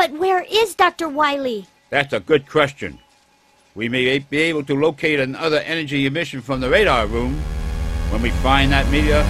But where is Dr. Wiley? That's a good question. We may be able to locate another energy emission from the radar room when we find that meteor.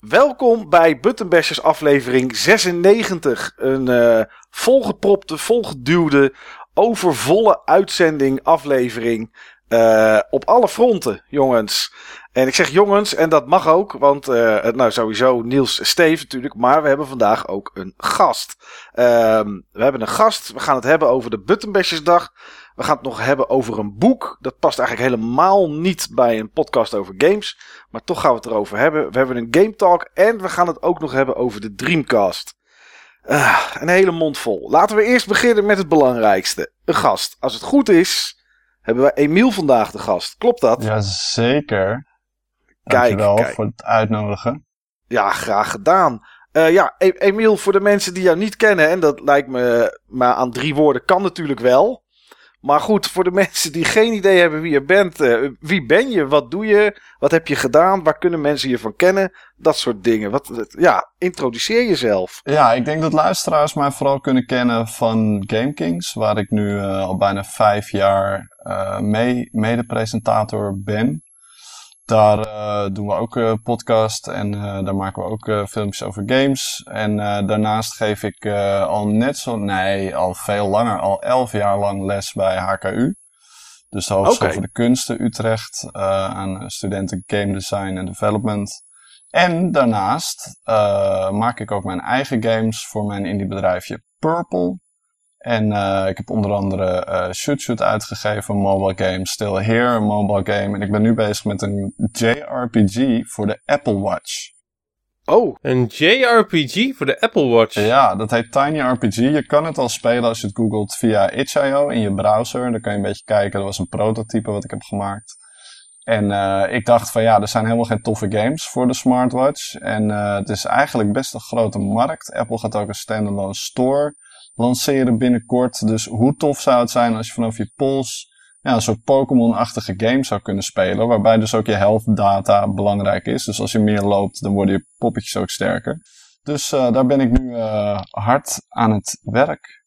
Welkom bij Buttonbashers aflevering 96. Een eh, volgepropte, volgeduwde, overvolle uitzending aflevering. eh, op alle fronten, jongens. En ik zeg jongens, en dat mag ook, want eh, nou sowieso Niels Steef natuurlijk, maar we hebben vandaag ook een gast. Ehm, we hebben een gast, we gaan het hebben over de Buttonbashersdag. We gaan het nog hebben over een boek. Dat past eigenlijk helemaal niet bij een podcast over games. Maar toch gaan we het erover hebben. We hebben een Game Talk en we gaan het ook nog hebben over de Dreamcast. Ah, een hele mond vol. Laten we eerst beginnen met het belangrijkste. Een gast. Als het goed is, hebben we Emiel vandaag de gast. Klopt dat? Jazeker. Kijk, Dankjewel kijk. voor het uitnodigen. Ja, graag gedaan. Eh, ja, E- Emiel, voor de mensen die jou niet kennen, en dat lijkt me maar aan drie woorden, kan natuurlijk wel. Maar goed, voor de mensen die geen idee hebben wie je bent, eh, wie ben je, wat doe je, wat heb je gedaan, waar kunnen mensen je van kennen, dat soort dingen. Wat, ja, introduceer jezelf. Ja, ik denk dat luisteraars mij vooral kunnen kennen van GameKings, waar ik nu eh, al bijna vijf jaar eh, mee, mede-presentator ben. Daar eh, doen we ook eh podcast en eh, daar maken we ook filmpjes over games. En daarnaast geef ik al net zo, nee, al veel langer, al elf jaar lang les bij HKU. Dus de Hogeschool voor de Kunsten Utrecht aan studenten Game Design en Development. En daarnaast maak ik ook mijn eigen games voor mijn indie bedrijfje Purple. En eh, ik heb onder andere eh Shoot Shoot uitgegeven, een mobile game. Still Here, een mobile game. En ik ben nu bezig met een JRPG voor de Apple Watch. Oh, Een JRPG voor de Apple Watch. Ja, dat heet Tiny RPG. Je kan het al spelen als je het googelt via itch.io in je browser. Dan kan je een beetje kijken. Dat was een prototype wat ik heb gemaakt. En eh, ik dacht van ja, er zijn helemaal geen toffe games voor de smartwatch. En het is eigenlijk best een grote markt. Apple gaat ook een standalone store lanceren binnenkort. Dus hoe tof zou het zijn als je vanaf je pols ja, een soort Pokémon-achtige game zou kunnen spelen. Waarbij dus ook je health data belangrijk is. Dus als je meer loopt, dan worden je poppetjes ook sterker. Dus eh, daar ben ik nu eh, hard aan het werk.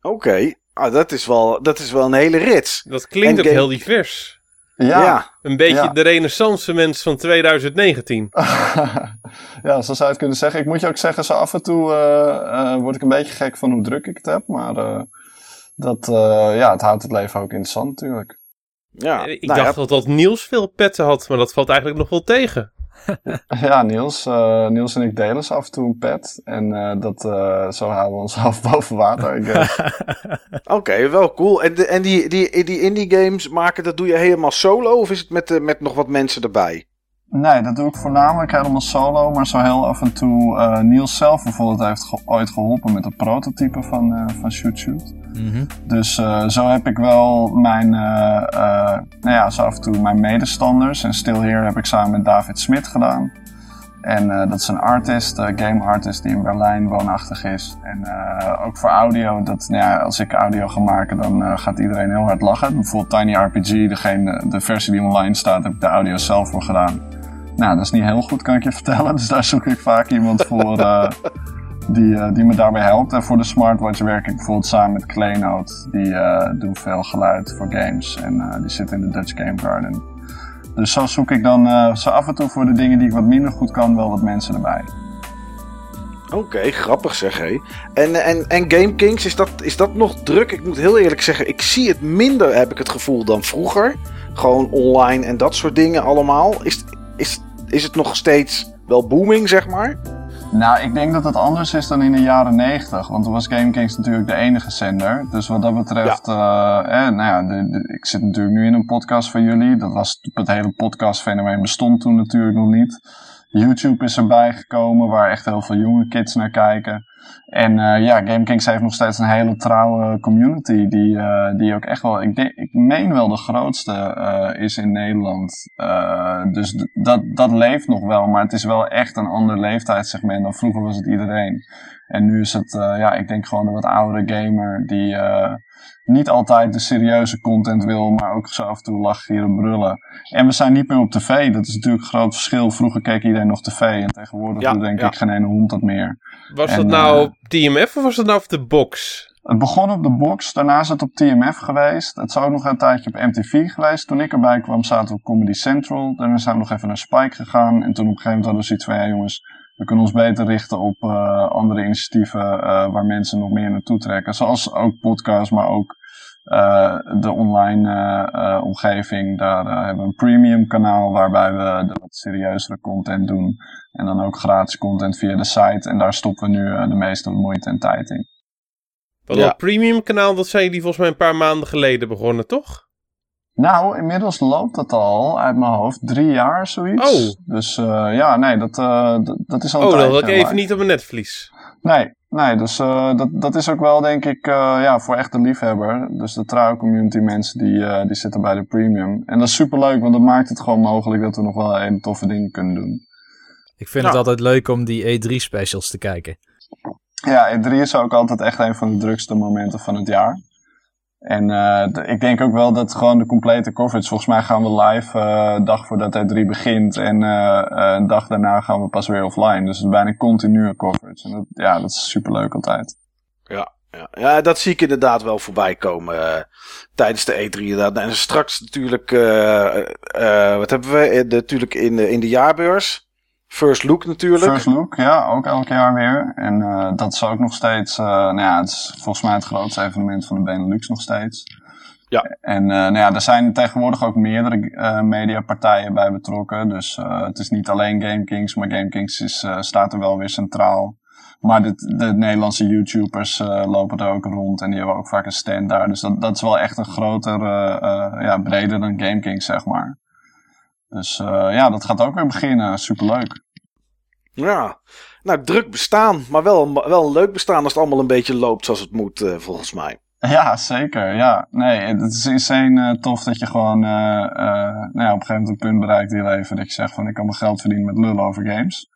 oké. Ah, dat, is wel, dat is wel een hele rits. Dat klinkt ook heel divers. Ja, Een beetje Ja. de renaissance mens van 2019. ja, zo zou je het kunnen zeggen. Ik moet je ook zeggen, zo af en toe eh, eh, word ik een beetje gek van hoe druk ik het heb. Maar eh, dat, eh, ja, het houdt het leven ook interessant natuurlijk. Ja, ik nou dacht ja, dat, dat Niels veel petten had, maar dat valt eigenlijk nog wel tegen. Ja, Niels, eh, Niels en ik delen ze af en toe een pet. En eh, dat, eh, zo houden we ons half boven water. Oké, wel cool. En, en die, die, die indie games maken, dat doe je helemaal solo of is het met, met nog wat mensen erbij? Nee, dat doe ik voornamelijk helemaal solo, maar zo heel af en toe. eh, Niels zelf bijvoorbeeld heeft ge- ooit geholpen met het prototype van, eh, van Shoot Shoot. Dus eh, zo heb ik wel mijn, nou ja, zo af en toe mijn medestanders. En Still Here heb ik samen met David Smit gedaan. En dat is een artist, een game artist die in Berlijn woonachtig is. En ook voor audio, dat, nou ja, als ik audio ga maken, dan gaat iedereen heel hard lachen. Bijvoorbeeld Tiny RPG, degene, de versie die online staat, heb ik de audio zelf voor gedaan. Nou, dat is niet heel goed, kan ik je vertellen. Dus daar zoek ik vaak iemand voor eh, die, eh, die me daarbij helpt. En voor de smartwatch werk ik bijvoorbeeld samen met Keynote. Die eh, doen veel geluid voor games en die zit in de Dutch Game Garden. Dus zo zoek ik dan zo af en toe voor de dingen die ik wat minder goed kan, wel wat mensen erbij. Oké, grappig zeg hé. En, en, en Game Kings, is dat, is dat nog druk? Ik moet heel eerlijk zeggen, ik zie het minder, heb ik het gevoel, dan vroeger. Gewoon online en dat soort dingen allemaal. Is, is, is het nog steeds wel booming, zeg maar? Nou, ik denk dat het anders is dan in de jaren 90. Want toen was GameKings natuurlijk de enige zender. Dus wat dat betreft, eh, eh, nou ja, de- de- ik zit natuurlijk nu in een podcast van jullie. Dat was, het hele podcastfenomeen bestond toen natuurlijk nog niet. YouTube is erbij gekomen, waar echt heel veel jonge kids naar kijken. En eh, ja, GameKings heeft nog steeds een hele trouwe community. Die, eh, die ook echt wel, ik, denk, ik meen wel de grootste eh, is in Nederland. Dus dat, dat leeft nog wel, maar het is wel echt een ander leeftijdsegment dan vroeger was het iedereen. En nu is het, uh, ja, ik denk gewoon een wat oudere gamer die uh, niet altijd de serieuze content wil, maar ook zo af en toe lachen hier en brullen. En we zijn niet meer op tv. Dat is natuurlijk een groot verschil. Vroeger keek iedereen nog tv en tegenwoordig ja, doet denk ja. ik geen ene hond dat meer. Was en, dat nou op TMF of was dat nou op de box? Het begon op de box, daarna is het op TMF geweest. Het is ook nog een tijdje op MTV geweest. Toen ik erbij kwam zaten we op Comedy Central. Daarna zijn we nog even naar Spike gegaan. En toen op een gegeven moment hadden we zoiets van, ja jongens, we kunnen ons beter richten op uh, andere initiatieven uh, waar mensen nog meer naartoe trekken. Zoals ook podcasts, maar ook uh, de online omgeving. Daar hebben we een premium kanaal waarbij we de wat serieuzere content doen. En dan ook gratis content via de site. En daar stoppen we nu de meeste moeite en tijd in. Dat ja. premium kanaal, dat zijn jullie volgens mij een paar maanden geleden begonnen, toch? Nou, inmiddels loopt dat al uit mijn hoofd. Drie jaar, zoiets. Oh. Dus uh, ja, nee, dat, uh, dat is al Oh, dat had ik even niet op mijn netvlies. Nee, nee dus uh, dat, dat is ook wel, denk ik, ja, voor echt de liefhebber. Dus de trouw community mensen, die, die zitten bij de premium. En dat is super leuk, want dat maakt het gewoon mogelijk dat we nog wel hele toffe dingen kunnen doen. Ik vind nou. het altijd leuk om die E3-specials te kijken. Ja, E3 is ook altijd echt een van de drukste momenten van het jaar. En uh, ik denk ook wel dat gewoon de complete coverage, volgens mij gaan we live uh, dag voordat E3 begint en uh, een dag daarna gaan we pas weer offline. Dus het is bijna continue coverage. En dat, ja, dat is super leuk altijd. Ja, ja. ja, dat zie ik inderdaad wel voorbij komen tijdens de E3 inderdaad. En straks natuurlijk, wat hebben we natuurlijk in de, in de jaarbeurs? First Look natuurlijk. First Look, ja, ook elk jaar weer. En uh, dat is ook nog steeds, uh, nou ja, het is volgens mij het grootste evenement van de Benelux nog steeds. Ja. En uh, nou ja, er zijn tegenwoordig ook meerdere mediapartijen bij betrokken. Dus het is niet alleen GameKings, maar GameKings is, staat er wel weer centraal. Maar de, de Nederlandse YouTubers lopen er ook rond en die hebben ook vaak een stand daar. Dus dat, dat is wel echt een groter, ja, breder dan GameKings, zeg maar. Dus uh, ja, dat gaat ook weer beginnen. Superleuk. Ja, nou druk bestaan, maar wel, wel een leuk bestaan als het allemaal een beetje loopt zoals het moet, uh, volgens mij. Ja, zeker. Ja, nee, het is insane uh, tof dat je gewoon uh, nou ja, op een gegeven moment een punt bereikt in je leven dat je zegt van ik kan mijn geld verdienen met lullen over games.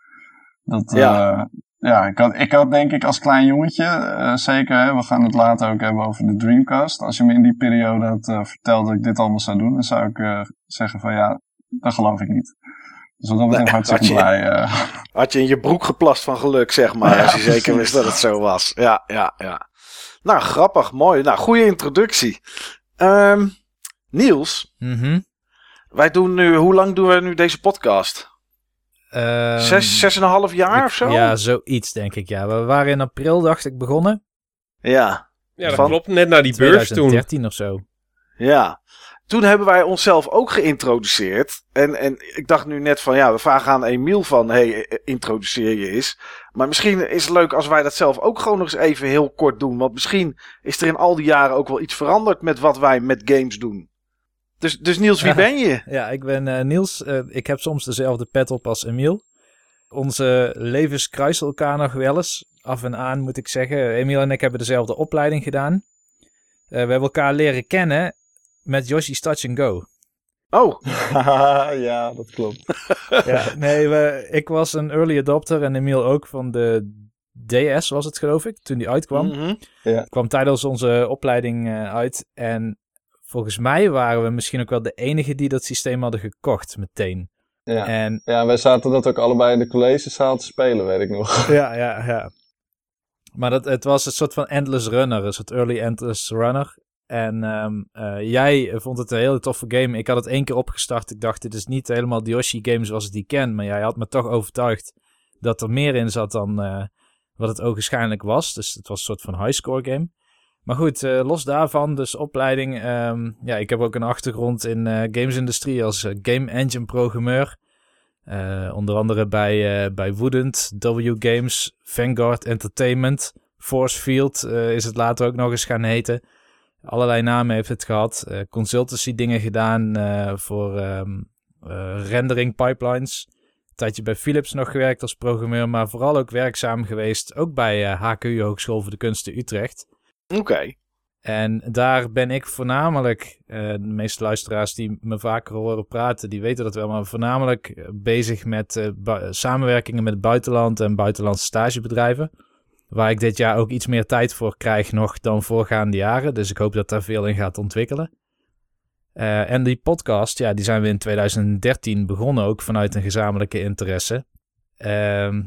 Dat, ja. ja, ik had, ik had denk ik als klein jongetje, zeker, hè, we gaan het later ook hebben over de Dreamcast. Als je me in die periode had verteld dat ik dit allemaal zou doen, dan zou ik zeggen van ja, dat geloof ik niet. Dus wat dat betreft nee, hartstikke had je, blij. Uh. Had je in je broek geplast van geluk, zeg maar. Ja, als je zeker wist dat het zo was. Ja, ja, ja. Nou, grappig, mooi. Nou, goede introductie. Um, Niels, mm -hmm. wij doen nu, hoe lang doen we nu deze podcast? Um, zes, zes en een half jaar ik, of zo? Ja, zoiets denk ik, ja. We waren in april, dacht ik, begonnen. Ja. Ja, dat van klopt. Net naar die beurs 2013 toen. of zo. Ja toen hebben wij onszelf ook geïntroduceerd. En, en ik dacht nu net van ja, we vragen aan Emiel van hey, introduceer je eens. Maar misschien is het leuk als wij dat zelf ook gewoon nog eens even heel kort doen. Want misschien is er in al die jaren ook wel iets veranderd met wat wij met games doen. Dus, dus Niels, wie ben je? Ja, ik ben uh, Niels. Uh, ik heb soms dezelfde pet op als Emiel. Onze levens kruisen elkaar nog wel eens. Af en aan moet ik zeggen. Emiel en ik hebben dezelfde opleiding gedaan. Uh, we hebben elkaar leren kennen met Yoshi's Touch and Go. Oh. ja, dat klopt. ja, nee, we, ik was een early adopter en Emiel ook van de DS was het geloof ik, toen die uitkwam. Mm -hmm. ja. Kwam tijdens onze opleiding uh, uit en volgens mij waren we misschien ook wel de enige die dat systeem hadden gekocht meteen. Ja, en, ja wij zaten dat ook allebei in de collegezaal te spelen, weet ik nog. ja, ja, ja. Maar dat, het was een soort van endless runner, een soort early endless runner. En um, uh, jij vond het een hele toffe game. Ik had het één keer opgestart. Ik dacht, dit is niet helemaal de Yoshi-game zoals ik die ken. Maar jij had me toch overtuigd dat er meer in zat dan uh, wat het ogenschijnlijk was. Dus het was een soort van highscore game. Maar goed, uh, los daarvan, dus opleiding. Um, ja, ik heb ook een achtergrond in gamesindustrie als game engine programmeur. onder andere bij, bij Woodend, W Games, Vanguard Entertainment, Force Field is het later ook nog eens gaan heten. Allerlei namen heeft het gehad. Uh, consultancy dingen gedaan uh, voor um, uh, rendering pipelines. Een tijdje bij Philips nog gewerkt als programmeur, maar vooral ook werkzaam geweest. Ook bij HKU Hogeschool voor de Kunsten Utrecht. Oké. Okay. En daar ben ik voornamelijk, de meeste luisteraars die me vaker horen praten, die weten dat wel, maar voornamelijk bezig met samenwerkingen met het buitenland en buitenlandse stagebedrijven. Waar ik dit jaar ook iets meer tijd voor krijg nog dan voorgaande jaren. Dus ik hoop dat daar veel in gaat ontwikkelen. Uh, en die podcast, ja, die zijn we in 2013 begonnen ook vanuit een gezamenlijke interesse. Uh,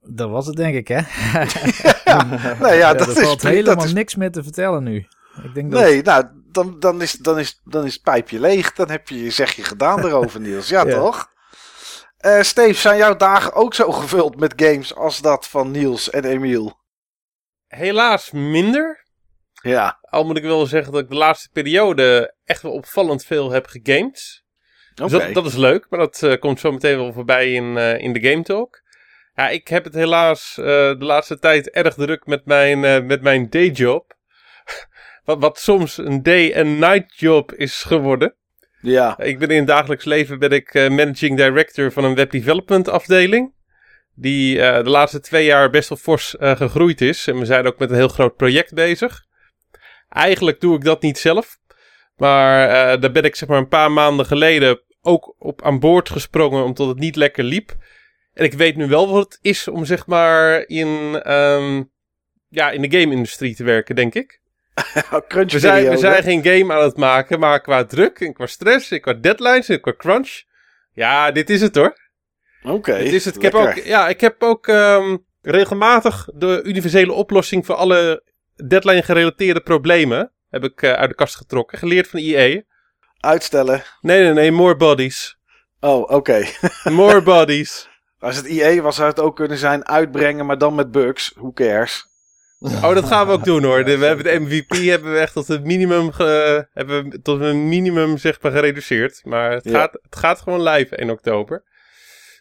dat was het denk ik, hè? nee, ja, dat er is, valt helemaal dat is, niks meer te vertellen nu. Ik denk dat... Nee, nou, dan, dan, is, dan, is, dan is het pijpje leeg. Dan heb je je zegje gedaan erover, Niels. Ja, Ja. toch? Eh Steve, zijn jouw dagen ook zo gevuld met games als dat van Niels en Emiel? Helaas minder. Ja, Al moet ik wel zeggen dat ik de laatste periode echt wel opvallend veel heb gegamed. oké. Dus dat, dat is leuk, maar dat eh, komt zo meteen wel voorbij in, eh, in de Game Talk. Ja, ik heb het helaas de laatste tijd erg druk met mijn, met mijn dayjob. wat, wat soms een day- en night job is geworden. Ja, Ik ben in het dagelijks leven ben ik eh, managing director van een web development afdeling. Die eh, de laatste twee jaar best wel fors eh, gegroeid is. En we zijn ook met een heel groot project bezig. Eigenlijk doe ik dat niet zelf. Maar daar ben ik zeg maar een paar maanden geleden ook op aan boord gesprongen omdat het niet lekker liep. En ik weet nu wel wat het is om zeg maar in, ehm, ja, in de game-industrie te werken, denk ik. crunch We zijn, we periode. zijn geen game aan het maken, maar qua druk en qua stress en qua deadlines en qua crunch. Ja, dit is het hoor. Oké, dit is het. Ik heb ook, ja, ik heb ook ehm, regelmatig de universele oplossing voor alle deadline gerelateerde problemen heb ik eh, uit de kast getrokken. Geleerd van EA. Uitstellen. Nee, nee, nee, more bodies. Oh, oké. More bodies. Als het IE was, zou het ook kunnen zijn uitbrengen, maar dan met bugs. Who cares? Oh, dat gaan we ook doen hoor. De- we hebben de MVP hebben we echt tot het minimum, ge- hebben we tot een minimum zeg maar gereduceerd. Maar het, Ja. gaat, het gaat gewoon live in oktober.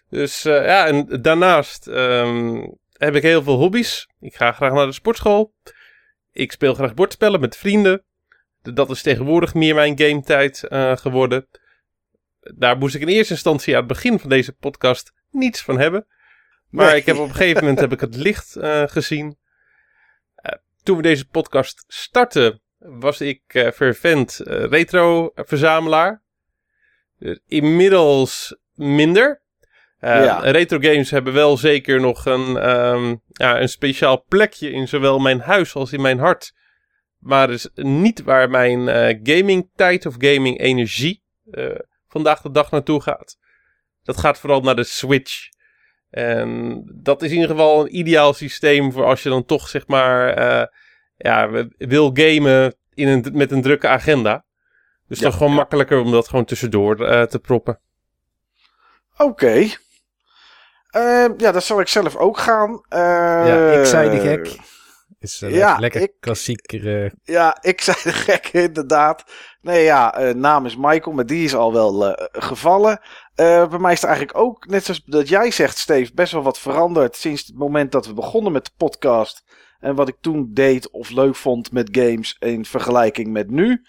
Dus eh, ja, en daarnaast ehm, heb ik heel veel hobby's. Ik ga graag naar de sportschool. Ik speel graag bordspellen met vrienden. Dat is tegenwoordig meer mijn gametijd eh geworden. Daar moest ik in eerste instantie aan het begin van deze podcast niets van hebben. Maar Nee. ik heb op een gegeven moment heb ik het licht eh, gezien. Toen we deze podcast startten, was ik eh fervent eh, retro-verzamelaar. Dus inmiddels minder. Ja. Retro games hebben wel zeker nog een, ehm, ja, een speciaal plekje in zowel mijn huis als in mijn hart. Maar is niet waar mijn gaming tijd of gaming energie vandaag de dag naartoe gaat. Dat gaat vooral naar de Switch. En dat is in ieder geval een ideaal systeem voor als je dan toch zeg maar eh, ja, wil gamen in een, met een drukke agenda. Dus Ja, toch gewoon ja. makkelijker om dat gewoon tussendoor eh, te proppen. Oké. Eh, ja, dat zal ik zelf ook gaan. Eh, Ja, ik zei de gek. Is eh, ja, lekker ik- klassiek. eh, Ja, ik zei de gek, inderdaad. Nee, ja, eh, naam is Michael, maar die is al wel gevallen. Bij mij is het eigenlijk ook, net zoals dat jij zegt, Steve, best wel wat veranderd sinds het moment dat we begonnen met de podcast. En wat ik toen deed of leuk vond met games in vergelijking met nu.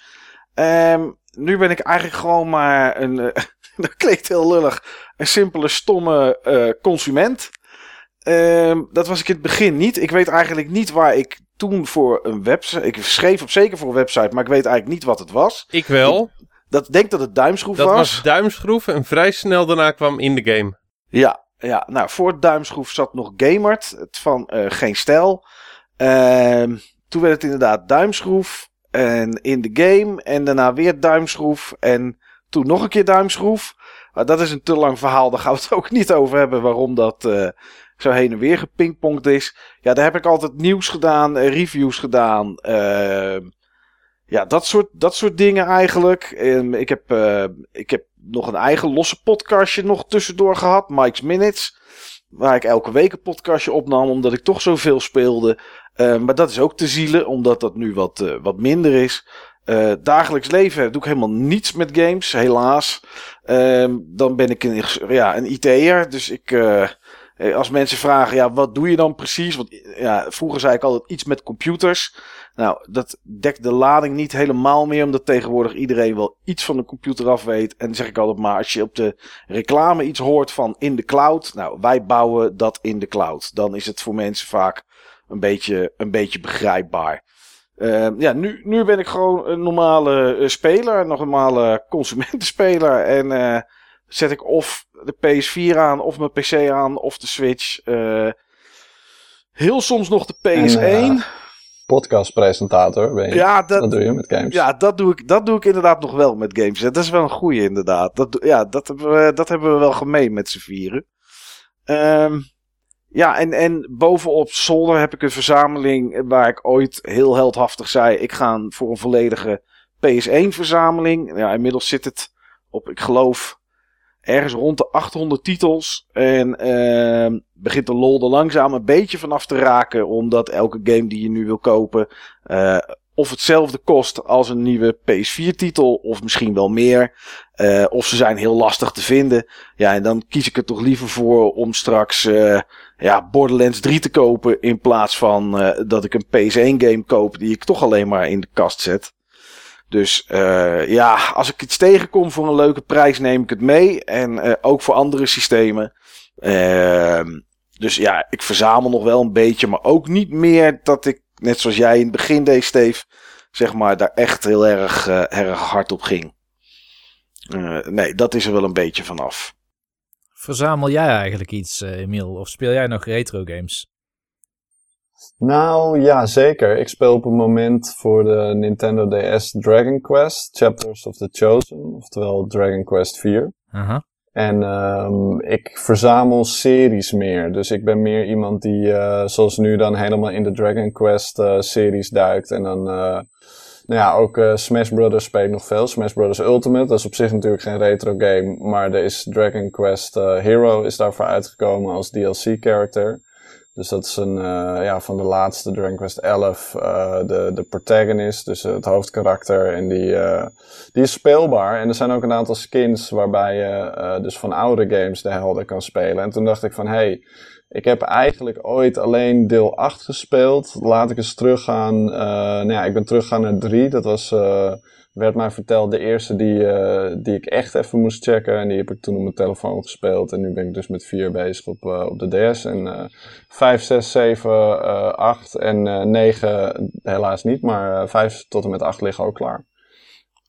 Ehm, nu ben ik eigenlijk gewoon maar een, dat klinkt heel lullig, een simpele, stomme consument. Ehm, dat was ik in het begin niet. Ik weet eigenlijk niet waar ik toen voor een website. Ik schreef op zeker voor een website, maar ik weet eigenlijk niet wat het was. Ik wel. Dat ik denk dat het duimschroef Dat was. was duimschroef en vrij snel daarna kwam in de game. Ja, ja, nou voor duimschroef zat nog Gamert, het van eh, Geen Stijl. Ehm, toen werd het inderdaad duimschroef en in de game en daarna weer duimschroef en toen nog een keer duimschroef. Maar dat is een te lang verhaal, daar gaan we het ook niet over hebben waarom dat eh, zo heen en weer gepingpongd is. Ja, daar heb ik altijd nieuws gedaan, eh, reviews gedaan. ehm, ja, dat soort, dat soort dingen eigenlijk. Ehm, ik, heb, eh, ik heb nog een eigen losse podcastje nog tussendoor gehad. Mike's Minutes. Waar ik elke week een podcastje opnam. Omdat ik toch zoveel speelde. Eh, maar dat is ook te zielen. Omdat dat nu wat, eh, wat minder is. Dagelijks leven doe ik helemaal niets met games. Helaas. Ehm, dan ben ik een, ja, een IT'er. Dus ik... als mensen vragen, ja, wat doe je dan precies? Want ja, vroeger zei ik altijd iets met computers. Nou, dat dekt de lading niet helemaal meer, omdat tegenwoordig iedereen wel iets van de computer af weet. En zeg ik altijd maar, als je op de reclame iets hoort van in de cloud, nou, wij bouwen dat in de cloud. Dan is het voor mensen vaak een beetje, een beetje begrijpbaar. Uh, ja, nu, nu ben ik gewoon een normale uh, speler, een normale consumentenspeler. En zet ik of de PS4 aan, of mijn PC aan, of de Switch. Uh, Heel soms nog de PS1. En, eh, Podcastpresentator ben je. ja, dat, Dat doe je met games. Ja, dat doe, ik, dat doe ik inderdaad nog wel met games. Dat is wel een goeie inderdaad. Dat, ja, dat, hebben we, dat hebben we wel gemeen met z'n vieren. Ehm, ja, en, en bovenop zolder heb ik een verzameling waar ik ooit heel heldhaftig zei... ik ga voor een volledige PS1-verzameling. Ja, inmiddels zit het op, ik geloof, ergens rond de 800 titels. En ehm, begint de lol er langzaam een beetje vanaf te raken... omdat elke game die je nu wil kopen... eh, of hetzelfde kost als een nieuwe PS4-titel, of misschien wel meer. Eh, of ze zijn heel lastig te vinden. Ja, en dan kies ik er toch liever voor om straks eh, ja, Borderlands 3 te kopen. In plaats van dat ik een PS1-game koop die ik toch alleen maar in de kast zet. Dus eh, ja, als ik iets tegenkom voor een leuke prijs, neem ik het mee. En eh, ook voor andere systemen. Ehm, dus ja, ik verzamel nog wel een beetje, maar ook niet meer dat ik, net zoals jij in het begin deed, Steve, zeg maar, daar echt heel erg, eh, erg hard op ging. Nee, dat is er wel een beetje vanaf. Verzamel jij eigenlijk iets, Emiel? Of speel jij nog retro games? Nou, ja, zeker. Ik speel op het moment voor de Nintendo DS Dragon Quest, Chapters of the Chosen, oftewel Dragon Quest 4. Aha. En ehm, ik verzamel series meer. Dus ik ben meer iemand die, eh, zoals nu, dan helemaal in de Dragon Quest eh, series duikt. En dan, eh, nou ja, ook Smash Brothers speel ik nog veel. Smash Brothers Ultimate, dat is op zich natuurlijk geen retro game. Maar er is Dragon Quest Hero is daarvoor uitgekomen als DLC-character. Dus dat is een, eh, ja, van de laatste Dragon Quest 11, eh, de, de protagonist, dus het hoofdkarakter. En die, eh, die is speelbaar. En er zijn ook een aantal skins waarbij je dus van oude games de helden kan spelen. En toen dacht ik van, hey, ik heb eigenlijk ooit alleen deel 8 gespeeld. Laat ik eens teruggaan. nou ja, ik ben teruggegaan naar 3. Dat was, werd mij verteld, de eerste die, eh, die ik echt even moest checken. En die heb ik toen op mijn telefoon gespeeld. En nu ben ik dus met 4 bezig op, eh, op de DS. En eh 5, 6, 7, eh 8 en 9 helaas niet. Maar 5 tot en met 8 liggen ook klaar.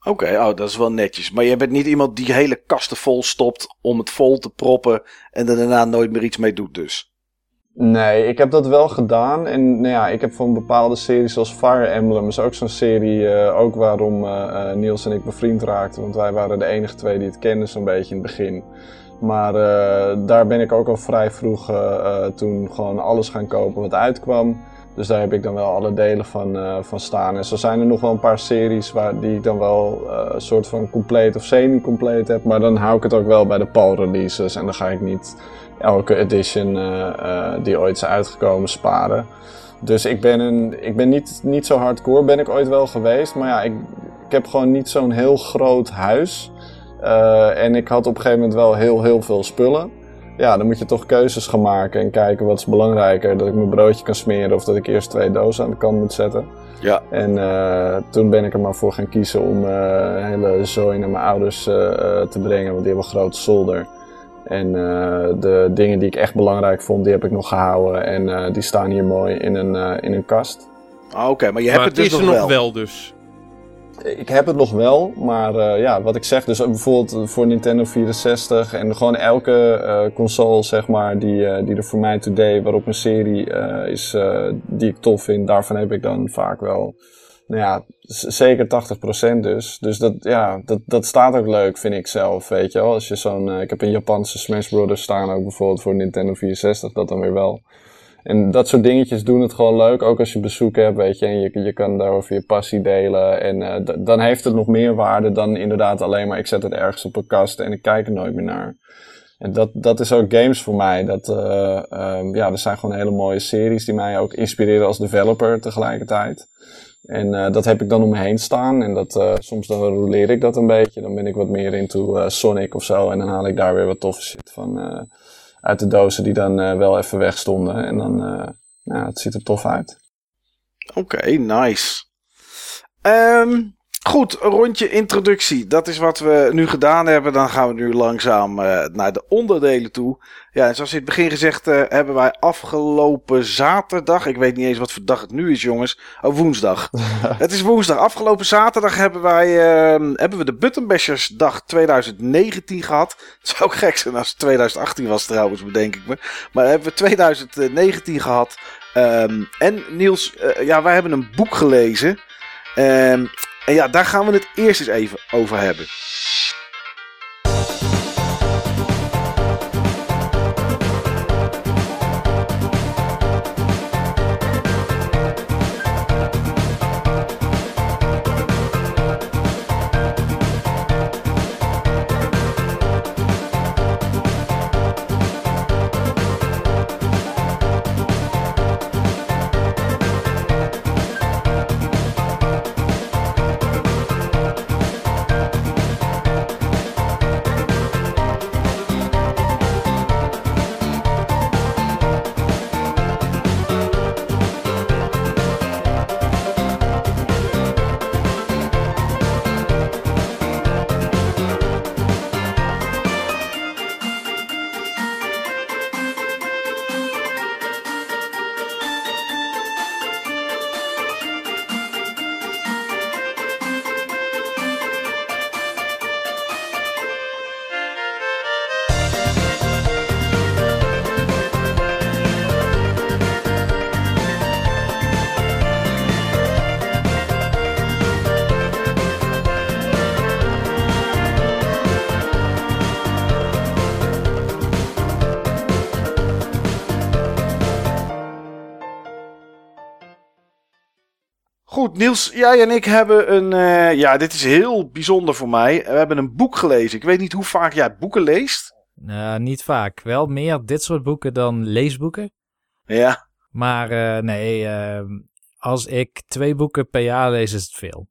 Oké, oh, dat is wel netjes. Maar jij bent niet iemand die hele kasten vol stopt om het vol te proppen en er daarna nooit meer iets mee doet dus. Nee, ik heb dat wel gedaan. En nou ja, ik heb van bepaalde series zoals Fire Emblem, is ook zo'n serie, eh, ook waarom eh, eh, Niels en ik bevriend raakten. Want wij waren de enige twee die het kenden zo'n beetje in het begin. Maar daar ben ik ook al vrij vroeg toen gewoon alles gaan kopen wat uitkwam. Dus daar heb ik dan wel alle delen van, van staan. En zo zijn er nog wel een paar series waar, die ik dan wel een soort van compleet of semi-compleet heb. Maar dan hou ik het ook wel bij de PAL releases. En dan ga ik niet elke edition eh, eh, die ooit is uitgekomen sparen. Dus ik ben, een, ik ben niet, niet zo hardcore, ben ik ooit wel geweest. Maar ja, ik, ik heb gewoon niet zo'n heel groot huis. Eh, en ik had op een gegeven moment wel heel, heel veel spullen. Ja, dan moet je toch keuzes gaan maken en kijken wat is belangrijker. Dat ik mijn broodje kan smeren of dat ik eerst twee dozen aan de kant moet zetten. Ja. En toen ben ik er maar voor gaan kiezen om een hele zooi naar mijn ouders te brengen, want die hebben een grote zolder. En eh, de dingen die ik echt belangrijk vond, die heb ik nog gehouden. En eh, die staan hier mooi in een, eh, in een kast. Ah, Oké, maar je maar hebt het het dus is nog er wel. nog wel dus. Ik heb het nog wel, maar eh, ja, wat ik zeg, dus bijvoorbeeld voor Nintendo 64 en gewoon elke eh, console, zeg maar, die, eh, die er voor mij today, waarop een serie eh, is eh, die ik tof vind, daarvan heb ik dan vaak wel, nou ja, zeker 80% dus. Dus dat, ja, dat, dat staat ook leuk, vind ik zelf, weet je wel. Als je zo'n, eh, ik heb een Japanse Smash Brothers staan ook bijvoorbeeld voor Nintendo 64, dat dan weer wel. En dat soort dingetjes doen het gewoon leuk. Ook als je bezoek hebt, weet je. En je, je kan daarover je passie delen. En eh, dan heeft het nog meer waarde dan inderdaad alleen maar... ik zet het ergens op een kast en ik kijk er nooit meer naar. En dat, dat is ook games voor mij. Dat, eh, ehm, ja, er zijn gewoon hele mooie series die mij ook inspireren als developer tegelijkertijd. En eh, dat heb ik dan om me heen staan. En dat, eh, soms dan roleer ik dat een beetje. Dan ben ik wat meer into eh, Sonic of zo. En dan haal ik daar weer wat toffe shit van uit de dozen die dan wel even weg stonden. En dan, ja, het ziet er tof uit. Oké, nice. Ehm, goed, een rondje introductie. Dat is wat we nu gedaan hebben. Dan gaan we nu langzaam eh, naar de onderdelen toe. Ja, en zoals in het begin gezegd eh, hebben wij afgelopen zaterdag... Ik weet niet eens wat voor dag het nu is, jongens. Oh, woensdag. het is woensdag. Afgelopen zaterdag hebben wij ehm, hebben we de Buttonbashers dag 2019 gehad. Het zou ook gek zijn als het 2018 was trouwens, bedenk ik me. Maar hebben we 2019 gehad. Ehm, en Niels, eh, ja, wij hebben een boek gelezen. Ehm, en ja, daar gaan we het eerst eens even over hebben. Goed, Niels, jij en ik hebben een. eh, ja, dit is heel bijzonder voor mij. We hebben een boek gelezen. Ik weet niet hoe vaak jij boeken leest. Nou, niet vaak. Wel meer dit soort boeken dan leesboeken. Ja. Maar eh, nee, eh, als ik twee boeken per jaar lees, is het veel.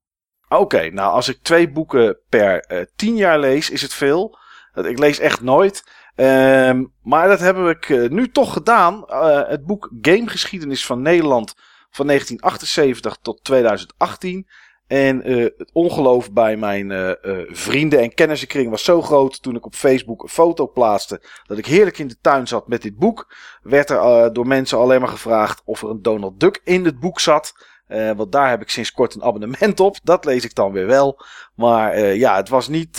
Oké, nou, als ik twee boeken per eh, tien jaar lees, is het veel. Ik lees echt nooit. Ehm, maar dat heb ik nu toch gedaan. Het boek Gamegeschiedenis van Nederland van 1978 tot 2018. En eh, het ongeloof bij mijn eh, eh, vrienden en kennissenkring was zo groot toen ik op Facebook een foto plaatste dat ik heerlijk in de tuin zat met dit boek. Werd er door mensen alleen maar gevraagd of er een Donald Duck in het boek zat. Want daar heb ik sinds kort een abonnement op. Dat lees ik dan weer wel. Maar ja, het was niet.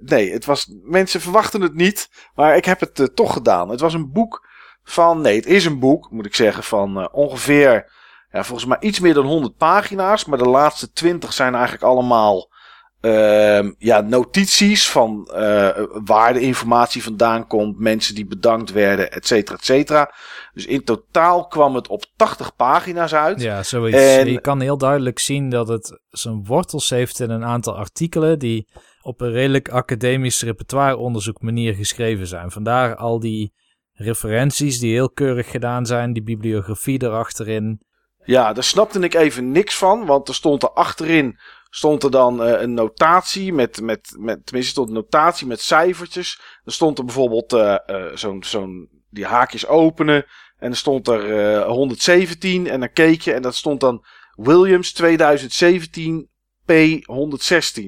nee, het was. Mensen verwachten het niet. Maar ik heb het toch gedaan. Het was een boek van. Nee, het is een boek, moet ik zeggen. Van ongeveer. Ja, volgens mij iets meer dan 100 pagina's. Maar de laatste 20 zijn eigenlijk allemaal. ehm, ja, notities van eh, waar de informatie vandaan komt. Mensen die bedankt werden, et cetera, et cetera. Dus in totaal kwam het op 80 pagina's uit. Ja, zoiets. En- Je kan heel duidelijk zien dat het zijn wortels heeft in een aantal artikelen die op een redelijk academisch repertoireonderzoek manier geschreven zijn. Vandaar al die referenties die heel keurig gedaan zijn, die bibliografie erachterin. Ja, daar snapte ik even niks van. Want er stond er achterin stond er dan eh, een notatie met, met, met, tenminste stond een notatie met cijfertjes. Er stond er bijvoorbeeld eh, zo'n, zo'n, die haakjes openen. En er stond er eh, 117 en dan keek je en dat stond dan Williams 2017 P116.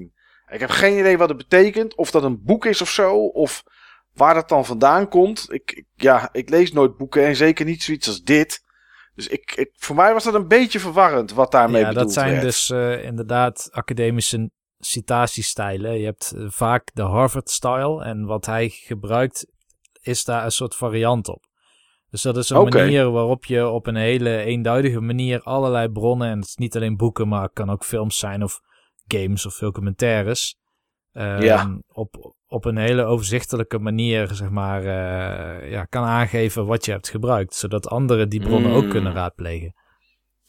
Ik heb geen idee wat het betekent. Of dat een boek is of zo. Of waar dat dan vandaan komt. Ik- ja, ik lees nooit boeken en zeker niet zoiets als dit. Dus ik, ik, voor mij was dat een beetje verwarrend wat daarmee ja, bedoeld dat zijn werd. dus eh, inderdaad academische citatiestijlen. Je hebt eh, vaak de Harvard-style en wat hij gebruikt is daar een soort variant op. Dus dat is een manier waarop je op een hele eenduidige manier allerlei bronnen, en het is niet alleen boeken, maar het kan ook films zijn of games of documentaires, ehm, Ja. op, op een hele overzichtelijke manier zeg maar, eh, ja, kan aangeven wat je hebt gebruikt, zodat anderen die bronnen ook kunnen raadplegen.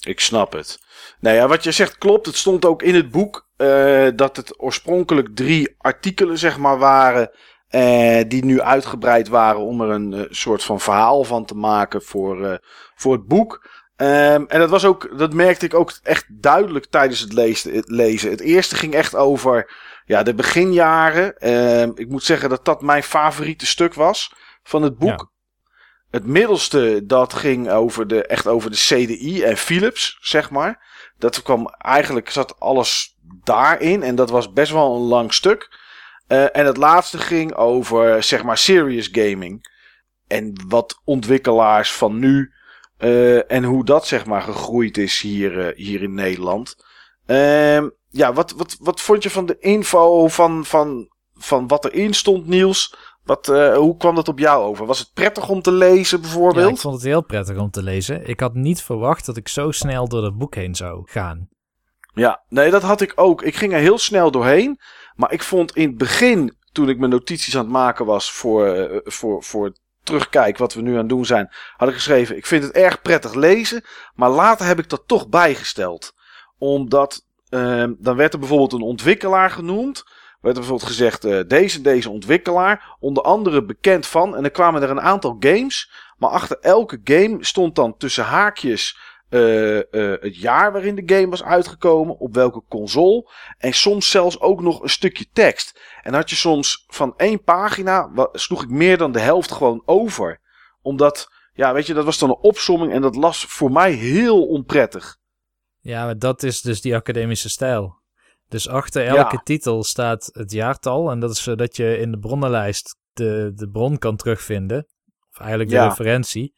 Ik snap het. Nou ja, wat je zegt klopt. Het stond ook in het boek eh, dat het oorspronkelijk drie artikelen zeg maar waren. eh, die nu uitgebreid waren om er een soort van verhaal van te maken voor, voor het boek. Ehm, en dat was ook, dat merkte ik ook echt duidelijk tijdens het lezen. Het, lezen. het eerste ging echt over ja, de beginjaren. Ehm, ik moet zeggen dat dat mijn favoriete stuk was van het boek. Het middelste, dat ging over de, echt over de CDI en Philips, zeg maar. Dat kwam eigenlijk, zat alles daarin. En dat was best wel een lang stuk. Eh, en het laatste ging over, zeg maar, serious gaming. En wat ontwikkelaars van nu. eh, en hoe dat, zeg maar, gegroeid is hier, eh, hier in Nederland. Ja, wat, wat, wat vond je van de info van, van, van wat erin stond, Niels? Wat, eh, hoe kwam dat op jou over? Was het prettig om te lezen Ja, bijvoorbeeld? ik vond het heel prettig om te lezen. Ik had niet verwacht dat ik zo snel door het boek heen zou gaan. Ja, nee, dat had ik ook. Ik ging er heel snel doorheen. Maar ik vond in het begin, toen ik mijn notities aan het maken was voor, eh, voor, voor terugkijk wat we nu aan het doen zijn, had ik geschreven: Ik vind het erg prettig lezen. Maar later heb ik dat toch bijgesteld. Omdat ehm, dan werd er bijvoorbeeld een ontwikkelaar genoemd. Werd er bijvoorbeeld gezegd: eh, deze en deze ontwikkelaar, onder andere bekend van. En dan kwamen er een aantal games. Maar achter elke game stond dan tussen haakjes eh, eh, het jaar waarin de game was uitgekomen, op welke console. En soms zelfs ook nog een stukje tekst. En had je soms van één pagina, sloeg ik meer dan de helft gewoon over. Omdat, ja, weet je, dat was dan een opsomming en dat las voor mij heel onprettig. Ja, maar dat is dus die academische stijl. Dus achter elke Ja. titel staat het jaartal. En dat is zodat je in de bronnenlijst de, de bron kan terugvinden. Of eigenlijk de Ja. referentie.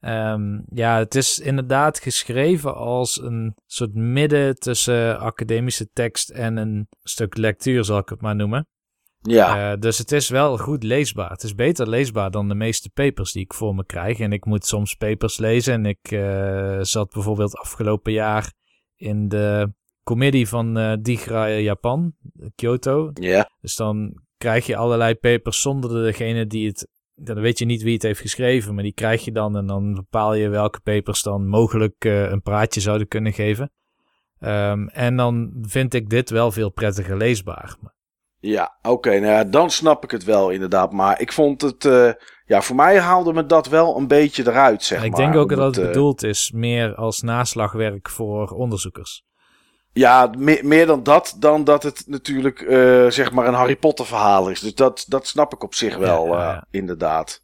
Ehm, ja, het is inderdaad geschreven als een soort midden tussen academische tekst en een stuk lectuur, zal ik het maar noemen. Ja, Eh, dus het is wel goed leesbaar. Het is beter leesbaar dan de meeste papers die ik voor me krijg. En ik moet soms papers lezen. En ik eh, zat bijvoorbeeld afgelopen jaar in de comedie van eh Digra Japan, Kyoto. ja, Dus dan krijg je allerlei papers zonder degene die het. Dan weet je niet wie het heeft geschreven, maar die krijg je dan. En dan bepaal je welke papers dan mogelijk een praatje zouden kunnen geven. Ehm, en dan vind ik dit wel veel prettiger leesbaar. Ja. Oké, nou ja, dan snap ik het wel inderdaad. Maar ik vond het, eh, ja, voor mij haalde me dat wel een beetje eruit, zeg ik maar. denk ook dat het eh, bedoeld is meer als naslagwerk voor onderzoekers. Ja, me- meer dan dat, dan dat het natuurlijk eh, zeg maar een Harry Potter verhaal is. Dus dat, dat snap ik op zich wel, Ja, ja, ja. inderdaad.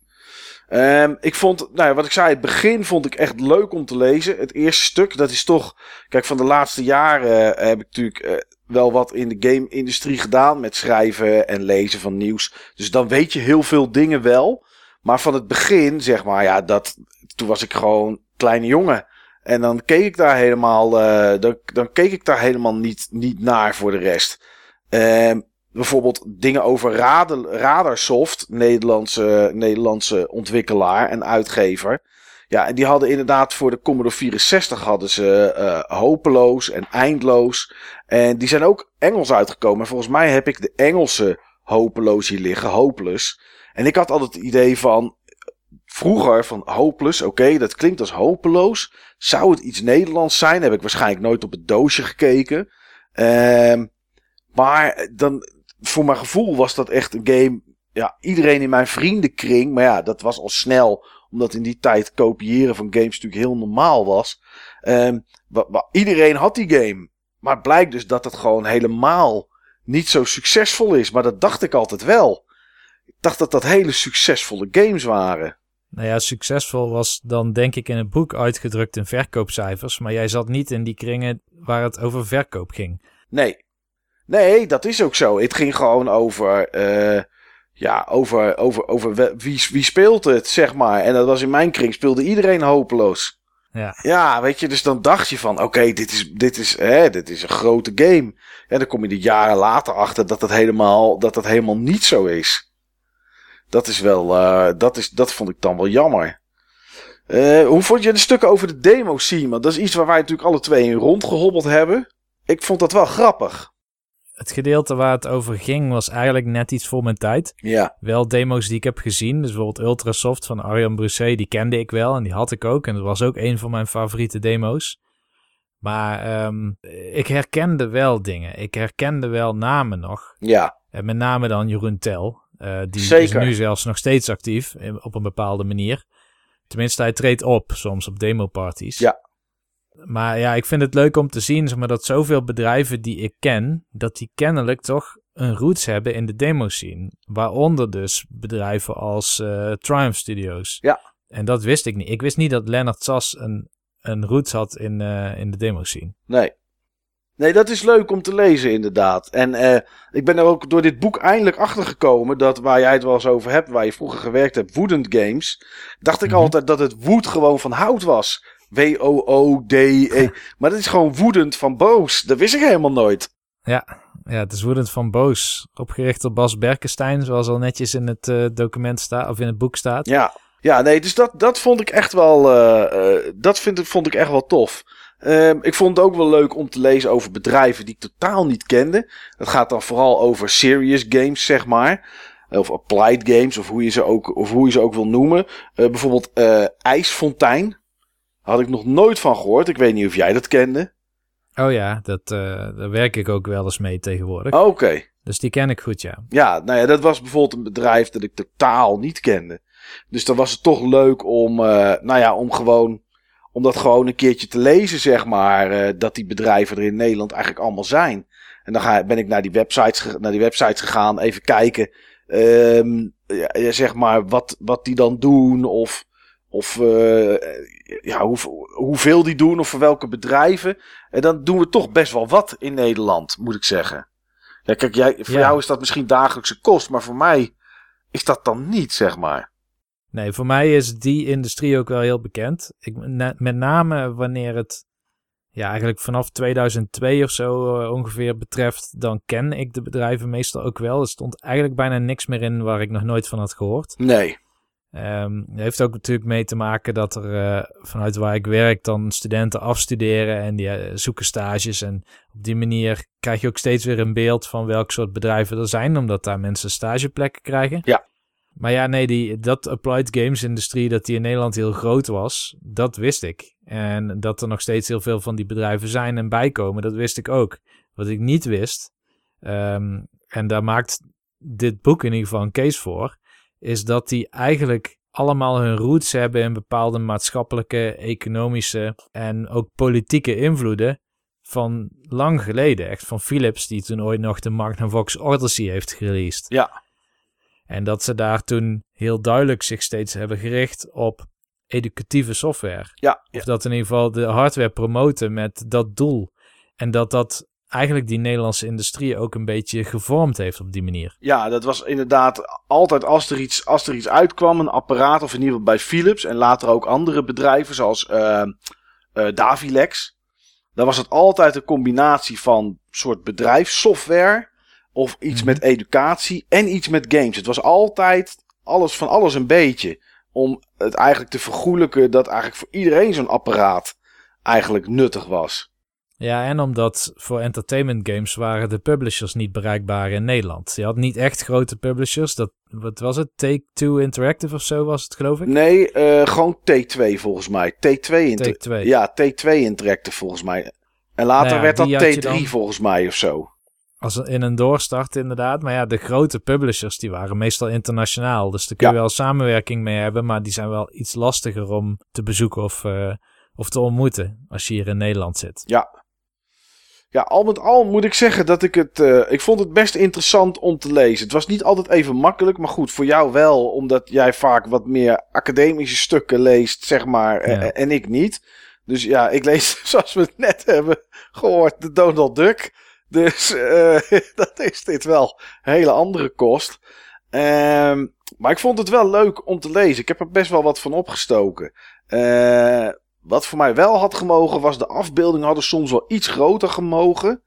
Ehm, ik vond, nou ja, wat ik zei, het begin vond ik echt leuk om te lezen. Het eerste stuk, dat is toch, kijk, van de laatste jaren eh, heb ik natuurlijk eh, wel wat in de game-industrie gedaan met schrijven en lezen van nieuws. Dus dan weet je heel veel dingen wel. Maar van het begin, zeg maar, ja, dat, toen was ik gewoon kleine jongen. En dan keek ik daar helemaal, eh, dan, dan keek ik daar helemaal niet, niet naar voor de rest. Ehm, bijvoorbeeld dingen over Radar, Radarsoft, Nederlandse, Nederlandse ontwikkelaar en uitgever. Ja, en die hadden inderdaad voor de Commodore 64 hadden ze eh, hopeloos en eindloos. En die zijn ook Engels uitgekomen. En volgens mij heb ik de Engelse hopeloos hier liggen, hopeless. En ik had altijd het idee van, vroeger van hopeless, oké, dat klinkt als hopeloos. Zou het iets Nederlands zijn? Heb ik waarschijnlijk nooit op het doosje gekeken. Ehm, maar dan, voor mijn gevoel was dat echt een game. Ja, iedereen in mijn vriendenkring. Maar ja, dat was al snel. Omdat in die tijd kopiëren van games natuurlijk heel normaal was. Wa- wa- iedereen had die game. Maar het blijkt dus dat het gewoon helemaal niet zo succesvol is. Maar dat dacht ik altijd wel. Ik dacht dat dat hele succesvolle games waren. Nou ja, succesvol was dan denk ik in het boek uitgedrukt in verkoopcijfers. Maar jij zat niet in die kringen waar het over verkoop ging. Nee. Nee, dat is ook zo. Het ging gewoon over. eh, ja, over, over, over wie, wie speelt het, zeg maar. En dat was in mijn kring, speelde iedereen hopeloos. Ja. Ja, weet je, dus dan dacht je van, oké, dit, is, dit, is, hè, dit is een grote game. En dan kom je er jaren later achter dat dat helemaal, dat dat helemaal niet zo is. Dat is wel, eh, dat, is, dat vond ik dan wel jammer. Eh, hoe vond je de stukken over de demo? Want dat is iets waar wij natuurlijk alle twee in rondgehobbeld hebben. Ik vond dat wel grappig. Het gedeelte waar het over ging was eigenlijk net iets voor mijn tijd. Ja, Wel demo's die ik heb gezien. Dus bijvoorbeeld Ultrasoft van Arjan Brousset, die kende ik wel en die had ik ook. En dat was ook een van mijn favoriete demo's. Maar ehm, ik herkende wel dingen. Ik herkende wel namen nog. ja, En met name dan Jeroen Tel. eh, die Zeker. is nu zelfs nog steeds actief in- op een bepaalde manier. Tenminste, hij treedt op soms op demoparties. Ja. Maar ja, ik vind het leuk om te zien zeg maar, dat zoveel bedrijven die ik ken, dat die kennelijk toch een roots hebben in de demo scene. Waaronder dus bedrijven als eh, Triumph Studios. Ja. En dat wist ik niet. Ik wist niet dat Lennart Sas een, een roots had in, eh, in de demo scene. nee. Nee, dat is leuk om te lezen, inderdaad. En eh, ik ben er ook door dit boek eindelijk achter gekomen dat waar jij het wel eens over hebt, waar je vroeger gewerkt hebt, Woodend Games, dacht ik Mhm. altijd dat het woed gewoon van hout was. W-O-O-D-E. maar dat is gewoon woedend van boos. Dat wist ik helemaal nooit. Ja, het is woedend van boos. Opgericht door Bas Berkenstein, zoals al netjes in het uh, document staat, of in het boek staat. Ja, ja nee, dus dat, dat vond ik echt wel, uh, uh, dat vind, vond ik echt wel tof. Ehm, ik vond het ook wel leuk om te lezen over bedrijven die ik totaal niet kende. Dat gaat dan vooral over serious games, zeg maar. Of applied games, of hoe je ze ook, of hoe je ze ook wil noemen. bijvoorbeeld IJsfontein. Had ik nog nooit van gehoord. Ik weet niet of jij dat kende. Oh ja, dat, uh, daar werk ik ook wel eens mee tegenwoordig. Oké. Dus die ken ik goed, ja. Ja, nou ja, dat was bijvoorbeeld een bedrijf dat ik totaal niet kende. Dus dan was het toch leuk om, uh, nou ja, om gewoon, om dat gewoon een keertje te lezen, zeg maar. Uh, dat die bedrijven er in Nederland eigenlijk allemaal zijn. En dan ga, ben ik naar die websites, naar die websites gegaan, even kijken, um, ja, zeg maar, wat, wat die dan doen of... Of uh, ja, hoe, hoeveel die doen of voor welke bedrijven. En dan doen we toch best wel wat in Nederland, moet ik zeggen. Ja, kijk, jij, voor jou is dat misschien dagelijkse kost, maar voor mij is dat dan niet, zeg maar. Nee, voor mij is die industrie ook wel heel bekend. Ik, met name wanneer het ja, eigenlijk vanaf 2002 of zo uh, ongeveer betreft, dan ken ik de bedrijven meestal ook wel. Er stond eigenlijk bijna niks meer in waar ik nog nooit van had gehoord. Nee. Um, heeft ook natuurlijk mee te maken dat er uh, vanuit waar ik werk dan studenten afstuderen en die uh, zoeken stages. En op die manier krijg je ook steeds weer een beeld van welk soort bedrijven er zijn, omdat daar mensen stageplekken krijgen. Ja. Maar ja, nee, die, dat applied games industrie, dat die in Nederland heel groot was, dat wist ik. En dat er nog steeds heel veel van die bedrijven zijn en bijkomen, dat wist ik ook. Wat ik niet wist, um, en daar maakt dit boek in ieder geval een case voor, is dat die eigenlijk allemaal hun roots hebben in bepaalde maatschappelijke, economische en ook politieke invloeden van lang geleden. Echt van Philips, die toen ooit nog de Magnavox Odyssey heeft gereleased. Ja. En dat ze daar toen heel duidelijk zich steeds hebben gericht op educatieve software. Ja, Of dat in ieder geval de hardware promoten met dat doel. En dat dat eigenlijk die Nederlandse industrie ook een beetje gevormd heeft op die manier. Ja, dat was inderdaad altijd als er iets, als er iets uitkwam, een apparaat, of in ieder geval bij Philips en later ook andere bedrijven zoals uh, uh, Davilex. Dan was het altijd een combinatie van soort bedrijfssoftware of iets mm. met educatie en iets met games. Het was altijd alles van alles een beetje om het eigenlijk te vergoelijken dat eigenlijk voor iedereen zo'n apparaat eigenlijk nuttig was. Ja, en omdat voor entertainment games waren de publishers niet bereikbaar in Nederland. Je had niet echt grote publishers. Dat, wat was het? Take-Two Interactive of zo was het, geloof ik? Nee, uh, gewoon T2 volgens mij. T2, Inter T2. Ja, T2 Interactive volgens mij. En later nou ja, werd dat T3 dan... volgens mij of zo. Als in een doorstart inderdaad. Maar ja, de grote publishers die waren meestal internationaal. Dus daar kun je ja. wel samenwerking mee hebben. Maar die zijn wel iets lastiger om te bezoeken of, uh, of te ontmoeten. Als je hier in Nederland zit. Ja, ja, al met al moet ik zeggen dat ik het. Uh, ik vond het best interessant om te lezen. Het was niet altijd even makkelijk, maar goed, voor jou wel, omdat jij vaak wat meer academische stukken leest, zeg maar, ja. en, en ik niet. Dus ja, ik lees, zoals we het net hebben gehoord, de Donald Duck. Dus uh, dat is dit wel een hele andere kost. Um, maar ik vond het wel leuk om te lezen. Ik heb er best wel wat van opgestoken. Uh, wat voor mij wel had gemogen was de afbeeldingen hadden soms wel iets groter gemogen.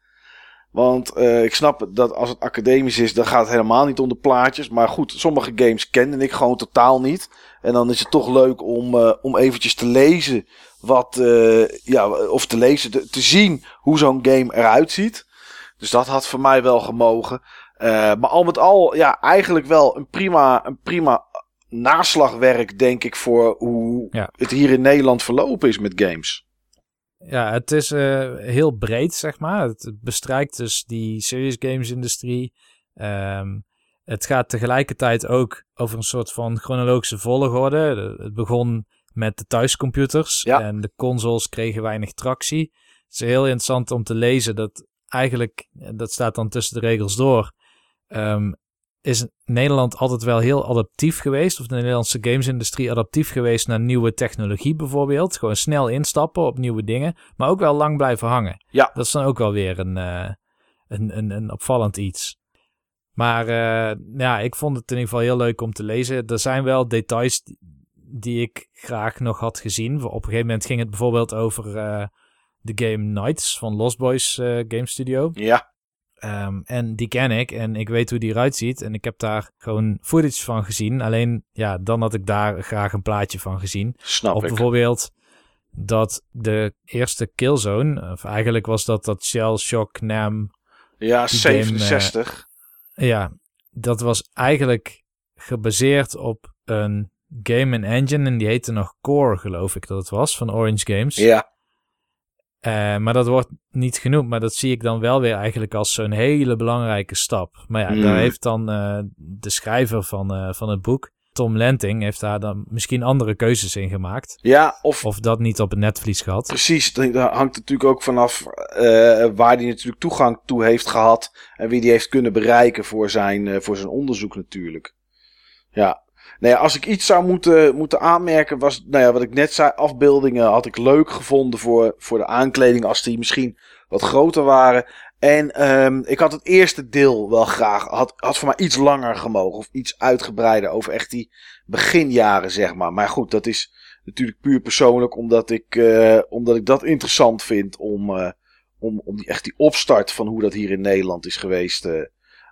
Want uh, ik snap dat als het academisch is, dan gaat het helemaal niet om de plaatjes. Maar goed, sommige games kende ik gewoon totaal niet. En dan is het toch leuk om, uh, om eventjes te lezen wat, uh, ja, of te lezen, te, te zien hoe zo'n game eruit ziet. Dus dat had voor mij wel gemogen. maar al met al, ja, eigenlijk wel een prima, een prima naslagwerk, denk ik, voor hoe ja. het hier in Nederland verlopen is met games. Ja, het is uh, heel breed, zeg maar. Het bestrijkt dus die serious games industrie. Um, het gaat tegelijkertijd ook over een soort van chronologische volgorde. Het begon met de thuiscomputers ja. en de consoles kregen weinig tractie. Het is heel interessant om te lezen dat eigenlijk, dat staat dan tussen de regels door, um, is Nederland altijd wel heel adaptief geweest, of de Nederlandse gamesindustrie adaptief geweest naar nieuwe technologie bijvoorbeeld. Gewoon snel instappen op nieuwe dingen, maar ook wel lang blijven hangen. Ja. Dat is dan ook wel weer een, uh, een, een, een opvallend iets. Maar uh, ja, ik vond het in ieder geval heel leuk om te lezen. Er zijn wel details die, ik graag nog had gezien. Op een gegeven moment ging het bijvoorbeeld over uh, de game Knights van Lost Boys Game Studio. Ja. Ehm, en die ken ik en ik weet hoe die eruit ziet. En ik heb daar gewoon footage van gezien. Alleen, ja, dan had ik daar graag een plaatje van gezien. Snap of ik. bijvoorbeeld dat de eerste Killzone, of eigenlijk was dat dat Shell Shock Nam, Ja, die game, eh, 67. ja, dat was eigenlijk gebaseerd op een game en engine en die heette nog Core, geloof ik dat het was, van Orange Games. ja. Eh, maar dat wordt niet genoemd, maar dat zie ik dan wel weer eigenlijk als zo'n hele belangrijke stap. Maar ja, Mm. daar heeft dan eh, de schrijver van, eh, van het boek, Tom Lenting, heeft daar dan misschien andere keuzes in gemaakt. Ja, of Of dat niet op het netvlies gehad. precies. Daar hangt natuurlijk ook vanaf waar hij natuurlijk toegang toe heeft gehad. En wie die heeft kunnen bereiken voor zijn, voor zijn onderzoek natuurlijk. Ja. Nou ja, als ik iets zou moeten, moeten aanmerken, was, nou ja, wat ik net zei, afbeeldingen had ik leuk gevonden voor, voor de aankleding, als die misschien wat groter waren. En ehm, ik had het eerste deel wel graag, had, had voor mij iets langer gemogen, of iets uitgebreider over echt die beginjaren, zeg maar. Maar goed, dat is natuurlijk puur persoonlijk, omdat ik, eh, omdat ik dat interessant vind om, eh, om, om echt die opstart van hoe dat hier in Nederland is geweest, eh,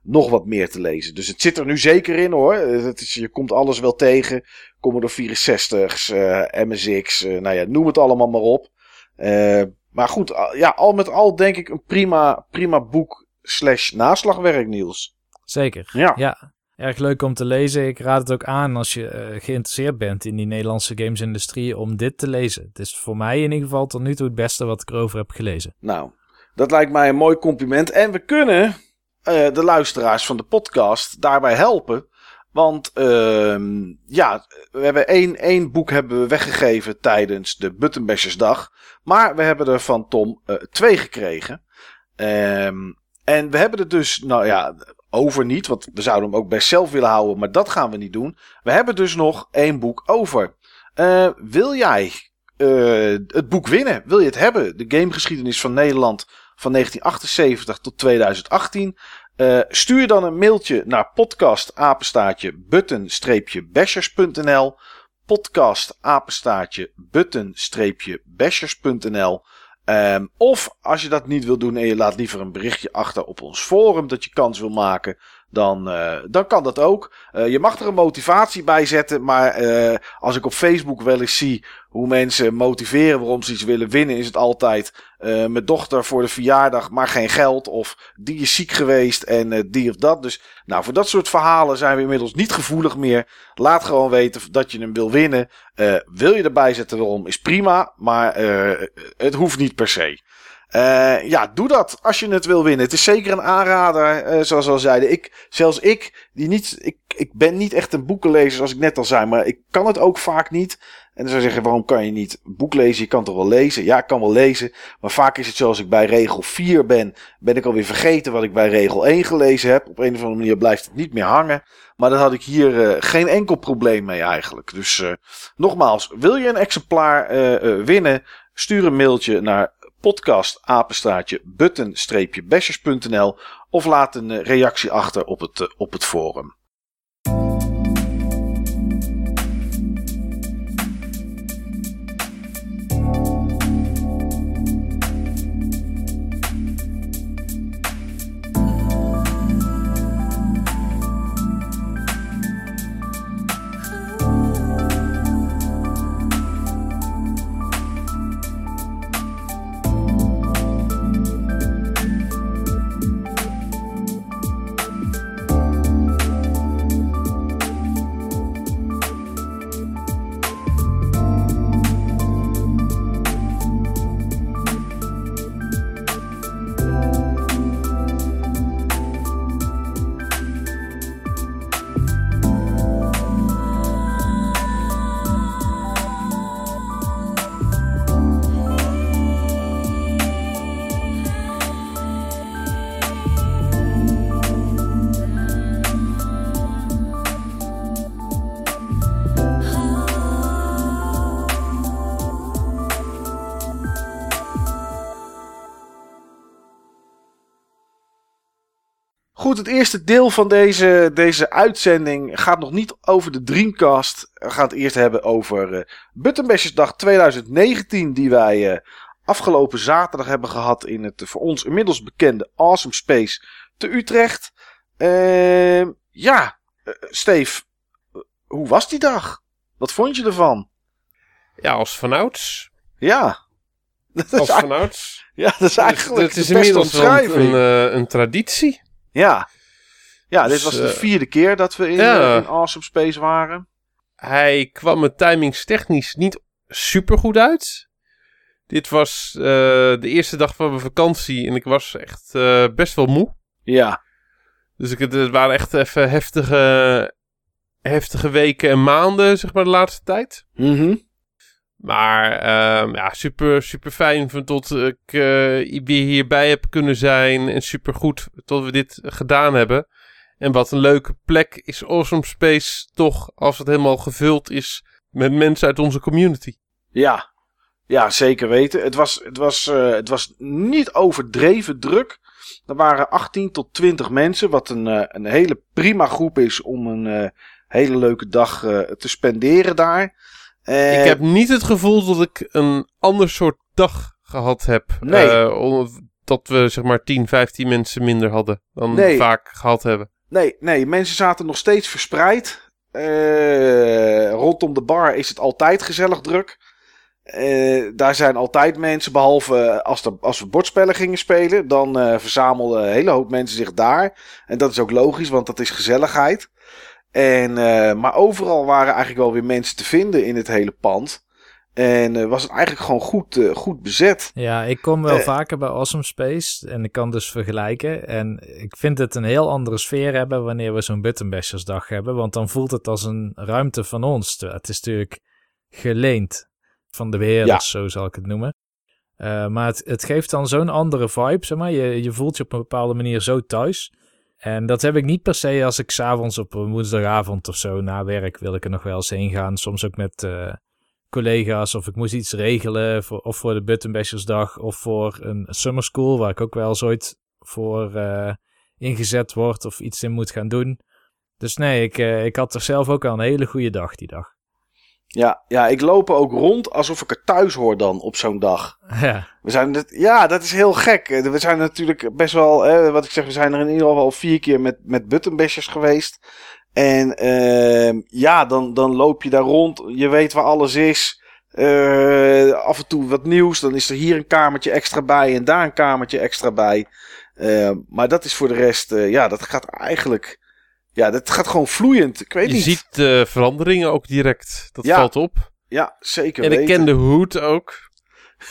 nog wat meer te lezen. Dus het zit er nu zeker in hoor. Het is, je komt alles wel tegen. Commodore 64's, eh, MSX, nou ja, noem het allemaal maar op. Eh, maar goed, ja, al met al denk ik een prima, prima boek slash naslagwerk, Niels. Zeker. Ja. Ja, erg leuk om te lezen. Ik raad het ook aan als je eh, geïnteresseerd bent in die Nederlandse gamesindustrie om dit te lezen. Het is voor mij in ieder geval tot nu toe het beste wat ik erover heb gelezen. Nou, dat lijkt mij een mooi compliment. En we kunnen eh, de luisteraars van de podcast daarbij helpen. Want ehm, ja, we hebben één, één boek hebben we weggegeven tijdens de Buttonbashersdag. Maar we hebben er van Tom eh, twee gekregen. Ehm, en we hebben er dus, nou ja, over niet. Want we zouden hem ook best zelf willen houden. Maar dat gaan we niet doen. We hebben dus nog één boek over. Eh, wil jij het boek winnen? Wil je het hebben? De gamegeschiedenis van Nederland van 1978 tot 2018. Eh, stuur dan een mailtje naar podcastapenstaatje button-bashers.nl podcastapenstaatje button-bashers.nl Ehm, Of als je dat niet wil doen en je laat liever een berichtje achter op ons forum dat je kans wil maken, dan, eh, dan kan dat ook. Eh, je mag er een motivatie bij zetten, maar eh, als ik op Facebook wel eens zie hoe mensen motiveren waarom ze iets willen winnen, is het altijd mijn dochter voor de verjaardag, maar geen geld. Of die is ziek geweest en die of dat. Dus nou, voor dat soort verhalen zijn we inmiddels niet gevoelig meer. Laat gewoon weten dat je hem wil winnen. Wil je erbij zetten waarom, is prima, maar het hoeft niet per se. Eh, ja, doe dat als je het wil winnen. Het is zeker een aanrader, eh, zoals we al zeiden. Ik, zelfs ik, die niet, ik, ik ben niet echt een boekenlezer, zoals ik net al zei, maar ik kan het ook vaak niet. En dan zou je zeggen, waarom kan je niet boek lezen? Je kan toch wel lezen? Ja, ik kan wel lezen. Maar vaak is het zoals ik bij regel 4 ben, ben ik alweer vergeten wat ik bij regel 1 gelezen heb. Op een of andere manier blijft het niet meer hangen. Maar daar had ik hier uh, geen enkel probleem mee eigenlijk. Dus uh, nogmaals, wil je een exemplaar uh, winnen? Stuur een mailtje naar podcastapenstaatje button-bashers.nl of laat een reactie achter op het, op het forum. Eerste deel van deze, deze uitzending gaat nog niet over de Dreamcast. We gaan het eerst hebben over uh, Buttonbashersdag 2019, die wij uh, afgelopen zaterdag hebben gehad in het voor ons inmiddels bekende Awesome Space te Utrecht. Ehm, ja, uh, Steve, hoe was die dag? Wat vond je ervan? Ja, als vanouds. Ja. Dat als vanouds. Ja, dat is eigenlijk Het is inmiddels een, uh, een traditie. Ja. Ja, dus, dit was de vierde keer dat we in, ja. in Awesome Space waren. Hij kwam er timingstechnisch niet super goed uit. Dit was uh, de eerste dag van mijn vakantie en ik was echt uh, best wel moe. Ja. Dus ik, het waren echt even heftige, heftige weken en maanden, zeg maar, de laatste tijd. Mhm. Maar uh, ja, super, super fijn van tot ik weer hierbij heb kunnen zijn. En super goed tot we dit gedaan hebben. En wat een leuke plek is Awesome Space toch als het helemaal gevuld is met mensen uit onze community. Ja, ja zeker weten. Het was, het was, uh, het was niet overdreven druk. Er waren 18 tot 20 mensen, wat een, uh, een hele prima groep is om een uh, hele leuke dag te spenderen daar. ik heb niet het gevoel dat ik een ander soort dag gehad heb. Nee. dat we zeg maar 10, 15 mensen minder hadden dan nee. vaak gehad hebben. Nee, nee, mensen zaten nog steeds verspreid. Uh, rondom de bar is het altijd gezellig druk. Uh, daar zijn altijd mensen, behalve als, als we bordspellen gingen spelen. Dan uh, verzamelden een hele hoop mensen zich daar. En dat is ook logisch, want dat is gezelligheid. En, maar overal waren eigenlijk wel weer mensen te vinden in het hele pand. En uh, was het eigenlijk gewoon goed, uh, goed bezet. Ja, ik kom wel uh, vaker bij Awesome Space. En ik kan dus vergelijken. En ik vind het een heel andere sfeer hebben wanneer we zo'n Buttonbashers hebben. Want dan voelt het als een ruimte van ons. Het is natuurlijk geleend van de beheerders, ja. zo zal ik het noemen. maar het, het geeft dan zo'n andere vibe, zeg maar. Je, je voelt je op een bepaalde manier zo thuis. En dat heb ik niet per se als ik s'avonds op een woensdagavond of zo na werk wil ik er nog wel eens heen gaan. Soms ook met collega's of ik moest iets regelen voor, of voor de Buttonbashersdag of voor een summer school waar ik ook wel eens ooit voor uh, ingezet word of iets in moet gaan doen. Dus nee, ik, uh, ik had er zelf ook al een hele goede dag die dag. Ja, ja, ik loop ook rond alsof ik er thuis hoor dan op zo'n dag. Ja. We zijn, ja, dat is heel gek. We zijn natuurlijk best wel, hè, wat ik zeg, we zijn er in ieder geval vier keer met, met buttonbashers geweest. En uh, ja, dan, dan loop je daar rond. Je weet waar alles is. Uh, af en toe wat nieuws. Dan is er hier een kamertje extra bij en daar een kamertje extra bij. Uh, maar dat is voor de rest, uh, ja, dat gaat eigenlijk. Ja, dat gaat gewoon vloeiend. Ik weet je niet. Je ziet de veranderingen ook direct. Dat ja, valt op. Ja, zeker. En ik ken de hoed ook.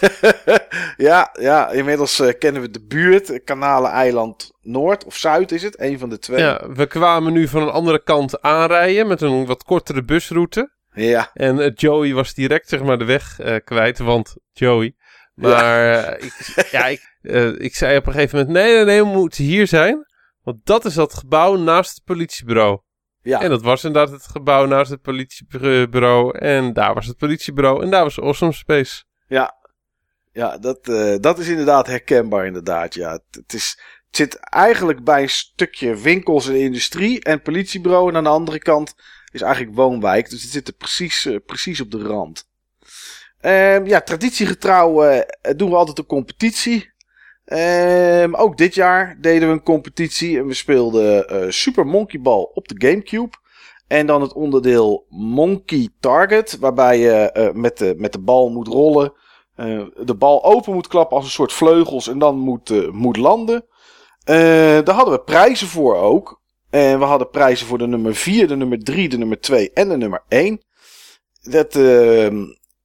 ja, ja, inmiddels uh, kennen we de buurt. Kanaleneiland Noord of Zuid is het, een van de twee. Ja, we kwamen nu van een andere kant aanrijden met een wat kortere busroute. Ja. En uh, Joey was direct zeg maar de weg uh, kwijt, want Joey. Maar ja. ik, ja, ik, ik zei op een gegeven moment, nee, nee, nee, we moeten hier zijn. Want dat is dat gebouw naast het politiebureau. Ja. En dat was inderdaad het gebouw naast het politiebureau. En daar was het politiebureau en daar was Awesome Space. Ja, ja, dat, uh, dat is inderdaad herkenbaar inderdaad. Ja, het, is, zit eigenlijk bij een stukje winkels en industrie en politiebureau. En aan de andere kant is eigenlijk woonwijk. Dus het zit er precies, uh, precies op de rand. Uh, ja, traditiegetrouw uh, doen we altijd een competitie. Ehm, ook dit jaar deden we een competitie. En we speelden Super Monkey Ball op de Gamecube. En dan het onderdeel Monkey Target. Waarbij je met, de, met de bal moet rollen. Uh, de bal open moet klappen als een soort vleugels en dan moet, uh, moet landen. Uh, daar hadden we prijzen voor ook. En we hadden prijzen voor de nummer 4, de nummer 3, de nummer 2 en de nummer 1. Dat, ehm,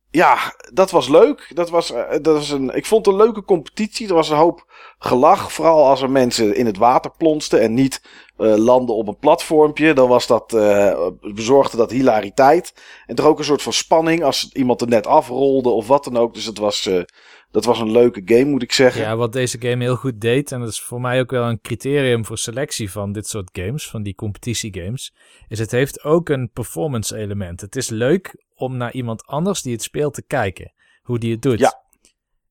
ja, dat was leuk. Dat was, dat was een, ik vond het een leuke competitie. Er was een hoop gelach. Vooral als er mensen in het water plonsten en niet uh, landen op een platformpje. Dan was dat, uh, bezorgde dat hilariteit. En toch ook een soort van spanning als iemand er net afrolde of wat dan ook. Dus het was, uh, dat was een leuke game, moet ik zeggen. Ja, wat deze game heel goed deed, en dat is voor mij ook wel een criterium voor selectie van dit soort games, van die competitiegames, is het heeft ook een performance element. Het is leuk om naar iemand anders die het speelt te kijken, hoe die het doet. Ja.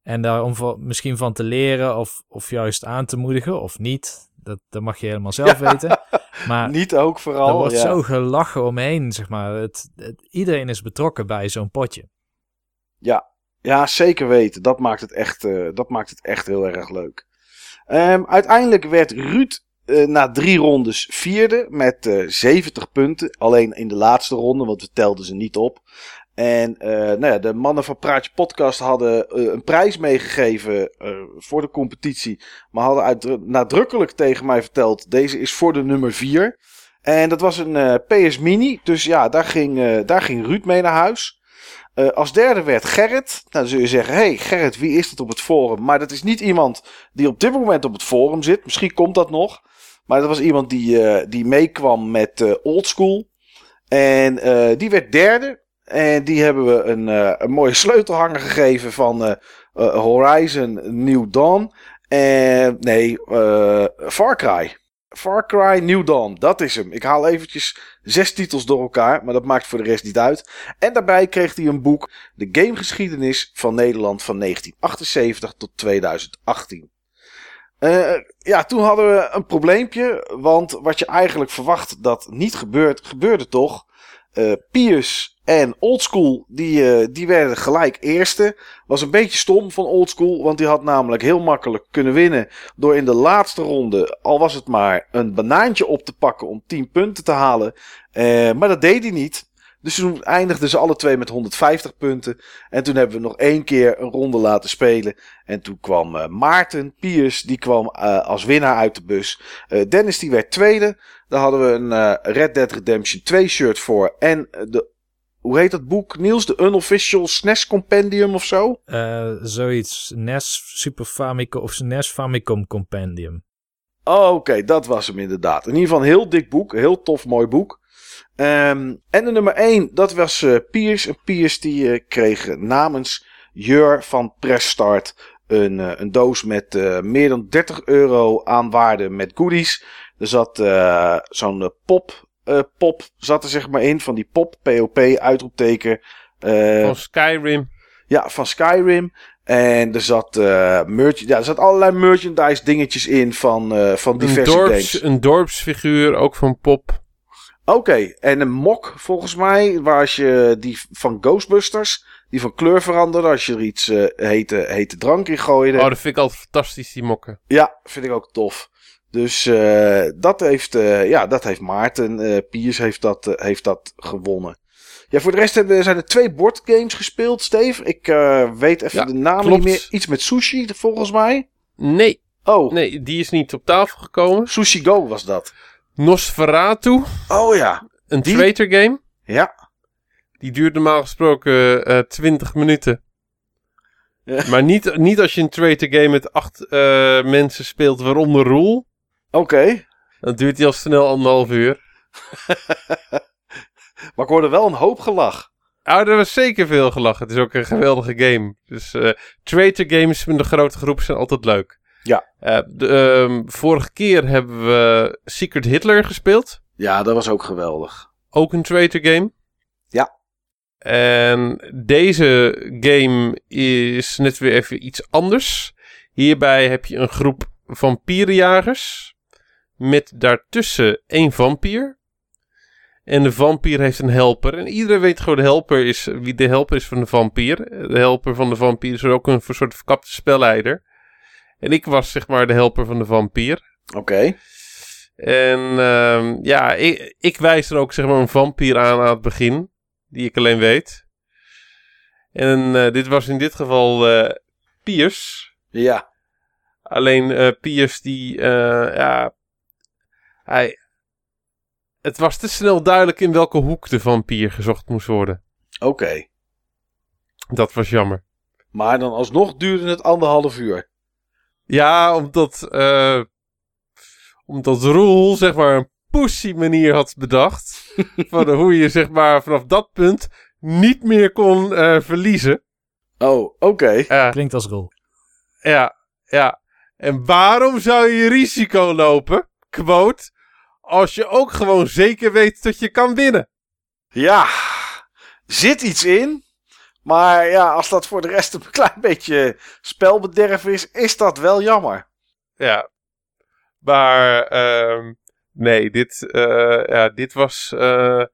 En daar om misschien van te leren of, of juist aan te moedigen of niet. Dat, dat mag je helemaal zelf ja. weten. Maar niet ook vooral. Er wordt ja. zo gelachen omheen, zeg maar. Het, het, iedereen is betrokken bij zo'n potje. Ja, Ja, zeker weten. Dat maakt het echt, eh, dat maakt het echt heel erg leuk. Ehm, uiteindelijk werd Ruud eh, na drie rondes vierde met eh 70 punten. Alleen in de laatste ronde, want we telden ze niet op. En eh, nou ja, de mannen van Praatje Podcast hadden eh, een prijs meegegeven eh, voor de competitie. Maar hadden uitdru- nadrukkelijk tegen mij verteld: deze is voor de nummer 4. En dat was een PS Mini. Dus ja, daar ging, daar ging Ruud mee naar huis. Als derde werd Gerrit. Nou, dan zul je zeggen: hey, Gerrit, wie is dat op het forum? Maar dat is niet iemand die op dit moment op het forum zit. Misschien komt dat nog. Maar dat was iemand die, die meekwam met eh Oldschool. En die werd derde. En die hebben we een, eh, een mooie sleutelhanger gegeven van eh, eh, Horizon New Dawn. En nee, Far Cry. Far Cry New Dawn, dat is hem. Ik haal eventjes zes titels door elkaar, maar dat maakt voor de rest niet uit. En daarbij kreeg hij een boek, De Gamegeschiedenis van Nederland van 1978 tot 2018. Eh, ja, toen hadden we een probleempje, want wat je eigenlijk verwacht dat niet gebeurt, gebeurde toch. Eh Pius en Oldschool, die, eh, die werden gelijk eerste. Was een beetje stom van Oldschool, want die had namelijk heel makkelijk kunnen winnen. Door in de laatste ronde, al was het maar, een banaantje op te pakken om 10 punten te halen. Eh, maar dat deed hij niet. Dus toen eindigden ze alle twee met 150 punten. En toen hebben we nog één keer een ronde laten spelen. En toen kwam eh, Maarten Pius, die kwam als winnaar uit de bus. Dennis die werd tweede. Daar hadden we een Red Dead Redemption 2 shirt voor. En de, hoe heet dat boek Niels? De Unofficial SNES Compendium of zo? Eh, zoiets. NES Super Famicom of NES Famicom Compendium. Oh, oké, dat was hem inderdaad. In ieder geval een heel dik boek. Een heel tof, mooi boek. Ehm, en de nummer 1, dat was eh Piers. En Piers die eh, kreeg namens Jur van Pressstart een, een doos met meer dan 30 euro aan waarde met goodies. Er zat zo'n pop, eh, pop zat er zeg maar in. Van die pop, POP, uitroepteken. Eh, Van Skyrim. ja, van Skyrim. En er zat, eh merch ja, er zat allerlei merchandise dingetjes in van, eh, van Een, diverse dorps, games. een dorpsfiguur, ook van Pop. Oké, en een mok volgens mij, waar als je die van Ghostbusters, die van kleur veranderde, als je er iets hete, hete drank in gooide. Oh, dat vind ik altijd fantastisch, die mokken. Ja, vind ik ook tof. Dus eh, dat, heeft, eh, ja, dat heeft Maarten eh, Piers heeft dat, heeft dat gewonnen. Ja, voor de rest hebben, zijn er twee boardgames gespeeld, Steve. Ik weet even Ja, de naam klopt. niet meer. Iets met sushi, volgens mij. Nee, Oh, nee, die is niet op tafel gekomen. Sushi Go was dat. Nosferatu, Oh ja. een Die- traitor game. Ja. Die duurt normaal gesproken eh 20 minuten. Ja. Maar niet, niet als je een traitor game met acht mensen speelt, waaronder Roel. Oké. Dan duurt die al snel anderhalf uur. Maar ik hoorde wel een hoop gelach. Ah, er was zeker veel gelachen. Het is ook een geweldige game. Dus eh traitor games met een grote groep zijn altijd leuk. Ja. Eh, de, ehm, vorige keer hebben we Secret Hitler gespeeld. Ja, dat was ook geweldig. Ook een traitor game. Ja. En deze game is net weer even iets anders. Hierbij heb je een groep vampierenjagers. Met daartussen één vampier. En de vampier heeft een helper. En iedereen weet gewoon de helper is, wie de helper is van de vampier. De helper van de vampier is ook een soort verkapte spelleider. En ik was zeg maar de helper van de vampier. Oké. En ehm, ja, ik, ik wijs er ook zeg maar een vampier aan aan het begin. Die ik alleen weet. En eh, dit was in dit geval eh Piers. Ja. Alleen eh Piers die, ja, hij, het was te snel duidelijk in welke hoek de vampier gezocht moest worden. Oké. Dat was jammer. Maar dan alsnog duurde het anderhalf uur. Ja, omdat, eh omdat Roel zeg maar een pussy manier had bedacht. van hoe je zeg maar vanaf dat punt niet meer kon eh, verliezen. Oh, oké. Klinkt als rol. ja, ja. En waarom zou je risico lopen, quote, als je ook gewoon zeker weet dat je kan winnen? Ja. Zit iets in. Maar ja, als dat voor de rest een klein beetje spelbederf is, is dat wel jammer. Ja. Maar ehm, nee, dit, eh, ja, dit was. eh,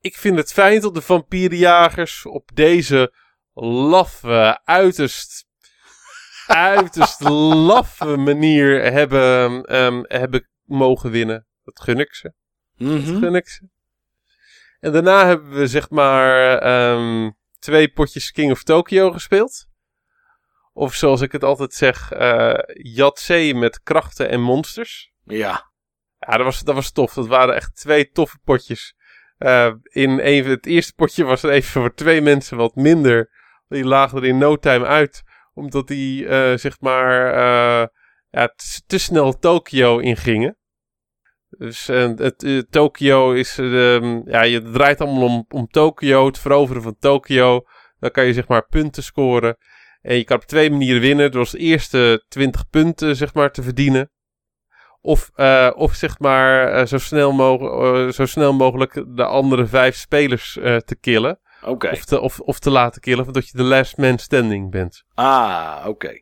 ik vind het fijn dat de vampierenjagers op deze laffe, uiterst, uiterst laffe manier hebben, ehm, hebben mogen winnen. Dat gun ik ze. Dat Mhm. gun ik ze. En daarna hebben we zeg maar ehm, twee potjes King of Tokyo gespeeld. Of zoals ik het altijd zeg, eh Yatzee met krachten en monsters. Ja. Ja, dat was, dat was tof. Dat waren echt twee toffe potjes. Eh, in even, het eerste potje was er even voor twee mensen wat minder. Die lagen er in no time uit. Omdat die, eh, zeg maar, ja, te, te snel Tokio ingingen. Dus eh, het, eh, Tokio is, ehm, ja, je draait allemaal om, om Tokio, het veroveren van Tokio. Dan kan je zeg maar punten scoren. En je kan op twee manieren winnen. Door als eerste 20 punten zeg maar te verdienen. Of, eh, of zeg maar zo, snel mogelijk, zo snel mogelijk de andere vijf spelers te killen. Of, te, of, of te laten killen, omdat je de last man standing bent. Ah, oké.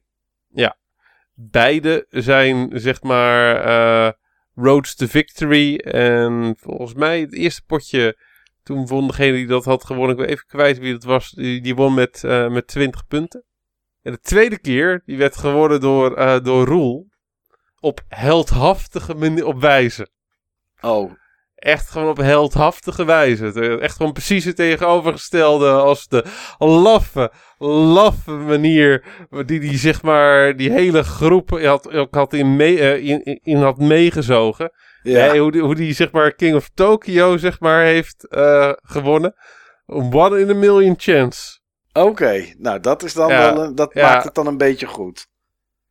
Beide zijn zeg maar roads to victory. En volgens mij het eerste potje, toen won degene die dat had gewonnen, ik ben even kwijt wie dat was, die, die won met, eh, met 20 punten. En de tweede keer, die werd gewonnen door, eh door Roel. Op heldhaftige manier, op wijze. Oh, Echt gewoon op heldhaftige wijze. Eh, Echt gewoon precies het tegenovergestelde als de laffe, laffe manier die die zeg maar die hele groep had, ook had in, mee, eh, in, in- had meegezogen. ja. Hoe, die, hoe die zeg maar King of Tokyo zeg maar heeft eh, gewonnen. One in a million chance. Oké, nou dat is dan Ja, wel een, dat ja. maakt het dan een beetje goed.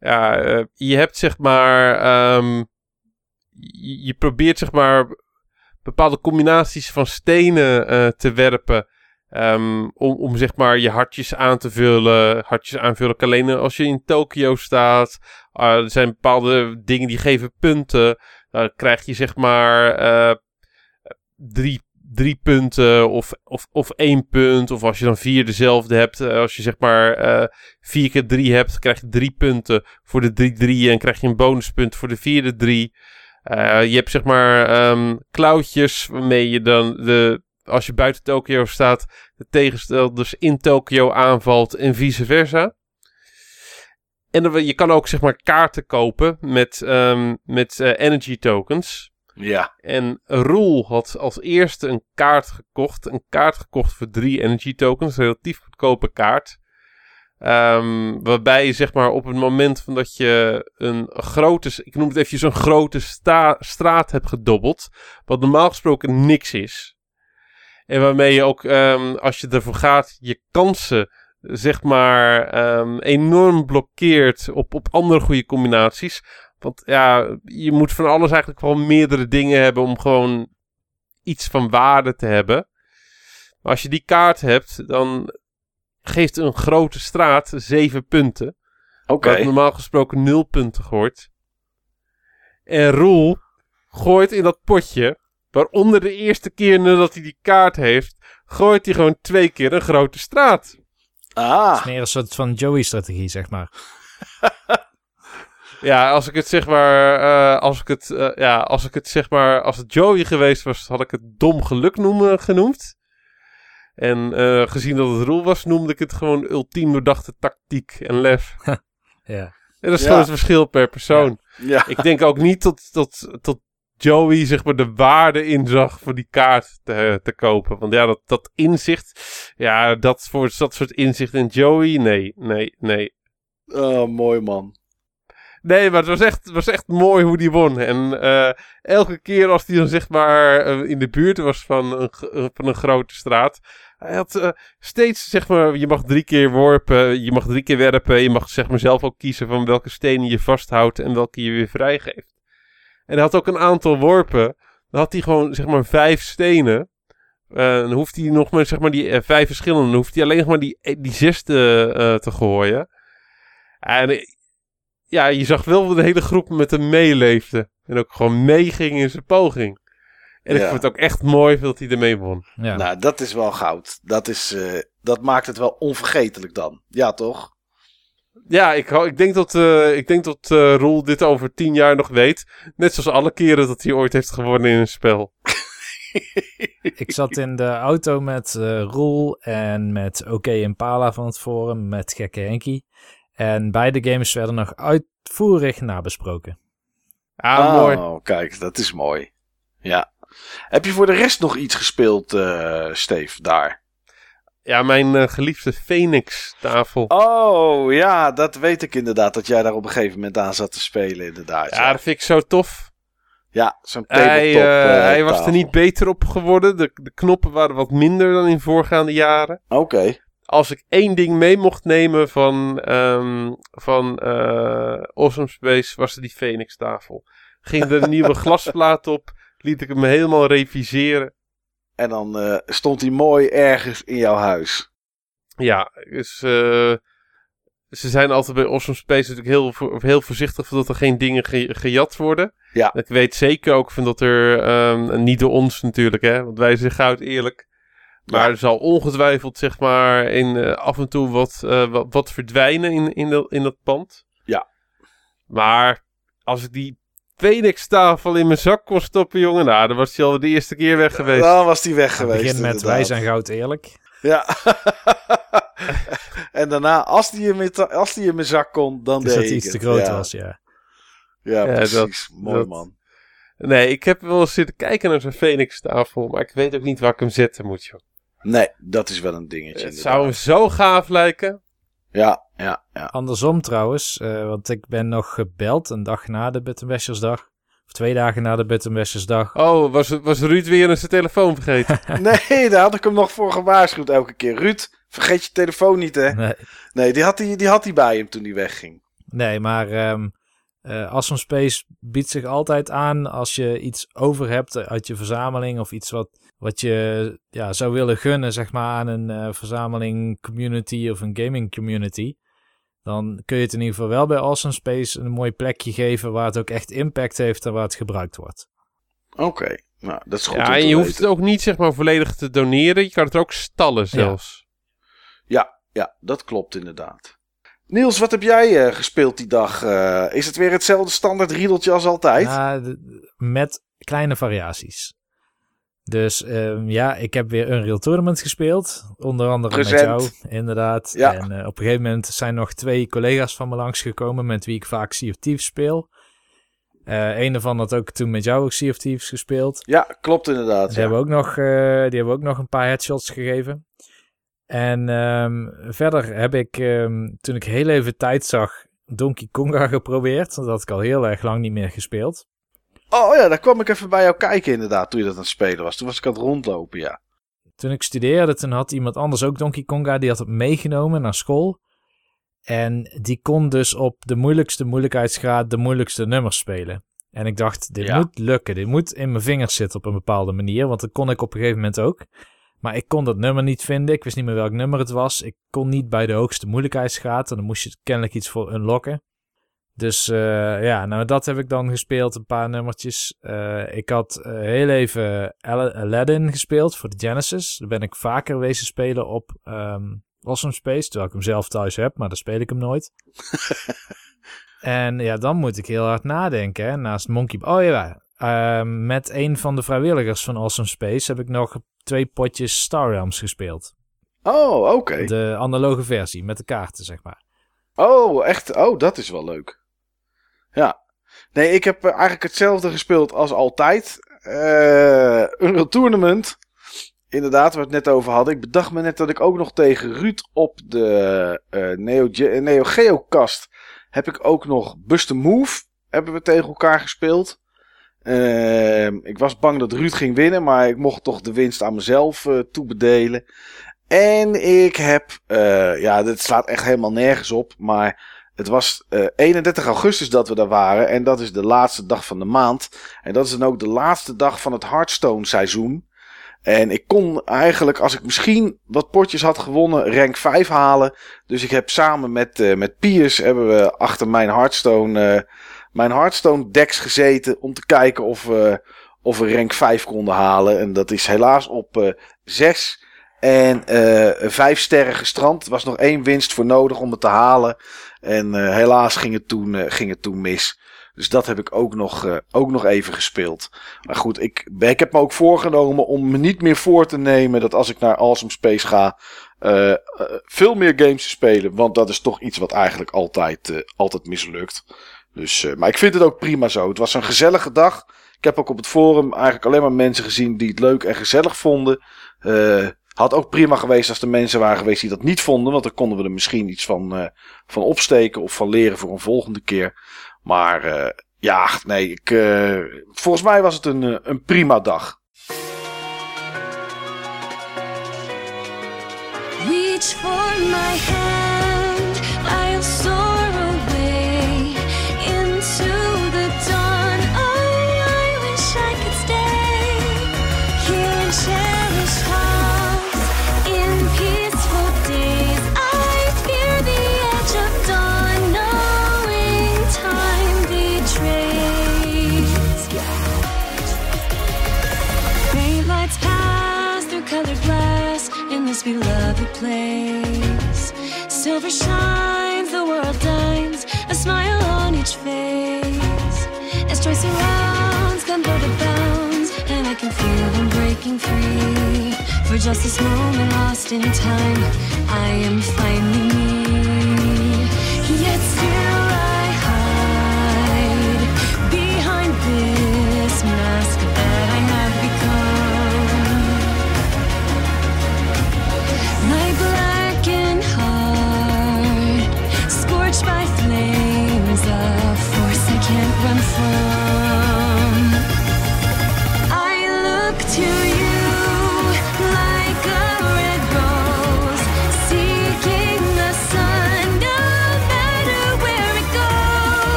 Ja, je hebt zeg maar. ehm, je, je probeert zeg maar. Bepaalde combinaties van stenen eh, te werpen. ehm, om, om zeg maar je hartjes aan te vullen. Hartjes aanvullen alleen als je in Tokio staat. Ah, er zijn bepaalde dingen die geven punten. Dan krijg je zeg maar. eh, drie, drie punten of, of, of één punt. Of als je dan vier dezelfde hebt. eh, als je zeg maar vier keer drie hebt, krijg je drie punten voor de drie drieën. En krijg je een bonuspunt voor de vierde drie. Eh, je hebt zeg maar ehm klauwtjes waarmee je dan de, als je buiten Tokio staat, de tegenstanders in Tokio aanvalt en vice versa. En dan, je kan ook zeg maar kaarten kopen met, ehm, met eh, energy tokens. Ja. En Roel had als eerste een kaart gekocht. Een kaart gekocht voor drie energy tokens. Een relatief goedkope kaart. Ehm, waarbij je zeg maar op het moment van dat je een grote, ik noem het eventjes een grote straat hebt gedobbeld. Wat normaal gesproken niks is. En waarmee je ook, ehm, als je ervoor gaat, je kansen zeg maar ehm, enorm blokkeert op, op andere goede combinaties. Want ja, je moet van alles eigenlijk wel meerdere dingen hebben om gewoon iets van waarde te hebben. Maar als je die kaart hebt, dan geeft een grote straat 7 punten. Oké. Wat normaal gesproken 0 punten gooit. En Roel gooit in dat potje, waaronder de eerste keer nadat hij die kaart heeft, gooit hij gewoon twee keer een grote straat. Ah, Meer een soort van Joey-strategie, zeg maar. Ja, als ik het zeg maar, eh, als ik het, eh, ja, als ik het zeg maar, als het Joey geweest was, had ik het dom geluk noemen, genoemd. En eh, gezien dat het Roel was, noemde ik het gewoon ultiem doordachte tactiek en lef. Ja. En dat is Ja. gewoon het verschil per persoon. ja. Ik denk ook niet dat, dat, dat Joey zeg maar de waarde inzag voor die kaart te, te kopen. Want ja, dat, dat inzicht, ja, dat voor dat soort inzicht in Joey, nee, nee, nee. Oh, mooi man. Nee, maar het was echt, was echt mooi hoe die won. En eh, elke keer als hij dan zeg maar eh, in de buurt was van een, van een grote straat. Hij had eh, steeds zeg maar, je mag drie keer worpen, je mag drie keer werpen. Je mag zeg maar zelf ook kiezen van welke stenen je vasthoudt en welke je weer vrijgeeft. En hij had ook een aantal worpen. Dan had hij gewoon zeg maar vijf stenen. Eh, dan hoeft hij nog maar zeg maar die eh, vijf verschillende. Dan hoeft hij alleen nog maar die, die zesde te gooien. En ja, je zag wel dat de hele groep met hem meeleefde. En ook gewoon meeging in zijn poging. En ik Ja. vond het ook echt mooi dat hij ermee won. Ja. Nou, dat is wel goud. Dat, is, eh, dat maakt het wel onvergetelijk dan. Ja, toch? Ja, ik, hou- ik denk dat, eh ik denk dat eh, Roel dit over tien jaar nog weet. Net zoals alle keren dat hij ooit heeft gewonnen in een spel. ik zat in de auto met uh, Roel en met OK Impala van het forum, met Gekke Henkie. En beide games werden nog uitvoerig nabesproken. Ah, oh, mooi. kijk, dat is mooi. Ja. Heb je voor de rest nog iets gespeeld, uh, Steve, daar? Ja, mijn uh, geliefde Phoenix-tafel. Oh, ja, dat weet ik inderdaad. Dat jij daar op een gegeven moment aan zat te spelen, inderdaad. Ja, ja. dat vind ik zo tof. Ja, zo'n Hij, uh, hij was er niet beter op geworden. De, de, knoppen waren wat minder dan in voorgaande jaren. Oké. Okay. Als ik één ding mee mocht nemen van, um, van uh, Awesome Space, was het die Phoenix-tafel. Ging er een nieuwe glasplaat op, liet ik hem helemaal reviseren. En dan uh, stond hij mooi ergens in jouw huis. Ja, dus uh, ze zijn altijd bij Awesome Space natuurlijk heel, heel voorzichtig dat er geen dingen ge gejat worden. Ja. Ik weet zeker ook van dat er, um, niet door ons natuurlijk, hè, want wij zijn goud eerlijk. Maar ja. er zal ongetwijfeld, zeg maar, in, uh, af en toe wat, wat, wat, verdwijnen in, in, de, in dat pand. Ja. Maar als ik die Phoenix-tafel in mijn zak kon stoppen, jongen, nou, dan was hij al de eerste keer weg geweest. Dan was hij weg geweest. Begin met wij zijn goud eerlijk. Ja. en daarna, als die, in mijn, als die in mijn zak kon, dan dus deed dat ik iets te groot ja. was, ja. Ja, Ja, precies. dat- Mooi dat- man. Nee, ik heb wel eens zitten kijken naar zo'n Phoenix-tafel, maar ik weet ook niet waar ik hem zetten moet, joh. Nee, dat is wel een dingetje. Het inderdaad. zou hem zo gaaf lijken. Ja, ja, ja. Andersom trouwens, eh, want ik ben nog gebeld een dag na de Buttonbashersdag. Of twee dagen na de Buttonbashersdag. Oh, was, was Ruud weer zijn telefoon vergeten? Nee, daar had ik hem nog voor gewaarschuwd elke keer. Ruud, vergeet je telefoon niet, hè? Nee, Nee, die had hij, die had hij bij hem toen hij wegging. nee maar ehm eh Awesome Space biedt zich altijd aan als je iets over hebt uit je verzameling. Of iets wat, wat je ja, zou willen gunnen, zeg maar, aan een eh, verzameling community of een gaming community. Dan kun je het in ieder geval wel bij Awesome Space een mooi plekje geven waar het ook echt impact heeft en waar het gebruikt wordt. Oké, nou, dat is goed ja, om en te je hoeft het ook niet zeg maar volledig te doneren. Je kan het ook stallen zelfs. Ja, ja, dat klopt inderdaad. Niels, wat heb jij eh, gespeeld die dag? Eh, is het weer hetzelfde standaard riedeltje als altijd? Ja, de- met kleine variaties. Dus ehm, ja, ik heb weer Unreal Tournament gespeeld. Onder andere met jou, inderdaad. Ja. En eh, op een gegeven moment zijn nog twee collega's van me langsgekomen... met wie ik vaak Sea of Thieves speel. Eh een daarvan had ook toen met jou ook Sea of Thieves gespeeld. Ja, klopt inderdaad. Die, Ja. hebben, ook nog, eh, die hebben ook nog een paar headshots gegeven. En ehm, verder heb ik, ehm, toen ik heel even tijd zag, Donkey Konga geprobeerd. Dat had ik al heel erg lang niet meer gespeeld. Oh ja, daar kwam ik even bij jou kijken inderdaad, toen je dat aan het spelen was. Toen was ik aan het rondlopen, ja. Toen ik studeerde, toen had iemand anders ook Donkey Konga. Die had het meegenomen naar school. En die kon dus op de moeilijkste moeilijkheidsgraad de moeilijkste nummers spelen. En ik dacht, dit Ja. moet lukken. Dit moet in mijn vingers zitten op een bepaalde manier. Want dat kon ik op een gegeven moment ook. Maar ik kon dat nummer niet vinden. Ik wist niet meer welk nummer het was. Ik kon niet bij de hoogste moeilijkheidsgraad. En dan moest je kennelijk iets voor unlocken. Dus eh, ja, nou dat heb ik dan gespeeld. Een paar nummertjes. Eh, ik had eh, heel even Al- Aladdin gespeeld voor de Genesis. Daar ben ik vaker wezen spelen op ehm Awesome Space. Terwijl ik hem zelf thuis heb, maar dan speel ik hem nooit. en ja, dan moet ik heel hard nadenken. Hè? Naast Monkey... Oh ja, ehm, met een van de vrijwilligers van Awesome Space heb ik nog twee potjes Star Realms gespeeld. Oh, oké. De analoge versie, met de kaarten, zeg maar. Oh, echt? Oh, dat is wel leuk. Ja. Nee, ik heb eh, eigenlijk hetzelfde gespeeld als altijd. Eh Unreal Tournament. Inderdaad, waar we het net over hadden. Ik bedacht me net dat ik ook nog tegen Ruud op de eh, Neo, Neo Geo kast heb ik ook nog Bust Move. Hebben we tegen elkaar gespeeld. Ehm, ik was bang dat Ruud ging winnen, maar ik mocht toch de winst aan mezelf eh, toebedelen. En ik heb, eh, ja, dit slaat echt helemaal nergens op, maar het was eh 31 augustus dat we daar waren en dat is de laatste dag van de maand. En dat is dan ook de laatste dag van het Hearthstone seizoen. En ik kon eigenlijk, als ik misschien wat potjes had gewonnen, rank 5 halen. Dus ik heb samen met, eh met Piers hebben we achter mijn Hearthstone, eh, mijn Hearthstone decks gezeten om te kijken of we, of we rank 5 konden halen. En dat is helaas op eh 6 en eh 5 sterren gestrand. Er was nog één winst voor nodig om het te halen. En eh, helaas ging het, toen, eh, ging het toen mis. Dus dat heb ik ook nog, uh, ook nog even gespeeld. Maar goed, ik, ik heb me ook voorgenomen om me niet meer voor te nemen dat als ik naar Awesome Space ga, uh, uh, veel meer games te spelen. Want dat is toch iets wat eigenlijk altijd, altijd mislukt. Dus, maar ik vind het ook prima zo. Het was een gezellige dag. Ik heb ook op het forum eigenlijk alleen maar mensen gezien die het leuk en gezellig vonden. Had ook prima geweest als er mensen waren geweest die dat niet vonden. Want dan konden we er misschien iets van, uh, van opsteken of van leren voor een volgende keer. Maar uh, ja, nee, ik, uh, volgens mij was het een, een prima dag. My beloved place. Silver shines, the world dines, a smile on each face. As joy surrounds, to bounds, and I can feel them breaking free. For just this moment lost in time, I am finally me.